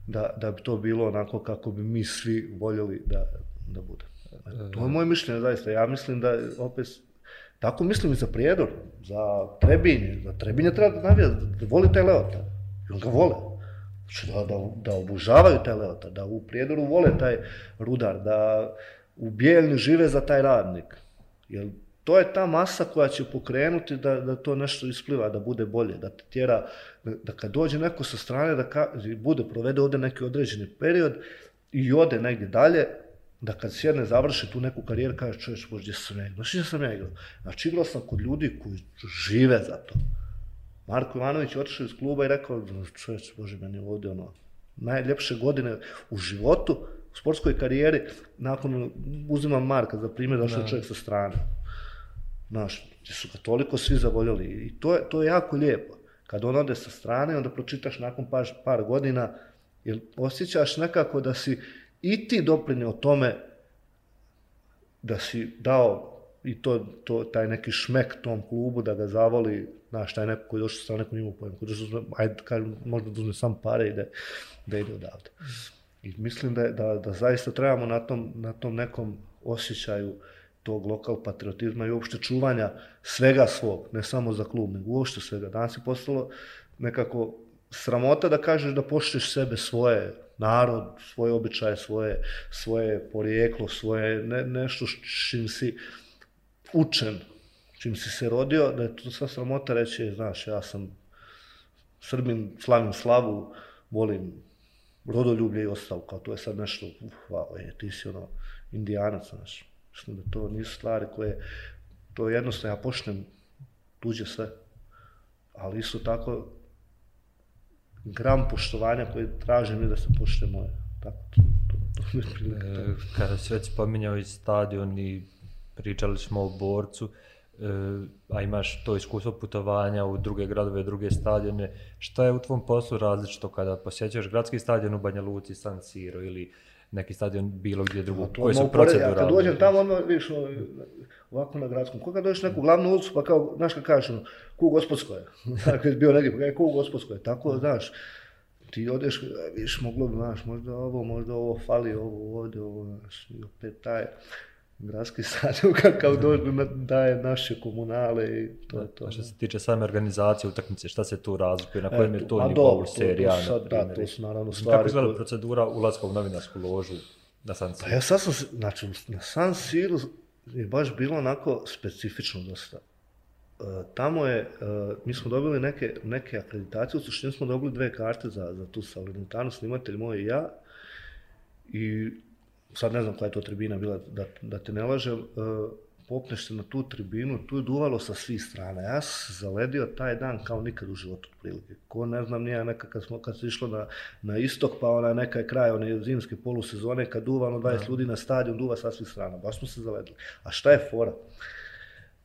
Da, da bi to bilo onako kako bi mi svi voljeli da, da bude. E, To je moje mišljenje, zaista. Ja mislim da, opet, tako mislim i za Prijedor, za Trebinje. Za Trebinje treba da navija, da voli taj Leota. I on ga vole. Znači da, da, da obožavaju taj Leota, da u Prijedoru vole taj rudar, da u Bijeljni žive za taj radnik. Jer to je ta masa koja će pokrenuti da, da to nešto ispliva, da bude bolje, da te tjera, da, kad dođe neko sa strane, da ka, bude, provede ovde neki određeni period i ode negdje dalje, da kad sjedne, završi tu neku karijeru, kaže čovječ, bože, gdje sam ja igrao? Znaš gdje sam ja igrao? Znači igrao sam kod ljudi koji žive za to. Marko Ivanović je otišao iz kluba i rekao, čovječ, bože, meni je ovdje ono, najljepše godine u životu, u sportskoj karijeri, nakon, uzimam Marka za primjer, došao je čovjek sa strane. Znaš, gdje su ga toliko svi zavoljeli i to je, to je jako lijepo. Kad on ode sa strane, onda pročitaš nakon par, par godina, jer osjećaš nekako da si i ti doprinio tome da si dao i to, to, taj neki šmek tom klubu da ga zavoli, znaš, taj neko koji je došao sa nekom imao pojem, koji je došao, ajde, kažem, možda da uzme sam pare i da, da ide odavde. I mislim da, da, da zaista trebamo na tom, na tom nekom osjećaju tog lokal patriotizma i uopšte čuvanja svega svog, ne samo za klub, nego uopšte svega. Danas je postalo nekako sramota da kažeš da poštuješ sebe, svoje, narod, svoje običaje, svoje, svoje porijeklo, svoje ne, nešto čim si učen, čim si se rodio, da je to sva sramota reći, znaš, ja sam Srbin, slavim slavu, volim rodoljublje i ostalo, kao to je sad nešto, uh, uf, wow, je, ti si ono, indijanac, znaš. Mislim da to nisu stvari koje, to je jednostavno, ja poštem tuđe sve, ali isto tako, gram poštovanja koje tražim je da se pošte moje. Tako, to, to, to mi je prilike. E, Kada si već spominjao i stadion i pričali smo o borcu, a imaš to iskustvo putovanja u druge gradove, druge stadione, šta je u tvom poslu različito kada posjećaš gradski stadion u Banja Luci, San Siro ili neki stadion bilo gdje drugo, To koje su proceduralne? Kad dođem tamo, ono, vidiš, ono, ovako na gradskom, koga dođeš neku glavnu ulicu, pa kao, znaš kad kažeš, ono, ku gospodsko je. Kad je bio negdje, pa kaže, ku gospodsko je. Tako, znaš, ti odeš, e, vidiš, moglo bi, znaš, možda ovo, možda ovo fali, ovo ovdje, ovo, znaš, i opet taj gradski stadion kakav dođe, na- daje naše komunale i to je to. A što se tiče same organizacije utakmice, šta se tu razlikuje, na E, kojem je tu- to nivou dobro, to- serija, sad, da, to su naravno Kako stvari izgleda koje- procedura ulaska u novinarsku ložu na San Pa Siro? ja sad sam, znači, na San Siro je baš bilo onako specifično dosta. E, tamo je, e, mi smo dobili neke, neke akreditacije, u suštini smo dobili dve karte za, za tu salonitarnu, snimatelj moj i ja. I sad ne znam koja je to tribina bila, da, da te ne lažem, e, popneš se na tu tribinu, tu je duvalo sa svih strana. Ja sam zaledio taj dan kao nikad u životu otprilike. Ko ne znam, nije neka kad smo kad se išlo na, na istok, pa ona neka je kraj one zimske polusezone, kad duva ono 20 ljudi na stadion, duva sa svih strana. Baš smo se zaledili. A šta je fora?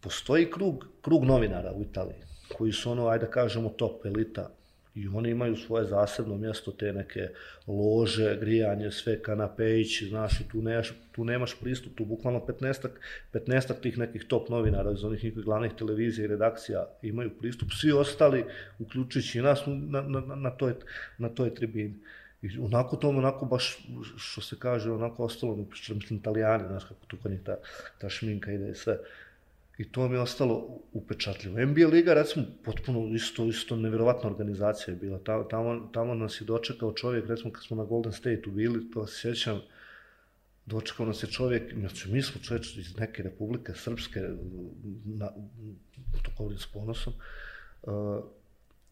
Postoji krug, krug novinara u Italiji, koji su ono, ajde da kažemo, top elita. I oni imaju svoje zasebno mjesto, te neke lože, grijanje, sve kanapejići, znaš, i tu nemaš, tu nemaš pristup, tu bukvalno 15-ak 15 tih nekih top novinara iz onih njihovih glavnih televizija i redakcija imaju pristup, svi ostali, uključujući i nas, na, na, na, na, toj, na toj tribini. I onako to onako baš, što se kaže, onako ostalo, mislim, italijani, znaš kako tu kod njih ta, ta šminka ide i sve. I to mi je ostalo upečatljivo. NBA Liga, recimo, potpuno isto, isto nevjerovatna organizacija je bila. Ta- Tamo, tamo nas je dočekao čovjek, recimo kad smo na Golden State-u bili, to se sjećam, dočekao nas je čovjek, znači mi smo čovječ iz neke republike srpske, na, to govorim s ponosom, uh,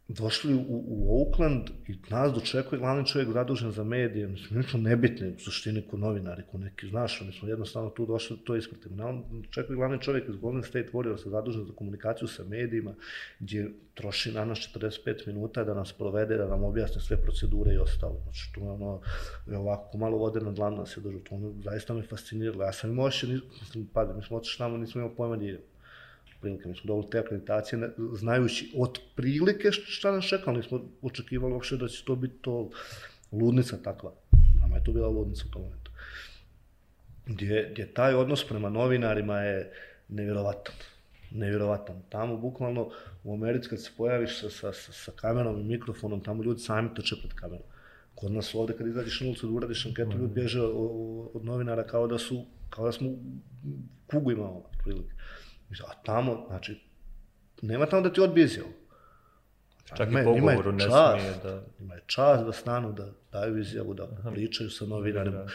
došli u, u Oakland i nas dočekuje glavni čovjek zadužen za medije, mislim, nično nebitni u suštini ko novinari, ko neki, znaš, mi smo jednostavno tu došli to je Na on dočekuje glavni čovjek iz Golden State Warriors zadužen za komunikaciju sa medijima, gdje troši na nas 45 minuta da nas provede, da nam objasni sve procedure i ostalo. Znači, tu je ono, je ovako malo vode na dlanu da se držu, to ono, zaista me fasciniralo. Ja sam imao še, mislim, pade, mi smo otišli tamo, nismo imali pojma gdje idemo prilike. Mi smo dobili te akreditacije, ne, znajući od prilike šta nas čeka, nismo očekivali uopšte da će to biti to ludnica takva. Nama je to bila ludnica u tom momentu. Gdje, gdje taj odnos prema novinarima je nevjerovatan. Nevjerovatan. Tamo bukvalno u Americi kad se pojaviš sa, sa, sa, kamerom i mikrofonom, tamo ljudi sami trče pred kamerom. Kod nas ovdje kad izađeš na ulicu da uradiš anketu, ljudi bježe o- o- od novinara kao da su, kao da smo kugu imamo, otprilike. A tamo, znači, nema tamo da ti odbije izjavu. Čak Njima i je- po njima je ugovoru ne smije da... Njima je čast da stanu, da daju izjavu, da pričaju sa novinarima.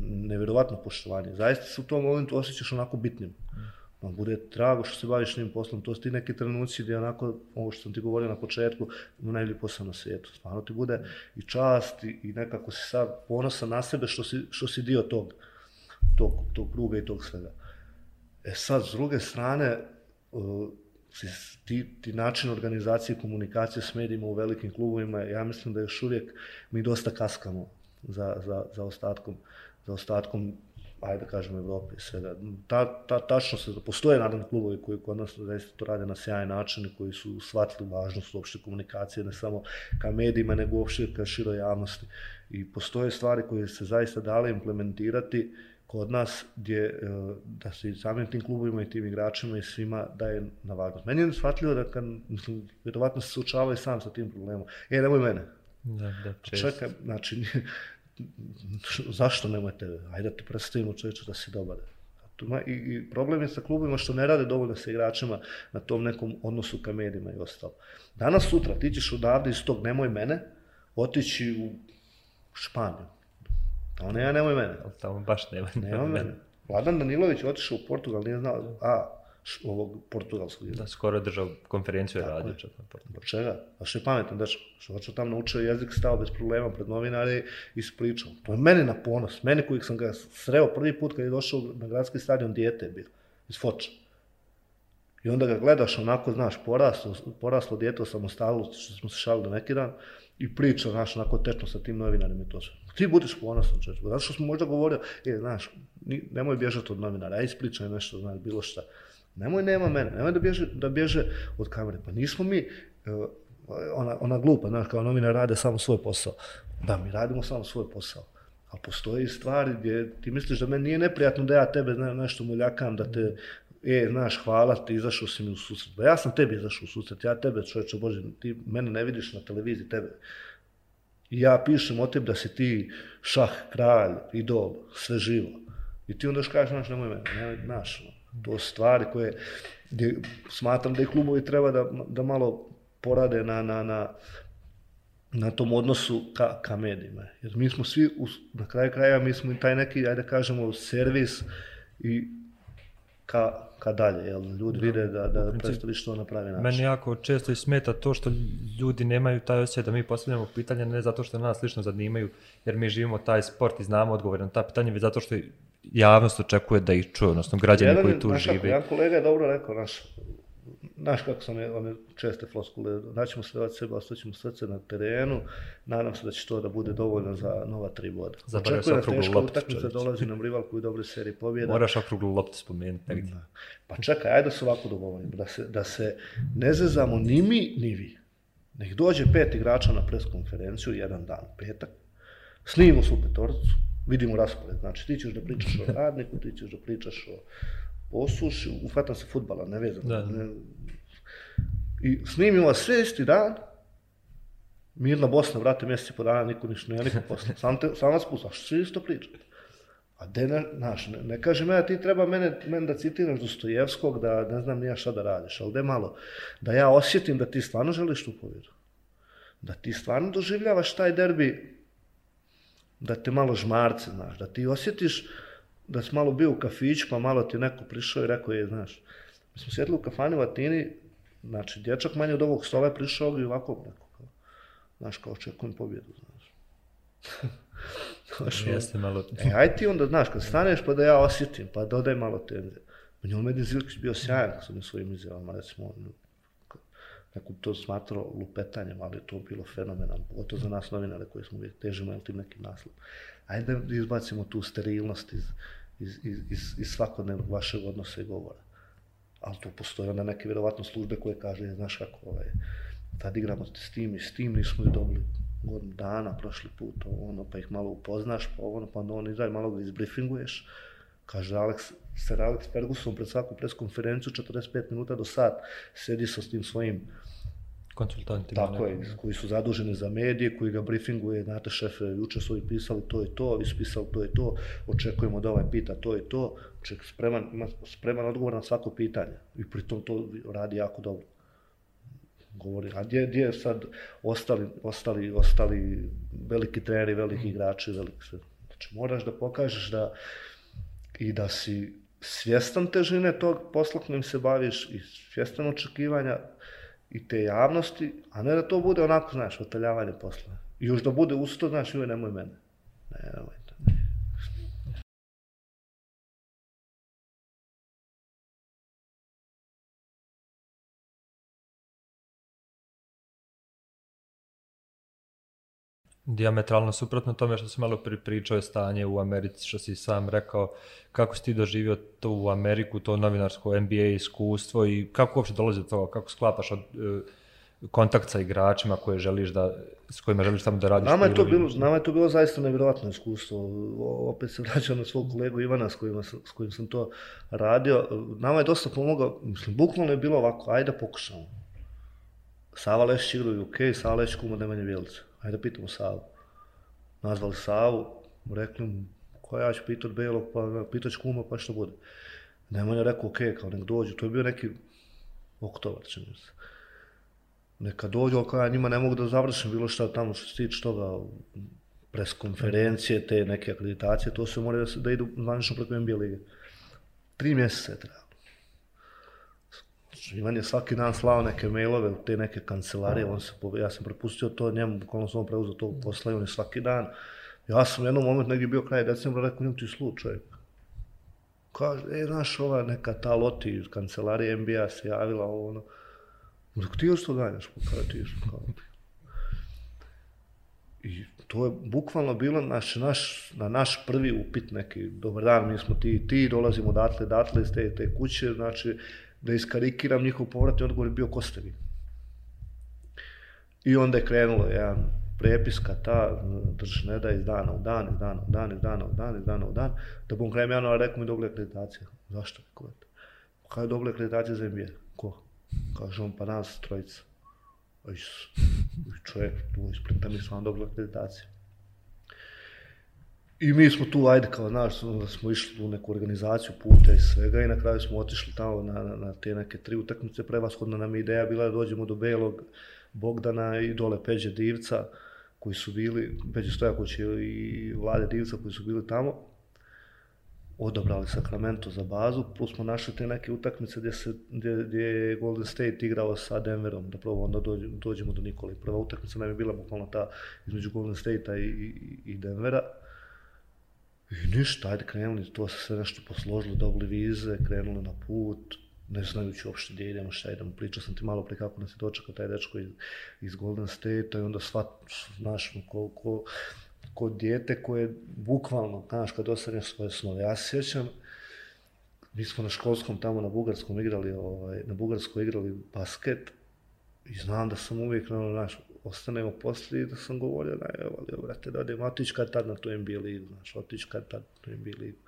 Nevjerovatno poštovanje. Zaista se u tom momentu osjećaš onako bitnim. Vam bude drago što se baviš njim poslom. To su ti neki trenuci gdje onako, ovo što sam ti govorio na početku, ima najbolji posao na svijetu. Stvarno ti bude i čast i, i nekako si sad ponosan na sebe što si, što si dio tog, tog, tog kruga i tog svega. E sad, s druge strane, e, ti, ti način organizacije i komunikacije s medijima u velikim klubovima, ja mislim da još uvijek mi dosta kaskamo za, za, za ostatkom, za ostatkom ajde da kažemo Evrope i svega. Ta, ta, tačno se, postoje naravno klubovi koji kod nas zaista to rade na sjajan način i koji su shvatili važnost uopšte komunikacije, ne samo ka medijima, nego uopšte ka široj javnosti. I postoje stvari koje se zaista dale implementirati kod nas gdje e, da se i samim tim klubovima i tim igračima i svima daje na važnost. Meni je shvatljivo da kad, mislim, vjerovatno se suočava i sam sa tim problemom. E, nemoj mene. Da, da, često. Čekaj, znači, zašto nemoj tebe? Ajde da ti predstavimo čovječe da si dobar. I, I problem je sa klubima što ne rade dovoljno sa igračima na tom nekom odnosu ka medijima i ostalo. Danas, sutra, ti ćeš odavde iz tog nemoj mene, otići u Španiju. Tamo ne, ja nemoj mene. Ali tamo baš nema. Nema mene. Vladan Danilović je otišao u Portugal, nije znao, a, ovog portugalskog jezika. Da, skoro je držao konferenciju je Tako radio je. čak na portu. Zbog čega? A što je pametan dečko? Što hoće tamo naučio jezik, stao bez problema pred novinare i ispričao. To je meni na ponos. Meni koji sam ga sreo prvi put kad je došao na gradski stadion, dijete je bio. Iz Foča. I onda ga gledaš onako, znaš, poraslo, poraslo dijete o samostalnosti, što smo se šalili neki dan, i priča, znaš, onako tečno sa tim novinarima i to sve. Ti budi ponosan, čovječ. Zato što smo možda govorio, e, znaš, nemoj bježati od novinara, aj ispričaj nešto, znaš, bilo šta. Nemoj nema mene, nemoj da bježe, da bježe od kamere. Pa nismo mi, uh, ona, ona glupa, znaš, kao novinar rade samo svoj posao. Da, mi radimo samo svoj posao. A postoji stvari gdje ti misliš da meni nije neprijatno da ja tebe ne, nešto muljakam, da te, e, znaš, hvala ti, izašao si mi u susret. Pa ja sam tebi izašao u susret, ja tebe, čovječe Bože, ti mene ne vidiš na televiziji, tebe. I ja pišem o tebi da si ti šah, kralj, idol, sve živo. I ti onda još kažeš, znaš, nemoj mene, nemoj, znaš, ono, to stvari koje, gdje smatram da i klubovi treba da, da malo porade na, na, na, na tom odnosu ka, ka medijima. Jer mi smo svi, u, na kraju kraja, mi smo i taj neki, ajde kažemo, servis i ka, ka dalje, jel? ljudi da. vide da, da predstavi što na pravi način. Meni jako često i smeta to što ljudi nemaju taj osjećaj da mi postavljamo pitanja ne zato što nas lično zanimaju, jer mi živimo taj sport i znamo odgovore na ta pitanja, već zato što javnost očekuje da ih čuje, odnosno građani jedan, koji tu žive. Jedan kolega je dobro rekao, naš, Znaš kako su one, one česte floskule, daćemo sve od sebe, ostaćemo srce na terenu, nadam se da će to da bude dovoljno za nova tri boda. Očekujem da teška utakmica dolazi nam rival koji dobre serije pobjeda. Moraš okruglu loptu spomenuti negdje. Pa čekaj, ajde se ovako dogovorimo, da se, da se ne zezamo ni mi, ni vi. Nek dođe pet igrača na preskonferenciju, jedan dan, petak, snimimo su petorcu, vidimo raspored. Znači, ti ćeš da pričaš o radniku, ti ćeš da pričaš o osuši, ufata se futbala, ne vezam. Da. Ne, I snimimo sve isti dan, mirna Bosna, vrate, mjeseci po dana, niko ništa, ne, niko posla. Sam, te, sam vas pusa, što isto pričate? A de, ne, znaš, ne, ne kaže me, ti treba mene, mene da citiraš Dostojevskog, da ne znam nija šta da radiš, ali de malo, da ja osjetim da ti stvarno želiš tu pobjedu. Da ti stvarno doživljavaš taj derbi, da te malo žmarce, znaš, da ti osjetiš, da si malo bio u kafić, pa malo ti neko prišao i rekao je, znaš, mi smo sjedli u kafani u Atini, znači, dječak manje od ovog stola je prišao i ovako neko, kao, znaš, kao očekujem pobjedu, znaš. znaš Jeste malo... e, aj ti onda, znaš, kad staneš pa da ja osjetim, pa dodaj malo tenzije. Njo Medin Zilkić bio sjajan kad sam svojim izjavama, recimo, neko to smatrao lupetanjem, ali to bilo fenomenalno, pogotovo za nas novinare koji smo težimo tim nekim naslovom ajde da izbacimo tu sterilnost iz, iz, iz, iz svakodnevnog vašeg odnosa i govora. Ali tu postoje onda neke vjerovatno službe koje kaže, znaš kako, ovaj, tad igramo s tim i s tim, nismo ih dobili godinu dana, prošli put, ono, pa ih malo upoznaš, pa ono, pa onda on izađe, malo ga izbriefinguješ, kaže Alex, Sir Alex Ferguson pred svaku preskonferenciju, 45 minuta do sat, sedi sa tim svojim konsultantima. Tako je, koji su zaduženi za medije, koji ga briefinguje, znate šefe, juče su i pisali to je to, vi su pisali to je to, očekujemo da ovaj pita to je to, ček, spreman, ima spreman odgovor na svako pitanje i pritom to radi jako dobro. Govori, a gdje, gdje sad ostali, ostali, ostali veliki treneri, veliki igrači, veliki sve. Znači, moraš da pokažeš da i da si svjestan težine tog posla kojim se baviš i svjestan očekivanja, i te javnosti, a ne da to bude onako, znaš, otaljavanje posla. I još da bude usto, znaš, joj, nemoj mene. Ne, nemoj diametralno suprotno tome što si malo pričao je stanje u Americi, što si sam rekao, kako si ti doživio to u Ameriku, to novinarsko NBA iskustvo i kako uopšte dolazi do toga, kako sklapaš od, uh, kontakt sa igračima koje želiš da, s kojima želiš tamo da radiš? Nama je to bilo, nama je to bilo zaista nevjerojatno iskustvo. Opet se vraćam na svog kolegu Ivana s kojim, s kojim sam to radio. Nama je dosta pomogao, mislim, bukvalno je bilo ovako, ajde pokušamo. Sava Lešić igraju UK, Sava Lešić kuma Nemanje Vjelica ajde da pitamo Savu. Nazvali Savu, rekli mu, ko ja ću pitat Belog, pa pitać kuma, pa što bude. Nemanja rekao, okej, okay, kao nek dođu, to je bio neki oktobar, čini se. Neka dođu, ali ja njima ne mogu da završim bilo šta tamo što se tiče toga, pres konferencije, te neke akreditacije, to se mora da, se, da idu zvanično preko NBA lige. Tri mjeseca je trebalo. Znači, Ivan je svaki dan slao neke mailove u te neke kancelarije, on se, ja sam prepustio to njemu, bukvalno sam preuzeo tog posla i on je svaki dan. Ja sam u jednom momentu negdje bio kraj decembra, rekao, njemu ti slučaj. Kaže, e, znaš, ova neka ta loti iz kancelarije NBA se javila, ovo, ono. Rekao, ti još to ganjaš? Pa Kada ti još? Pa kao. I to je bukvalno bilo naš, naš, na naš prvi upit neki, dobar dan, mi smo ti i ti, dolazimo odatle, odatle iz te, te kuće, znači, da iskarikiram njihov povratni odgovor je bio ko ste vi. I onda je krenulo jedan prepiska ta, drž ne da iz dana u dan, iz dana u dan, iz dana u dan, iz dana u dan, da bom krajem januara rekao mi dobila akreditacija. Zašto? Kako pa je to? Kada je dobila akreditacija za NBA? Ko? Kaže on, pa nas trojica. Isus, čovjek, tu isprinta mi sam dobila akreditacija. I mi smo tu, ajde, kao, naš, smo išli u neku organizaciju puta i svega i na kraju smo otišli tamo na, na, na te neke tri utakmice. Prevashodna nam ideja bila da dođemo do Belog Bogdana i dole Peđe Divca, koji su bili, Peđe Stojaković i Vlade Divca koji su bili tamo odabrali Sacramento za bazu, plus smo našli te neke utakmice gdje, se, gdje, gdje je Golden State igrao sa Denverom, da prvo onda dođemo, dođemo do Nikoli. Prva utakmica nam je bila bukvalno ta između Golden State-a i, i, i Denvera. I ništa, ajde krenuli, to se sve nešto posložilo, dobili vize, krenuli na put, ne znajući uopšte gdje idemo, šta idemo, pričao sam ti malo pre kako nas je dočekao taj dečko iz, iz Golden State-a i onda sva, znaš, koliko, kod dijete koje bukvalno, znaš, kad osanje svoje snove. Ja se sjećam, mi smo na školskom tamo na Bugarskom igrali, ovaj, na Bugarskoj igrali basket i znam da sam uvijek, ono, na ostanemo posle i da sam govorio, da je, ali, brate, da odem, otić kad tad na tu NBA ligu, znaš, otić kad tad na tu NBA ligu,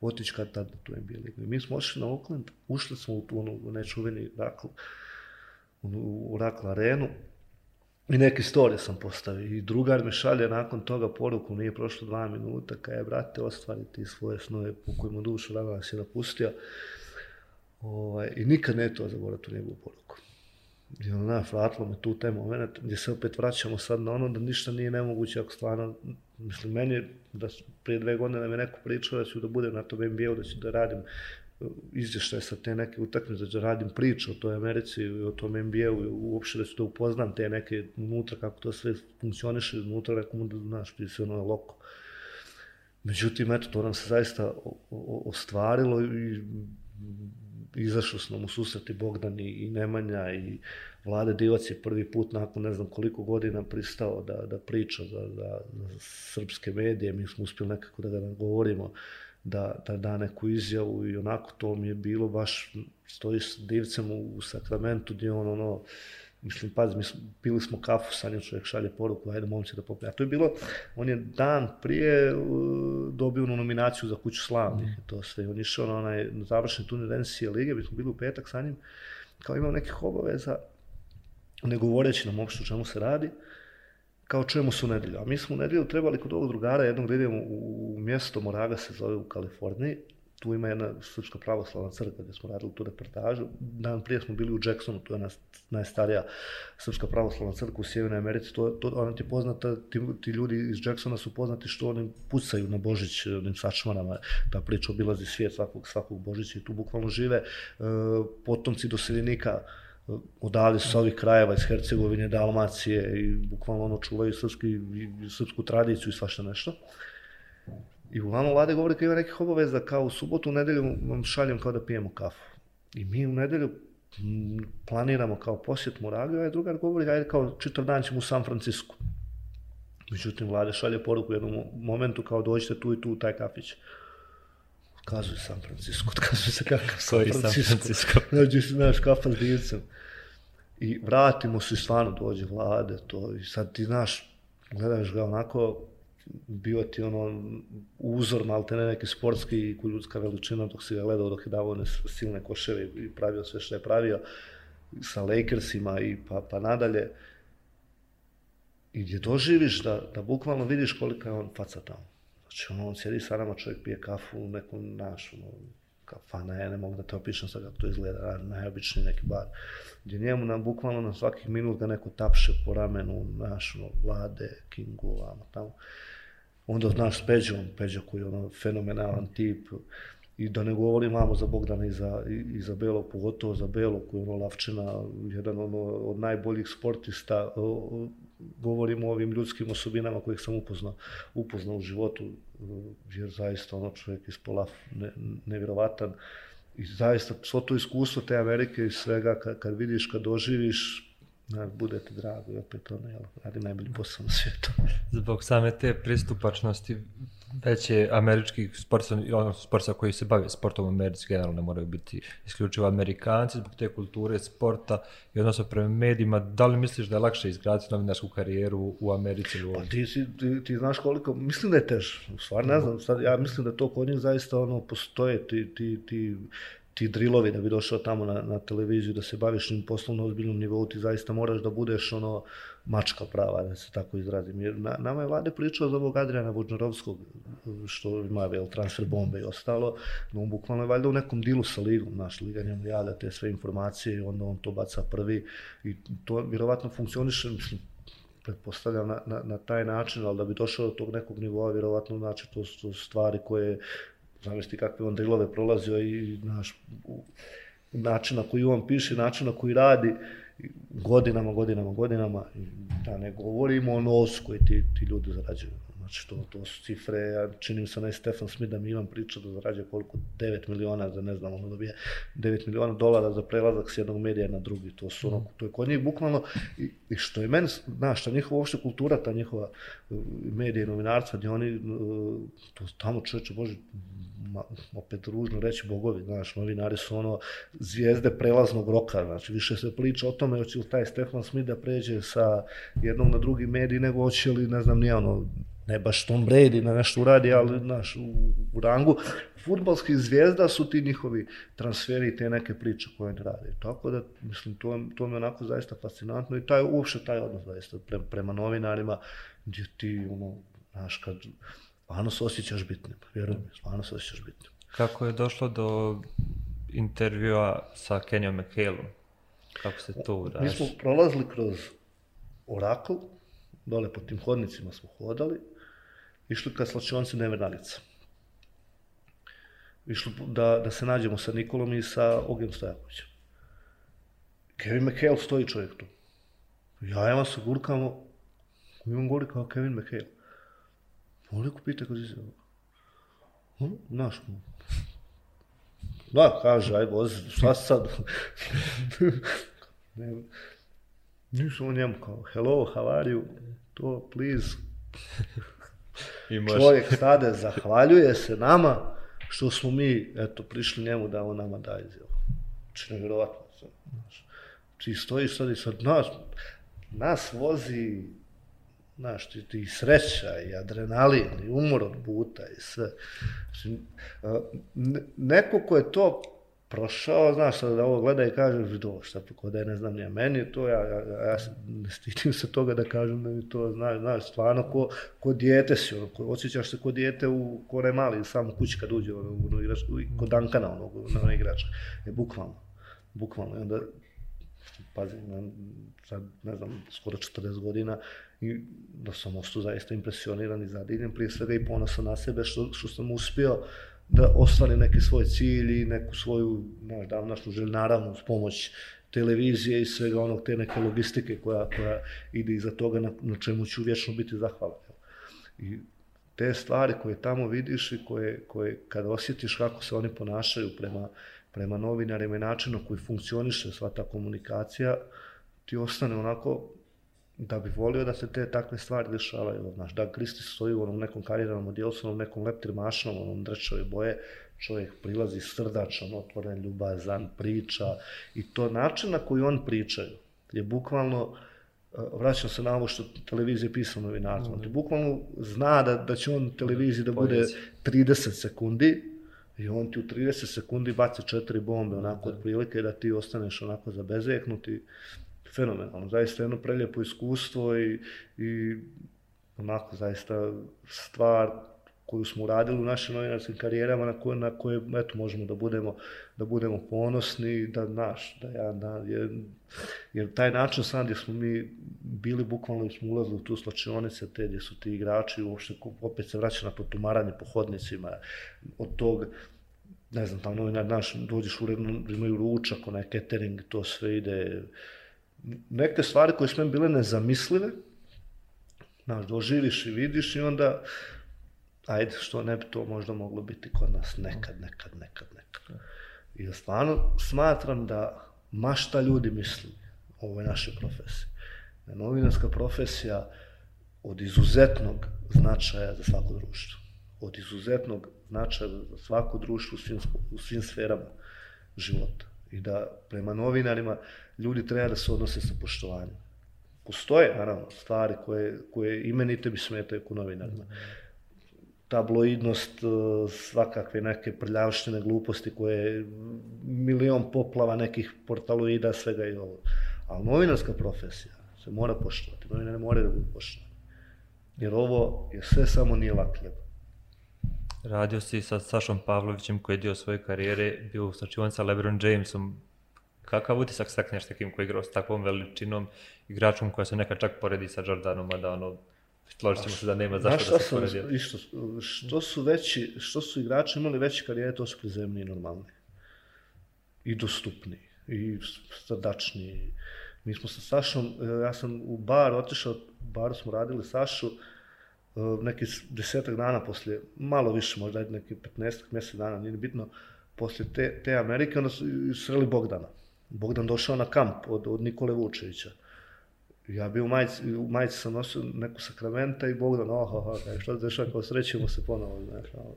otić kad tad na tu NBA ligu. I mi smo ošli na Oakland, ušli smo u tu, u nečuveni rakl, u, u rakl arenu, I neke storije sam postavio. I drugar mi šalje nakon toga poruku, nije prošlo dva minuta, kada je, brate, ostvari ti svoje snove po kojima dušu rana si napustio. Ovaj, I nikad ne to zaboravio tu njegovu poruku. I ono, na, vratilo me tu taj moment gdje se opet vraćamo sad na ono da ništa nije nemoguće ako stvarno, mislim, meni da prije dve godine nam je neko pričao da ću da budem na tom NBA-u, da ću da radim uh, izvještaj sa te neke utakmice, da radim priču o toj Americi i o tom NBA-u, uopšte da se to upoznam, te neke unutra, kako to sve funkcioniše, unutra nekom da znaš, ti se ono loko. Međutim, eto, to nam se zaista ostvarilo i izašli s nam u susreti Bogdan i Nemanja i Vlade Divac je prvi put nakon ne znam koliko godina pristao da, da priča za, za, za srpske medije, mi smo uspjeli nekako da ga govorimo da, da da neku izjavu i onako to mi je bilo baš stoji s divcem u, u sakramentu gdje on ono mislim pazi mi smo, pili smo kafu sa njim čovjek šalje poruku ajde momci da popne a to je bilo on je dan prije uh, dobio onu nominaciju za kuću slavnih mm. to sve on išao na onaj završni turnir NCAA lige mi smo bili u petak sa njim kao imao nekih obaveza ne govoreći nam uopšte o čemu se radi kao čujemo su nedelju. A mi smo u nedelju trebali kod ovog drugara jednog da idemo u mjesto Moraga se zove u Kaliforniji. Tu ima jedna srpska pravoslavna crkva gdje smo radili tu reportažu. Dan prije smo bili u Jacksonu, to je najstarija srpska pravoslavna crkva u Sjevernoj Americi. To, to, ona ti poznata, ti, ti ljudi iz Jacksona su poznati što oni pucaju na Božić onim sačmanama. Ta priča obilazi svijet svakog, svakog Božića i tu bukvalno žive e, potomci doseljenika uh, odavde su ovih krajeva iz Hercegovine, Dalmacije i bukvalno ono čuvaju srpski, srpsku tradiciju i svašta nešto. I uglavnom vlade govori kao ima nekih obaveza, kao u subotu, u nedelju vam šaljem kao da pijemo kafu. I mi u nedelju planiramo kao posjet Moraviju, a drugar govori, ajde kao čitav dan ćemo u San Francisco. Međutim, vlade šalje poruku u jednom momentu kao dođite tu i tu u taj kafić. Kazuj San Francisco, kazuj se kakav San Francisco. Znači, znaš, kafa s divcem. I vratimo se, stvarno dođe vlade, to, i sad ti znaš, gledaš ga onako, bio ti ono uzor, malte ne neki sportski i ljudska veličina dok si ga gledao, dok je davao one silne koševe i pravio sve što je pravio sa Lakersima i pa, pa nadalje. I gdje doživiš da, da bukvalno vidiš kolika je on faca tamo. Znači, ono, on sjedi sa nama, čovjek pije kafu u nekom našu, ono, kafana, ja ne mogu da te opišem sad kako to izgleda, najobičniji neki bar, gdje njemu nam bukvalno na svakih minut ga neko tapše po ramenu, naš, ono, vlade, kingu, ono, tamo. Onda znaš s Peđom, Peđa koji je ono fenomenalan tip, i da ne govorim mamo za Bogdana i za, i, i za Belo, pogotovo za Belo koji je ono lavčina, jedan ono, od najboljih sportista, govorimo o ovim ljudskim osobinama kojih sam upoznao, upoznao u životu, e, jer zaista ono čovjek iz pola ne, nevjerovatan. I zaista, svo to iskustvo te Amerike i svega, kad, kad vidiš, kad doživiš, da budete drago i opet ono, jel, radi najbolji posao na svijetu. Zbog same te pristupačnosti veće američkih sportsa, ono sportsa koji se bave sportom u Americi, generalno ne moraju biti isključivo Amerikanci, zbog te kulture sporta i odnosno prema medijima, da li misliš da je lakše izgraditi novinarsku karijeru u Americi ili u Pa ti, si, ti, ti znaš koliko, mislim da je teže, u stvari ne znam, sad, ja mislim da to kod njih zaista ono, postoje ti, ti, ti, ti drilovi da bi došao tamo na, na televiziju da se baviš njim poslovno ozbiljnom nivou, ti zaista moraš da budeš ono mačka prava, da se tako izrazim. Jer na, nama je vlade pričao za ovog Adriana Vodnarovskog, što ima vel, transfer bombe i ostalo, no on bukvalno je valjda u nekom dilu sa ligom, naš liga njemu javlja te sve informacije i onda on to baca prvi i to vjerovatno funkcioniše, mislim, pretpostavljam na, na, na taj način, ali da bi došao do tog nekog nivoa, vjerovatno znači to su stvari koje zamisli kakve on drilove prolazio i naš, način na koji on piše, način na koji radi, godinama, godinama, godinama, da ne govorimo o nosu koji ti, ti ljudi zarađuju. Znači, to, to su cifre, ja činim se onaj Stefan Smith da mi imam priča da zarađuje koliko, 9 miliona, da ne znam, ono dobije 9 miliona dolara za prelazak s jednog medija na drugi, to su ono, to je kod njih bukvalno, i, i što je meni, znaš, ta njihova uopšte kultura, ta njihova e, medija i novinarstva, gdje oni, e, to tamo čoveče, bože, ma, opet ružno reći bogovi, znaš, novinari su ono zvijezde prelaznog roka, znači više se priča o tome hoće li taj Stefan Smith da pređe sa jednog na drugi medij, nego hoće li, ne znam, nije ono, ne baš Tom Brady na nešto uradi, ali naš, u, u rangu futbalskih zvijezda su ti njihovi transferi i te neke priče koje oni rade. Tako da, mislim, to, to mi je onako zaista fascinantno i taj, uopšte taj odnos zaista pre, prema novinarima, gdje ti, ono, znaš, kad stvarno se osjećaš bitnim, vjerujem mi, stvarno se osjećaš bitnim. Kako je došlo do intervjua sa Kenjom McHaleom? Kako se to uradi? Mi smo prolazili kroz Oracle, dole po tim hodnicima smo hodali, išli ka slačionici Nevernalica. Išli da, da se nađemo sa Nikolom i sa Ogem Stojakovićem. Kevin McHale stoji čovjek tu. Ja ima se gurkamo, imam gori kao Kevin McHale. Oni ko pita kod izjava. Hm, naš mu. Da, kaže, aj vozi, šta sad? ne, nisam u njemu kao, hello, how are you? To, please. I može. Čovjek stade, zahvaljuje se nama što smo mi, eto, prišli njemu da on nama da izjavu. Znači, nevjerovatno. Znaš. Ti stojiš sad i sad, nas, nas vozi znaš, ti, ti sreća i adrenalin i umor od puta i sve. Znači, neko ko je to prošao, znaš, da ovo gleda i kaže, vidio, šta pa da je, ne znam, nije meni to, ja, ja, ja, ja ne stitim se toga da kažem da mi to, znaš, znaš, stvarno, ko, ko dijete si, ono, ko, osjećaš se ko dijete u, ko ne mali, samo kući kad uđe, ono, ono, igrač, ko Dankana, ono, na ono igrača, je bukvalno, bukvalno, i onda, pazi, sad, ne znam, skoro 40 godina, i da sam ostao zaista impresioniran i zadivljen, prije svega i ponosan na sebe što, što sam uspio da ostvari neki svoj cilj i neku svoju, znaš, našu želju, naravno, s pomoć televizije i svega onog, te neke logistike koja, koja ide iza toga na, na čemu ću vječno biti zahvalan. I te stvari koje tamo vidiš i koje, koje kada osjetiš kako se oni ponašaju prema, prema novinarima i načinu koji funkcioniše sva ta komunikacija, ti ostane onako da bi volio da se te takve stvari dešavaju. Znaš, da Kristi stoji u onom nekom odijelu, sa onom nekom leptir mašnom, onom drčave boje, čovjek prilazi srdačan, otvoren, ljubazan, priča i to način na koji on pričaju je bukvalno, e, vraćam se na ovo što televizija pisao novinarstvo, mm -hmm. bukvalno zna da, da će on televiziji da bude 30 sekundi i on ti u 30 sekundi baci četiri bombe onako od prilike da ti ostaneš onako zabezeknuti fenomenalno, zaista jedno preljepo iskustvo i, i onako zaista stvar koju smo uradili u našim novinarskim karijerama na koje, na koje eto, možemo da budemo, da budemo ponosni, da naš, da ja, da, jer, jer taj način sam gdje smo mi bili bukvalno smo ulazili u tu slačionice te gdje su ti igrači uopšte opet se vraća na to tumaranje po hodnicima od tog ne znam, tamo novinar naš, dođeš uredno, imaju ručak, onaj catering, to sve ide, neke stvari koje su bile nezamislive, znaš, doživiš i vidiš i onda, ajde, što ne bi to možda moglo biti kod nas nekad, nekad, nekad, nekad. I ja stvarno smatram da ma šta ljudi misli o ovoj našoj profesiji. Da je novinarska profesija od izuzetnog značaja za svako društvo. Od izuzetnog značaja za svako društvo u svim, u svim sferama života. I da prema novinarima ljudi treba da se odnose sa poštovanjem. Postoje, naravno, stvari koje, koje imenite bi smetaju ku novinarima. Tabloidnost, e, svakakve neke prljavštine, gluposti koje milion poplava nekih portaloida, svega i ovo. Ali novinarska profesija se mora poštovati. Novinari moraju da budu poštovani. Jer ovo je sve samo nije lak hljeb. Radio si sa Sašom Pavlovićem koji je dio svoje karijere, bio sačivan sa LeBron Jamesom. Kakav utisak stakneš takim koji igrao s takvom veličinom igračom koja se neka čak poredi sa Jordanom, a da ono, složit ćemo se da nema zašto da se poredi. Što, što, su veći, što su igrači imali veće karijere, to su prizemni i normalni. I dostupni. I srdačni. Mi smo sa Sašom, e, ja sam u bar otišao, u baru smo radili Sašu, e, neki desetak dana poslije, malo više, možda neki 15 mjesec dana, nije bitno, poslije te, te Amerike, onda su sreli Bogdana. Bogdan došao na kamp od, od Nikole Vučevića. Ja bi u majici, u majici sam nosio neku sakramenta i Bogdan, oh, oh, oh, što se dešava, kao srećemo se ponovo, znaš. Ono.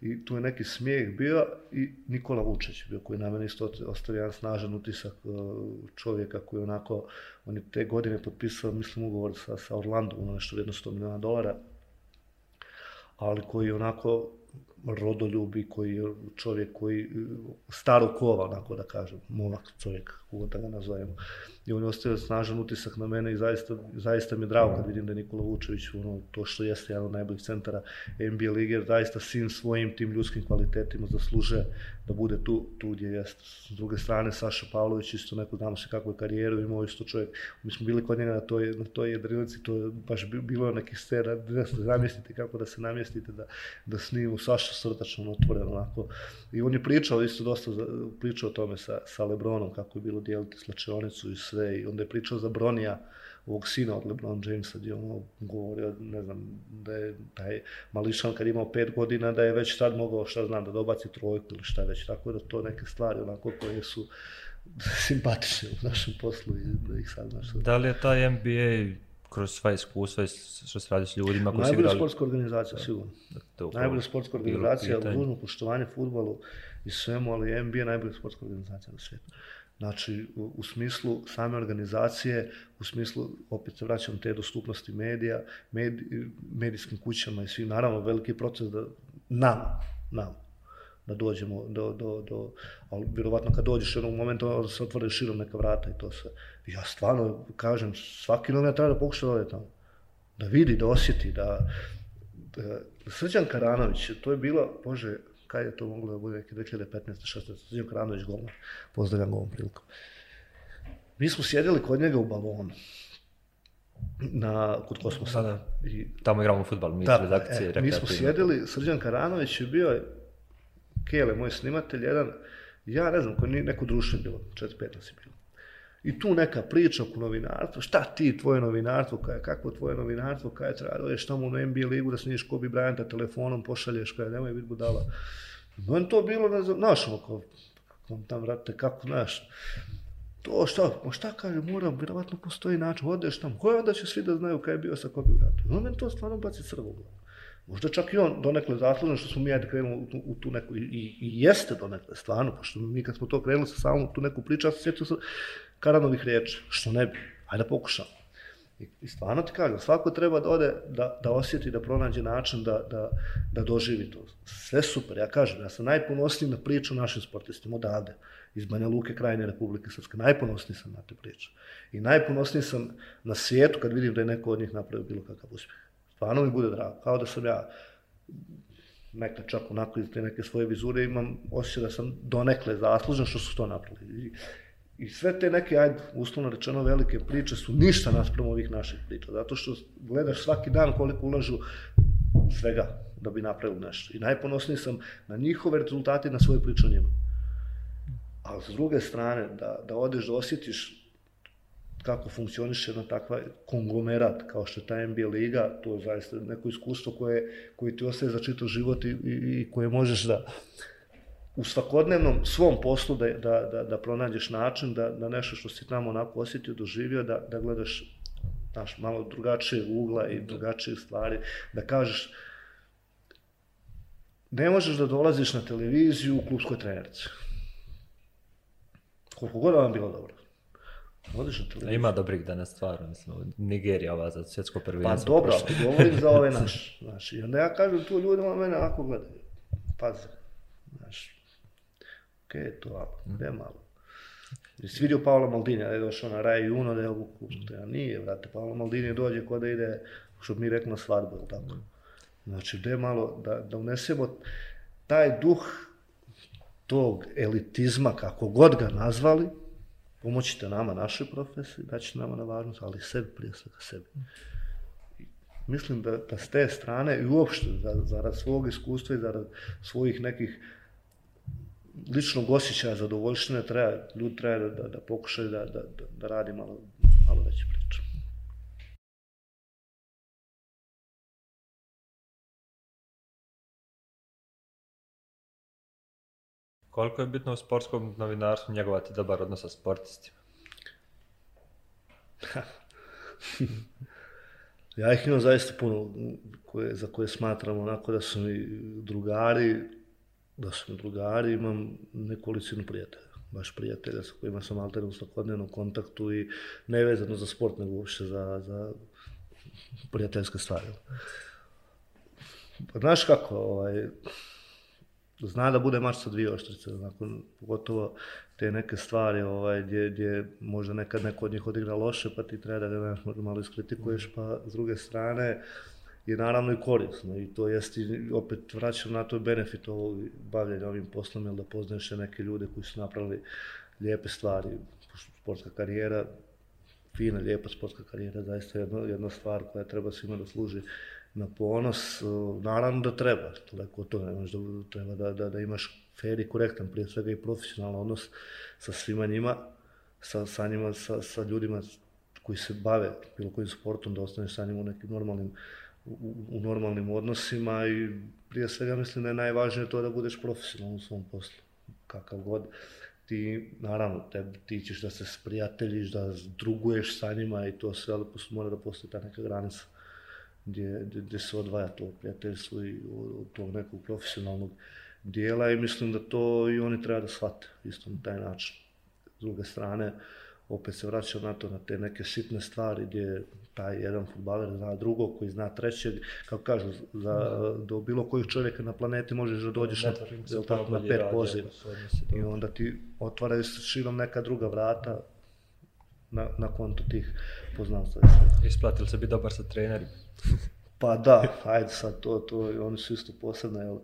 I tu je neki smijeh bio i Nikola Vučić bio koji na mene isto ostavio jedan snažan utisak e, čovjeka koji onako, on je te godine potpisao, mislim, ugovor sa, sa Orlando, ono nešto vrijedno 100 miliona dolara, ali koji onako rodoljubi, koji je čovjek koji staro kova, onako da kažem, momak čovjek, kako da ga nazovemo. I on je ostavio snažan utisak na mene i zaista, zaista mi je drago kad vidim da je Nikola Vučević, ono, to što jeste jedan od najboljih centara NBA lige, zaista svim svojim tim ljudskim kvalitetima zasluže da bude tu, tu gdje jeste. S druge strane, Saša Pavlović, isto neko znamo se kakvu je karijeru, imao isto čovjek. Mi smo bili kod njega na toj, na toj jedrilici, to je baš bilo nekih scena, da se namjestite, kako da se namjestite, da, da snimu Saša srdačno, otvoreno, onako. I on je pričao isto dosta, pričao o tome sa, sa Lebronom, kako je bilo dijeliti slačionicu i sve. I onda je pričao za Bronija, ovog sina od LeBron Jamesa, gdje ono govorio, ne znam, da je taj mališan kad imao pet godina, da je već tad mogao, šta znam, da dobaci trojku ili šta već, tako da to neke stvari onako koje su simpatične u našem poslu i da ih sad znaš. Da li je taj NBA kroz sva iskustva što se radi s ljudima koji su igrali? Najbolja sportska organizacija, sigurno. Najbolja sportska organizacija, dužno poštovanje futbolu i svemu, ali NBA je najbolja sportska organizacija na svijetu. Znači, u, u smislu same organizacije, u smislu, opet se vraćam, te dostupnosti medija, med, medijskim kućama i svi, naravno, veliki proces da nam, nam, da dođemo do, do, do ali vjerovatno kad dođeš jednog momenta, onda se otvore širom neka vrata i to se, Ja stvarno kažem, svaki novinar treba da pokuša da ode tamo. Da vidi, da osjeti, da, da Srđan Karanović, to je bilo, Bože, kaj je to moglo da bude neki 2015. 16. Srđan Karanović golman, pozdravljam ovom prilikom. Mi smo sjedili kod njega u balonu na kod kosmosa. Da, da. I, tamo igramo futbal, mi da, redakcije. E, mi smo sjedili, Srđan Karanović je bio, Kele, moj snimatelj, jedan, ja ne znam, koji nije neko društvo bilo, 4-5 nas je bilo. I tu neka priča oko novinarstva, šta ti, tvoje novinarstvo, kaj, kako tvoje novinarstvo, kaj treba, doješ tamo u NBA ligu da sniješ Kobe Bryanta telefonom, pošalješ, kaj, nemoj biti budala. No, to bilo, ne znam, znaš, ono, oko, kako tam vrate, kako, znaš, to šta, pa šta kaže, moram, vjerovatno postoji način, odeš tam, koje onda će svi da znaju kaj je bio sa Kobe Bryantom. No, meni to stvarno baci crvo glavu. Možda čak i on donekle zaslužen što smo mi ajde krenuli u tu, u tu neku, i, i jeste donekle, stvarno, pošto mi kad smo to krenuli sa samom tu neku priču, ja se sjetio sam, Karanovih riječi, što ne bi, ajde da. I, I stvarno ti kažem, svako treba da ode, da, da osjeti, da pronađe način da, da, da doživi to. Sve super, ja kažem, ja sam najponosniji na priču našim sportistima odavde, iz Banja Luke, krajine Republike Srpske. Najponosniji sam na te priče. I najponosniji sam na svijetu kad vidim da je neko od njih napravio bilo kakav uspjeh. Stvarno mi bude drago. Kao da sam ja nekad čak onako iz te neke svoje vizure imam osjećaj da sam donekle zaslužen što su to napravili. I, sve te neke, ajde, uslovno rečeno, velike priče su ništa naspram ovih naših priča. Zato što gledaš svaki dan koliko ulažu svega da bi napravili nešto. I najponosniji sam na njihove rezultate i na svoje priče o njima. A s druge strane, da, da odeš da osjetiš kako funkcioniše jedna takva konglomerat kao što je ta NBA liga, to je zaista neko iskustvo koje, koje ti ostaje za čitav život i, i, i koje možeš da, u svakodnevnom svom poslu da, da, da, da pronađeš način da, da nešto što si tamo onako osjetio, doživio, da, da gledaš znaš, malo drugačije ugla i drugačije stvari, da kažeš ne možeš da dolaziš na televiziju u klubskoj trenerci. Koliko god vam bilo dobro. Odiš. Ima dobrih danas stvarno, mislim, Nigerija ova za svjetsko Pa prvenstvo. dobro, ali govorim za ove naše. Znaš, I onda ja kažem tu ljudima mene ovako gledaju. Pazi. Okej, okay, to ako, gdje malo. Jesi vidio Paolo Maldini, da je došao na Raj Juno, da je ovu klubu. Ja nije, vrate, Paolo Maldini dođe kod da ide, što bi mi rekli na svadbu, ili tako. Znači, gdje malo, da, da unesemo taj duh tog elitizma, kako god ga nazvali, pomoćite nama, našoj profesiji, daći nama na važnost, ali sebi, prije svega sebi. Mislim da, da s te strane i uopšte za, zarad svog iskustva i zarad svojih nekih ličnog osjećaja zadovoljštine treba, ljudi treba da, da, da pokušaju da, da, da, radi malo, malo veće priče. Koliko je bitno u sportskom novinarstvu njegovati dobar odnos sa sportistima? Ja ih imam zaista puno koje, za koje smatram onako da su mi drugari, da su drugari, imam nekolicinu prijatelja, baš prijatelja sa kojima sam alterno u svakodnevnom kontaktu i nevezano za sport, nego uopšte za, za prijateljske stvari. Pa znaš kako, ovaj, zna da bude mač sa dvije oštrice, nakon, pogotovo te neke stvari ovaj, gdje, gdje možda nekad neko od njih odigra loše, pa ti treba da ga znaš, malo iskritikuješ, pa s druge strane je naravno i korisno i to jest i opet vraćam na to benefit ovog bavljenja ovim poslom, jer da poznaješ neke ljude koji su napravili lijepe stvari, sportska karijera, fina, lijepa sportska karijera, zaista jedna, jedna stvar koja treba svima da služi na ponos, naravno da treba, daleko to ne možda treba da, da, da imaš fair i korektan, prije svega i profesionalan odnos sa svima njima, sa, sa njima, sa, sa ljudima koji se bave bilo kojim sportom, da ostaneš sa njima u nekim normalnim, u, u normalnim odnosima i prije svega mislim da je najvažnije to da budeš profesionalan u svom poslu, kakav god ti, naravno, te, ti ćeš da se sprijateljiš, da druguješ sa njima i to sve, ali mora da postoji ta neka granica gdje, gdje, gdje se odvaja to prijateljstvo i od tog nekog profesionalnog dijela i mislim da to i oni treba da shvate isto na taj način. S druge strane, opet se vraćam na to, na te neke sitne stvari gdje taj jedan futbaler zna drugog koji zna trećeg, kako kažu, za, do bilo kojih čovjeka na planeti možeš da dođeš na, tako, na pet poziva. I onda ti otvaraju se širom neka druga vrata na, na konto tih poznanstva. Isplatili se biti dobar sa trenerima? pa da, ajde sad, to, to, oni su isto posebne, jel,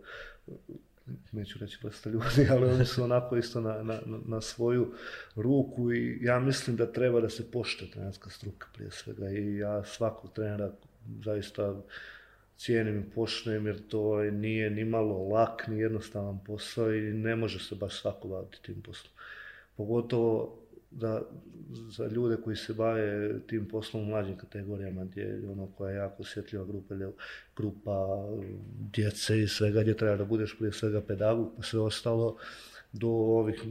neću reći vrsta ljudi, ali oni su onako isto na, na, na svoju ruku i ja mislim da treba da se pošte trenerska struka prije svega i ja svakog trenera zaista cijenim i poštujem jer to nije ni malo lak, ni jednostavan posao i ne može se baš svako baviti tim poslom. Pogotovo da za ljude koji se bave tim poslom u mlađim kategorijama, gdje je ono koja je jako osjetljiva grupa, grupa djece i svega, gdje treba da budeš prije svega pedagog, pa sve ostalo, do ovih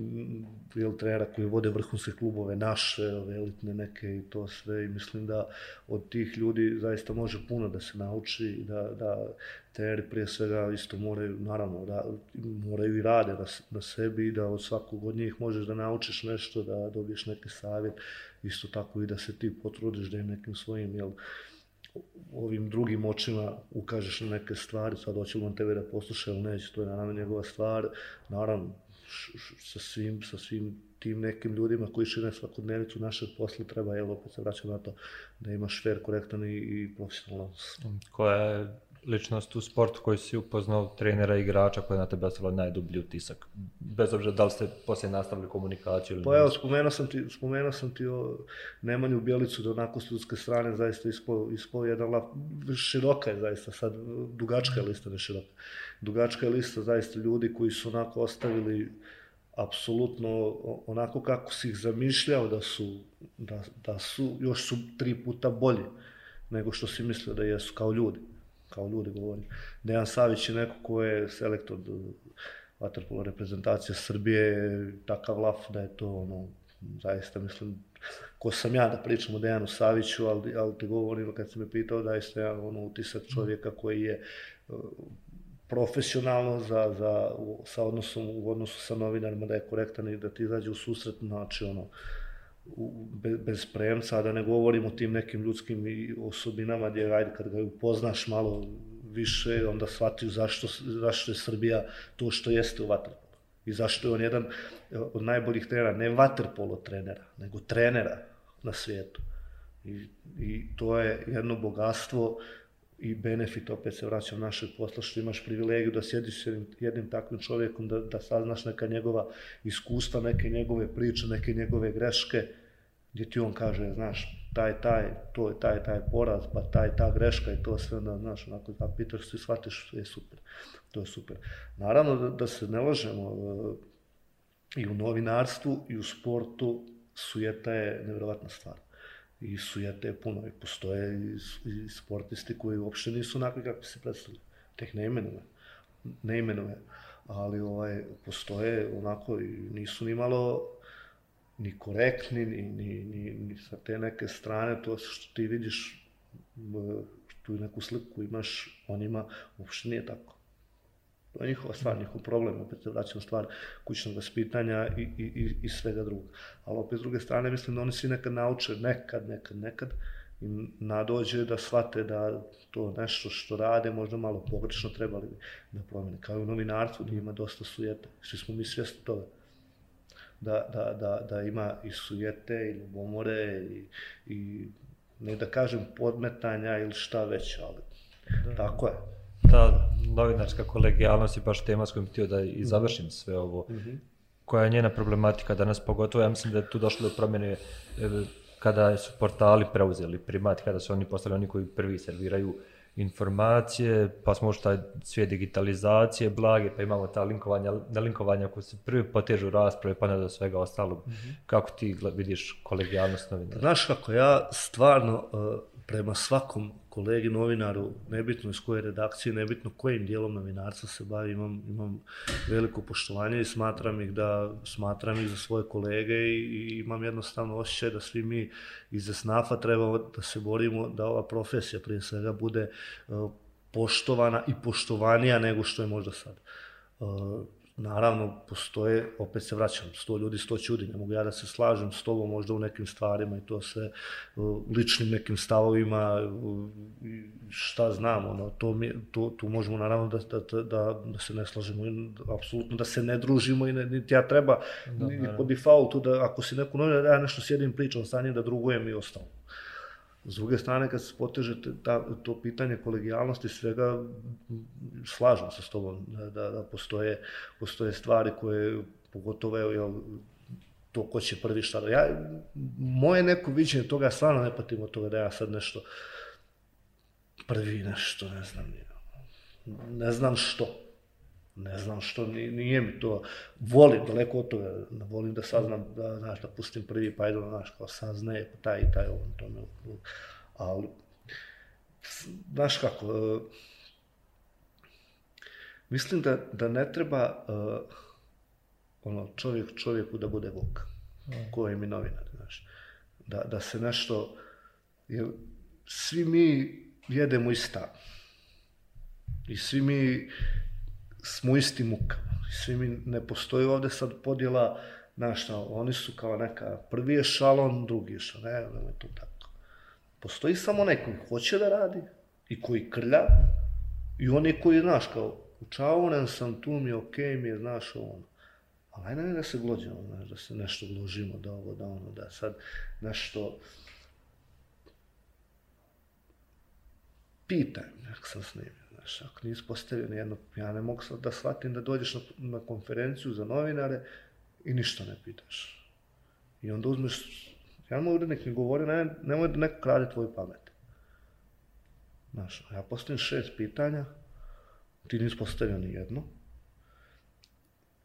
jel, trenera koji vode vrhunske klubove, naše, ove elitne neke i to sve. I mislim da od tih ljudi zaista može puno da se nauči i da, da treneri prije svega isto moraju, naravno, da, moraju i rade na, na sebi i da od svakog od njih možeš da naučiš nešto, da dobiješ neki savjet, isto tako i da se ti potrudiš da im nekim svojim, jel, ovim drugim očima ukažeš na neke stvari, sad hoće on tebe da posluša ili neće, to je naravno njegova stvar, naravno, sa svim, sa svim tim nekim ljudima koji šire svakodnevicu našeg posla treba, evo opet se vraćam na to, da imaš fair, korektan i, i profesionalan. Koja je ličnost u sportu koji si upoznao trenera i igrača koja je na tebe ostavila najdublji utisak? Bez obzira da li ste poslije nastavili komunikaciju ili Pa evo, spomenuo sam ti, spomenuo sam ti o Nemanju Bjelicu da onako s ljudske strane zaista ispo, ispo jedan lap, široka je zaista sad, dugačka je lista, ne široka. Dugačka je lista zaista ljudi koji su onako ostavili apsolutno onako kako si ih zamišljao da su, da, da su, još su tri puta bolji nego što si mislio da jesu kao ljudi kao ljudi govorim. Dejan Savić je neko ko je selektor vaterpolo eh, reprezentacije Srbije takav laf da je to ono, zaista mislim, ko sam ja da pričam o Dejanu Saviću, ali, ali te govorim kad si me pitao da je sve ono, utisak čovjeka koji je eh, profesionalno za, za, sa odnosom, u odnosu sa novinarima da je korektan i da ti izađe u susret, znači ono, bez, bez premca, da ne govorim o tim nekim ljudskim osobinama gdje, ajde, kad ga upoznaš malo više, onda shvatiš zašto, zašto je Srbija to što jeste u vaterpolu. I zašto je on jedan e, od najboljih trenera, ne vaterpolo trenera, nego trenera na svijetu. I, I to je jedno bogatstvo i benefit, opet se vraćam našeg posla, što imaš privilegiju da sjediš s jednim, jednim takvim čovjekom, da, da saznaš neka njegova iskustva, neke njegove priče, neke njegove greške, gdje ti on kaže, znaš, taj, taj, to je taj, taj poraz, pa taj, ta greška i to sve, onda, znaš, onako, da pitaš, ti shvatiš, je super, to je super. Naravno, da, da se ne lažemo, e, i u novinarstvu, i u sportu, sujeta je nevjerovatna stvar. I sujeta je puno, i postoje i, i sportisti koji uopšte nisu onakvi kako se predstavljaju. Teh ne imenuje, ne imenuje, ali ovaj, postoje onako i nisu ni malo ni korektni, ni, ni, ni, ni sa te neke strane, to što ti vidiš, tu neku sliku imaš, on ima, uopšte nije tako. To je njihova stvar, njihov problem, opet se vraćam stvar kućnog vaspitanja i, i, i, i svega drugog. Ali opet s druge strane, mislim da oni svi nekad nauče, nekad, nekad, nekad, i nadođe da shvate da to nešto što rade možda malo pogrešno trebali da promene. Kao i u novinarstvu gdje ima dosta sujeta. Svi smo mi svjesni toga da, da, da, da ima i sujete i ljubomore i, i ne da kažem podmetanja ili šta već, ali da. tako je. Ta novinarska kolegijalnost je baš tema s kojim htio da i mhm. završim sve ovo. Mm -hmm. Koja je njena problematika danas, pogotovo ja mislim da je tu došlo do promjene e, kada su portali preuzeli primat, kada su oni postali oni koji prvi serviraju informacije, pa smo ušli taj svijet digitalizacije, blage, pa imamo ta linkovanja, na linkovanja koje se prvi potežu rasprave, pa ne do svega ostalog. Mm -hmm. Kako ti vidiš kolegijalnost novinara? Znaš kako, ja stvarno uh, prema svakom kolegi novinaru, nebitno iz koje redakcije, nebitno kojim dijelom novinarstva se bavi, imam, imam veliko poštovanje i smatram ih da smatram ih za svoje kolege i, i imam jednostavno osjećaj da svi mi iz SNAF-a trebamo da se borimo da ova profesija prije svega bude uh, poštovana i poštovanija nego što je možda sad. Uh, Naravno, postoje, opet se vraćam, sto ljudi, sto čudi, ne mogu ja da se slažem s tobom možda u nekim stvarima i to sve ličnim nekim stavovima, šta znamo, ono, to, mi, to, tu možemo naravno da, da, da, da se ne slažemo, apsolutno da se ne družimo i ne, niti ja treba, da, ni, po defaultu, da ako si neku novinu, da ja nešto sjedim pričam sa njim, da drugujem i ostalo. S druge strane, kad se poteže ta, to pitanje kolegijalnosti, svega slažem se s tobom da, da, da postoje, postoje stvari koje, pogotovo, evo, jel, to ko će prvi šta. Ja, moje neko viđenje toga, stvarno ne patim od toga da ja sad nešto prvi nešto, ne znam, ne znam što. Ne znam što, nije mi to, volim daleko od toga, volim da saznam, da, znaš, da pustim prvi, pa idu, znaš, kao saznaje, pa taj i taj, on to me, ali, znaš kako, uh, mislim da, da ne treba, uh, ono, čovjek čovjeku da bude vuk, mm. koji mi novinar, znaš, da, da se nešto, jer svi mi jedemo ista, i svi mi, smo isti mukama. Svi mi ne postoji ovde sad podjela, znaš šta, oni su kao neka, prvi je šalon, drugi je šalon, ne, ne, ne, to tako. Postoji samo neko koji hoće da radi i koji krlja i oni koji, znaš, kao, učavoren sam, tu mi je okej, okay, mi je, znaš, ono. Ali ajde ne da se glođemo, znaš, da se nešto gložimo, da ovo, da ono, da sad nešto... Pitaj, nek sam snimio. Znaš, ako nisi postavio ni jedno, ja ne mogu da shvatim da dođeš na, na konferenciju za novinare i ništa ne pitaš. I onda uzmeš, ja da nek mi govori, ne, nemoj da neko krade tvoju pamet. Znaš, ja postavim šest pitanja, ti nisi postavio ni jedno,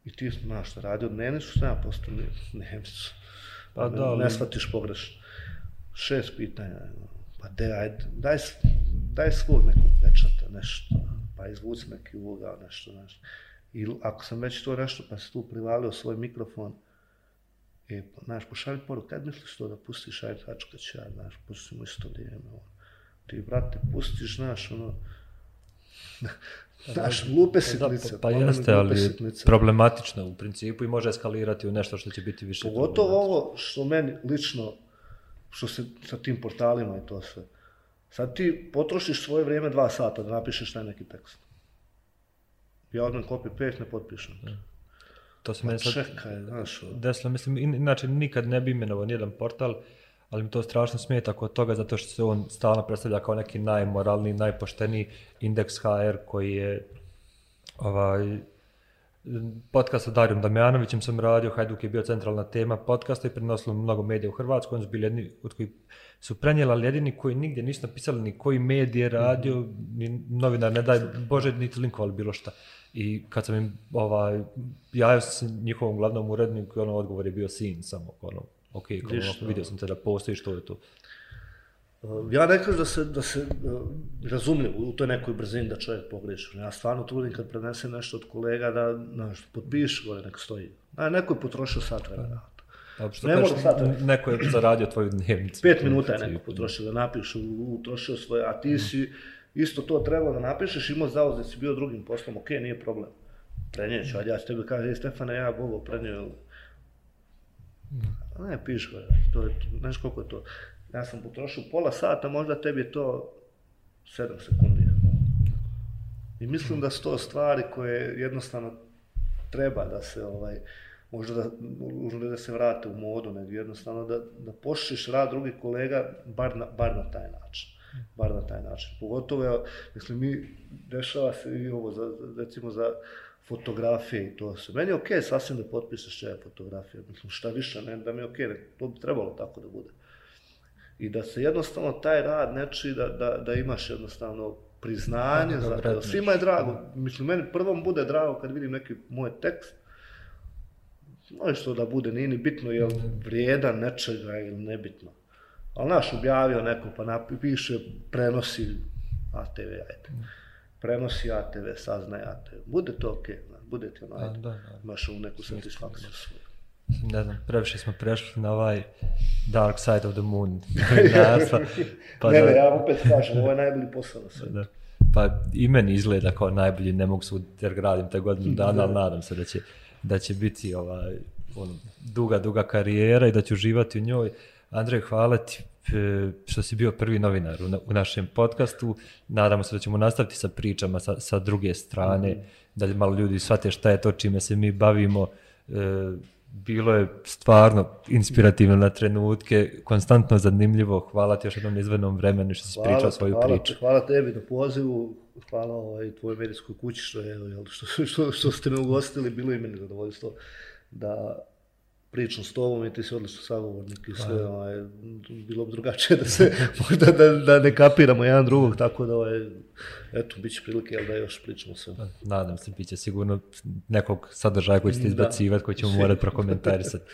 i ti, znaš, radio dnevnicu, što ja postavio dnevnicu. Pa da, ne, ne shvatiš pogrešno. Šest pitanja, pa de, ajde, daj, daj svog nekog pečata, nešto, pa izvuci neki uloga, nešto, nešto. I ako sam već to nešto, pa se tu privalio svoj mikrofon, e, pa, znaš, pošalj poru, kad misliš to da pustiš, ajde, hačka će ja, znaš, pustimo isto vrijeme, ono. Ti, brate, pustiš, znaš, ono, Znaš, glupe sitnice. Pa, pa jeste, ali sitnice. problematično u principu i može eskalirati u nešto što će biti više. Pogotovo ovo što meni lično, što se sa tim portalima i to sve. Sad ti potrošiš svoje vrijeme dva sata da napišeš taj neki tekst. Ja odmah copy paste ne potpišem. Ja. To se pa meni sad... Čekaj, znaš. Deslo, mislim, inače nikad ne bi imenovao nijedan portal, ali mi to strašno smeta kod toga zato što se on stalno predstavlja kao neki najmoralniji, najpošteniji indeks HR koji je ovaj, podcast sa Darijom Damjanovićem sam radio, Hajduk je bio centralna tema podcasta i prenosilo mnogo medija u Hrvatskoj, oni su bili jedni od koji su prenijeli, ali jedini koji nigdje nisu napisali ni koji medije radio, mm -hmm. ni novinar, ne daj Bože, niti linkovali bilo šta. I kad sam im, ovaj, javio se njihovom glavnom uredniku, ono odgovor je bio sin samo, ono, ok, ono, vidio sam te da postoji što je to. Uh, ja ne kažem da se, da se uh, razumljiv u toj nekoj brzini da čovjek pogreši. Ja stvarno trudim kad prenesem nešto od kolega da znaš, potpiš gore, nek stoji. A neko je potrošio sat vremena. Što ne kažeš, sat neko je zaradio tvoju dnevnicu. Pet minuta je neko potrošio da napiš, utrošio svoje, a ti si isto to trebalo da napišeš, imao zauzet si bio drugim poslom, ok, nije problem. Prenijeć, ali ja ću tebi kažem, Stefane, ja Bogo prenio. Ne, piš gore, to je, znaš koliko je to ja sam potrošio pola sata, možda tebi je to 7 sekundi. I mislim da su to stvari koje jednostavno treba da se ovaj možda da, možda da se vrate u modu, nego jednostavno da, da pošliš rad drugih kolega bar na, bar na taj način. Bar na taj način. Pogotovo, ja, mislim, mi dešava se i ovo, za, recimo, za fotografije i to se. Meni je okej okay, sasvim da potpišeš čeja fotografije. Mislim, šta više, ne, da mi je okej, okay, to bi trebalo tako da bude i da se jednostavno taj rad neči da, da, da imaš jednostavno priznanje da, za to. Svima je drago. Mislim, meni prvom bude drago kad vidim neki moj tekst. Može što da bude, nije ni bitno je vrijedan nečega ili nebitno. Ali naš objavio neko pa napiše prenosi ATV, ajde. Prenosi ATV, saznaj ATV. Bude to okej, okay, bude ti ono, ajde. Imaš u neku satisfakciju svoju ne znam, previše smo prešli na ovaj Dark Side of the Moon. pa ne, ne, ja opet kažem, ovo je najbolji posao na svijetu. Pa i meni izgleda kao najbolji, ne mogu sud jer gradim te godinu dana, ali nadam se da će, da će biti ovaj, on, duga, duga karijera i da ću uživati u njoj. Andrej, hvala ti e, što si bio prvi novinar u, na, u našem podcastu. Nadamo se da ćemo nastaviti sa pričama sa, sa druge strane, mm. da malo ljudi shvate šta je to čime se mi bavimo. E, bilo je stvarno inspirativno na trenutke, konstantno zanimljivo. Hvala ti još jednom izvednom vremenu što si pričao svoju hvala, priču. Hvala tebi na pozivu, hvala ovaj, tvojoj medijskoj kući što, je, što, što, što ste me ugostili, bilo i meni zadovoljstvo da pričam s tobom i ti si odlično sagovornik i sve, ovaj, bilo bi drugačije da se, možda da, da ne kapiramo jedan drugog, tako da, ovaj, eto, bit će prilike, jel da još pričamo sve. Nadam se, bit će sigurno nekog sadržaja koji ćete izbacivati, koji ćemo morati prokomentarisati.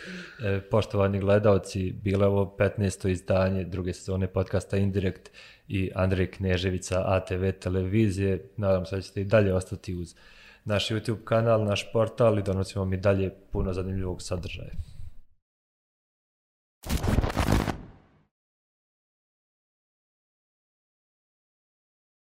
E, poštovani gledalci, bilo ovo 15. izdanje druge sezone podcasta Indirekt i Andrej Kneževica ATV televizije. Nadam se da ćete i dalje ostati uz naš YouTube kanal, naš portal i donosimo mi dalje puno zanimljivog sadržaja. you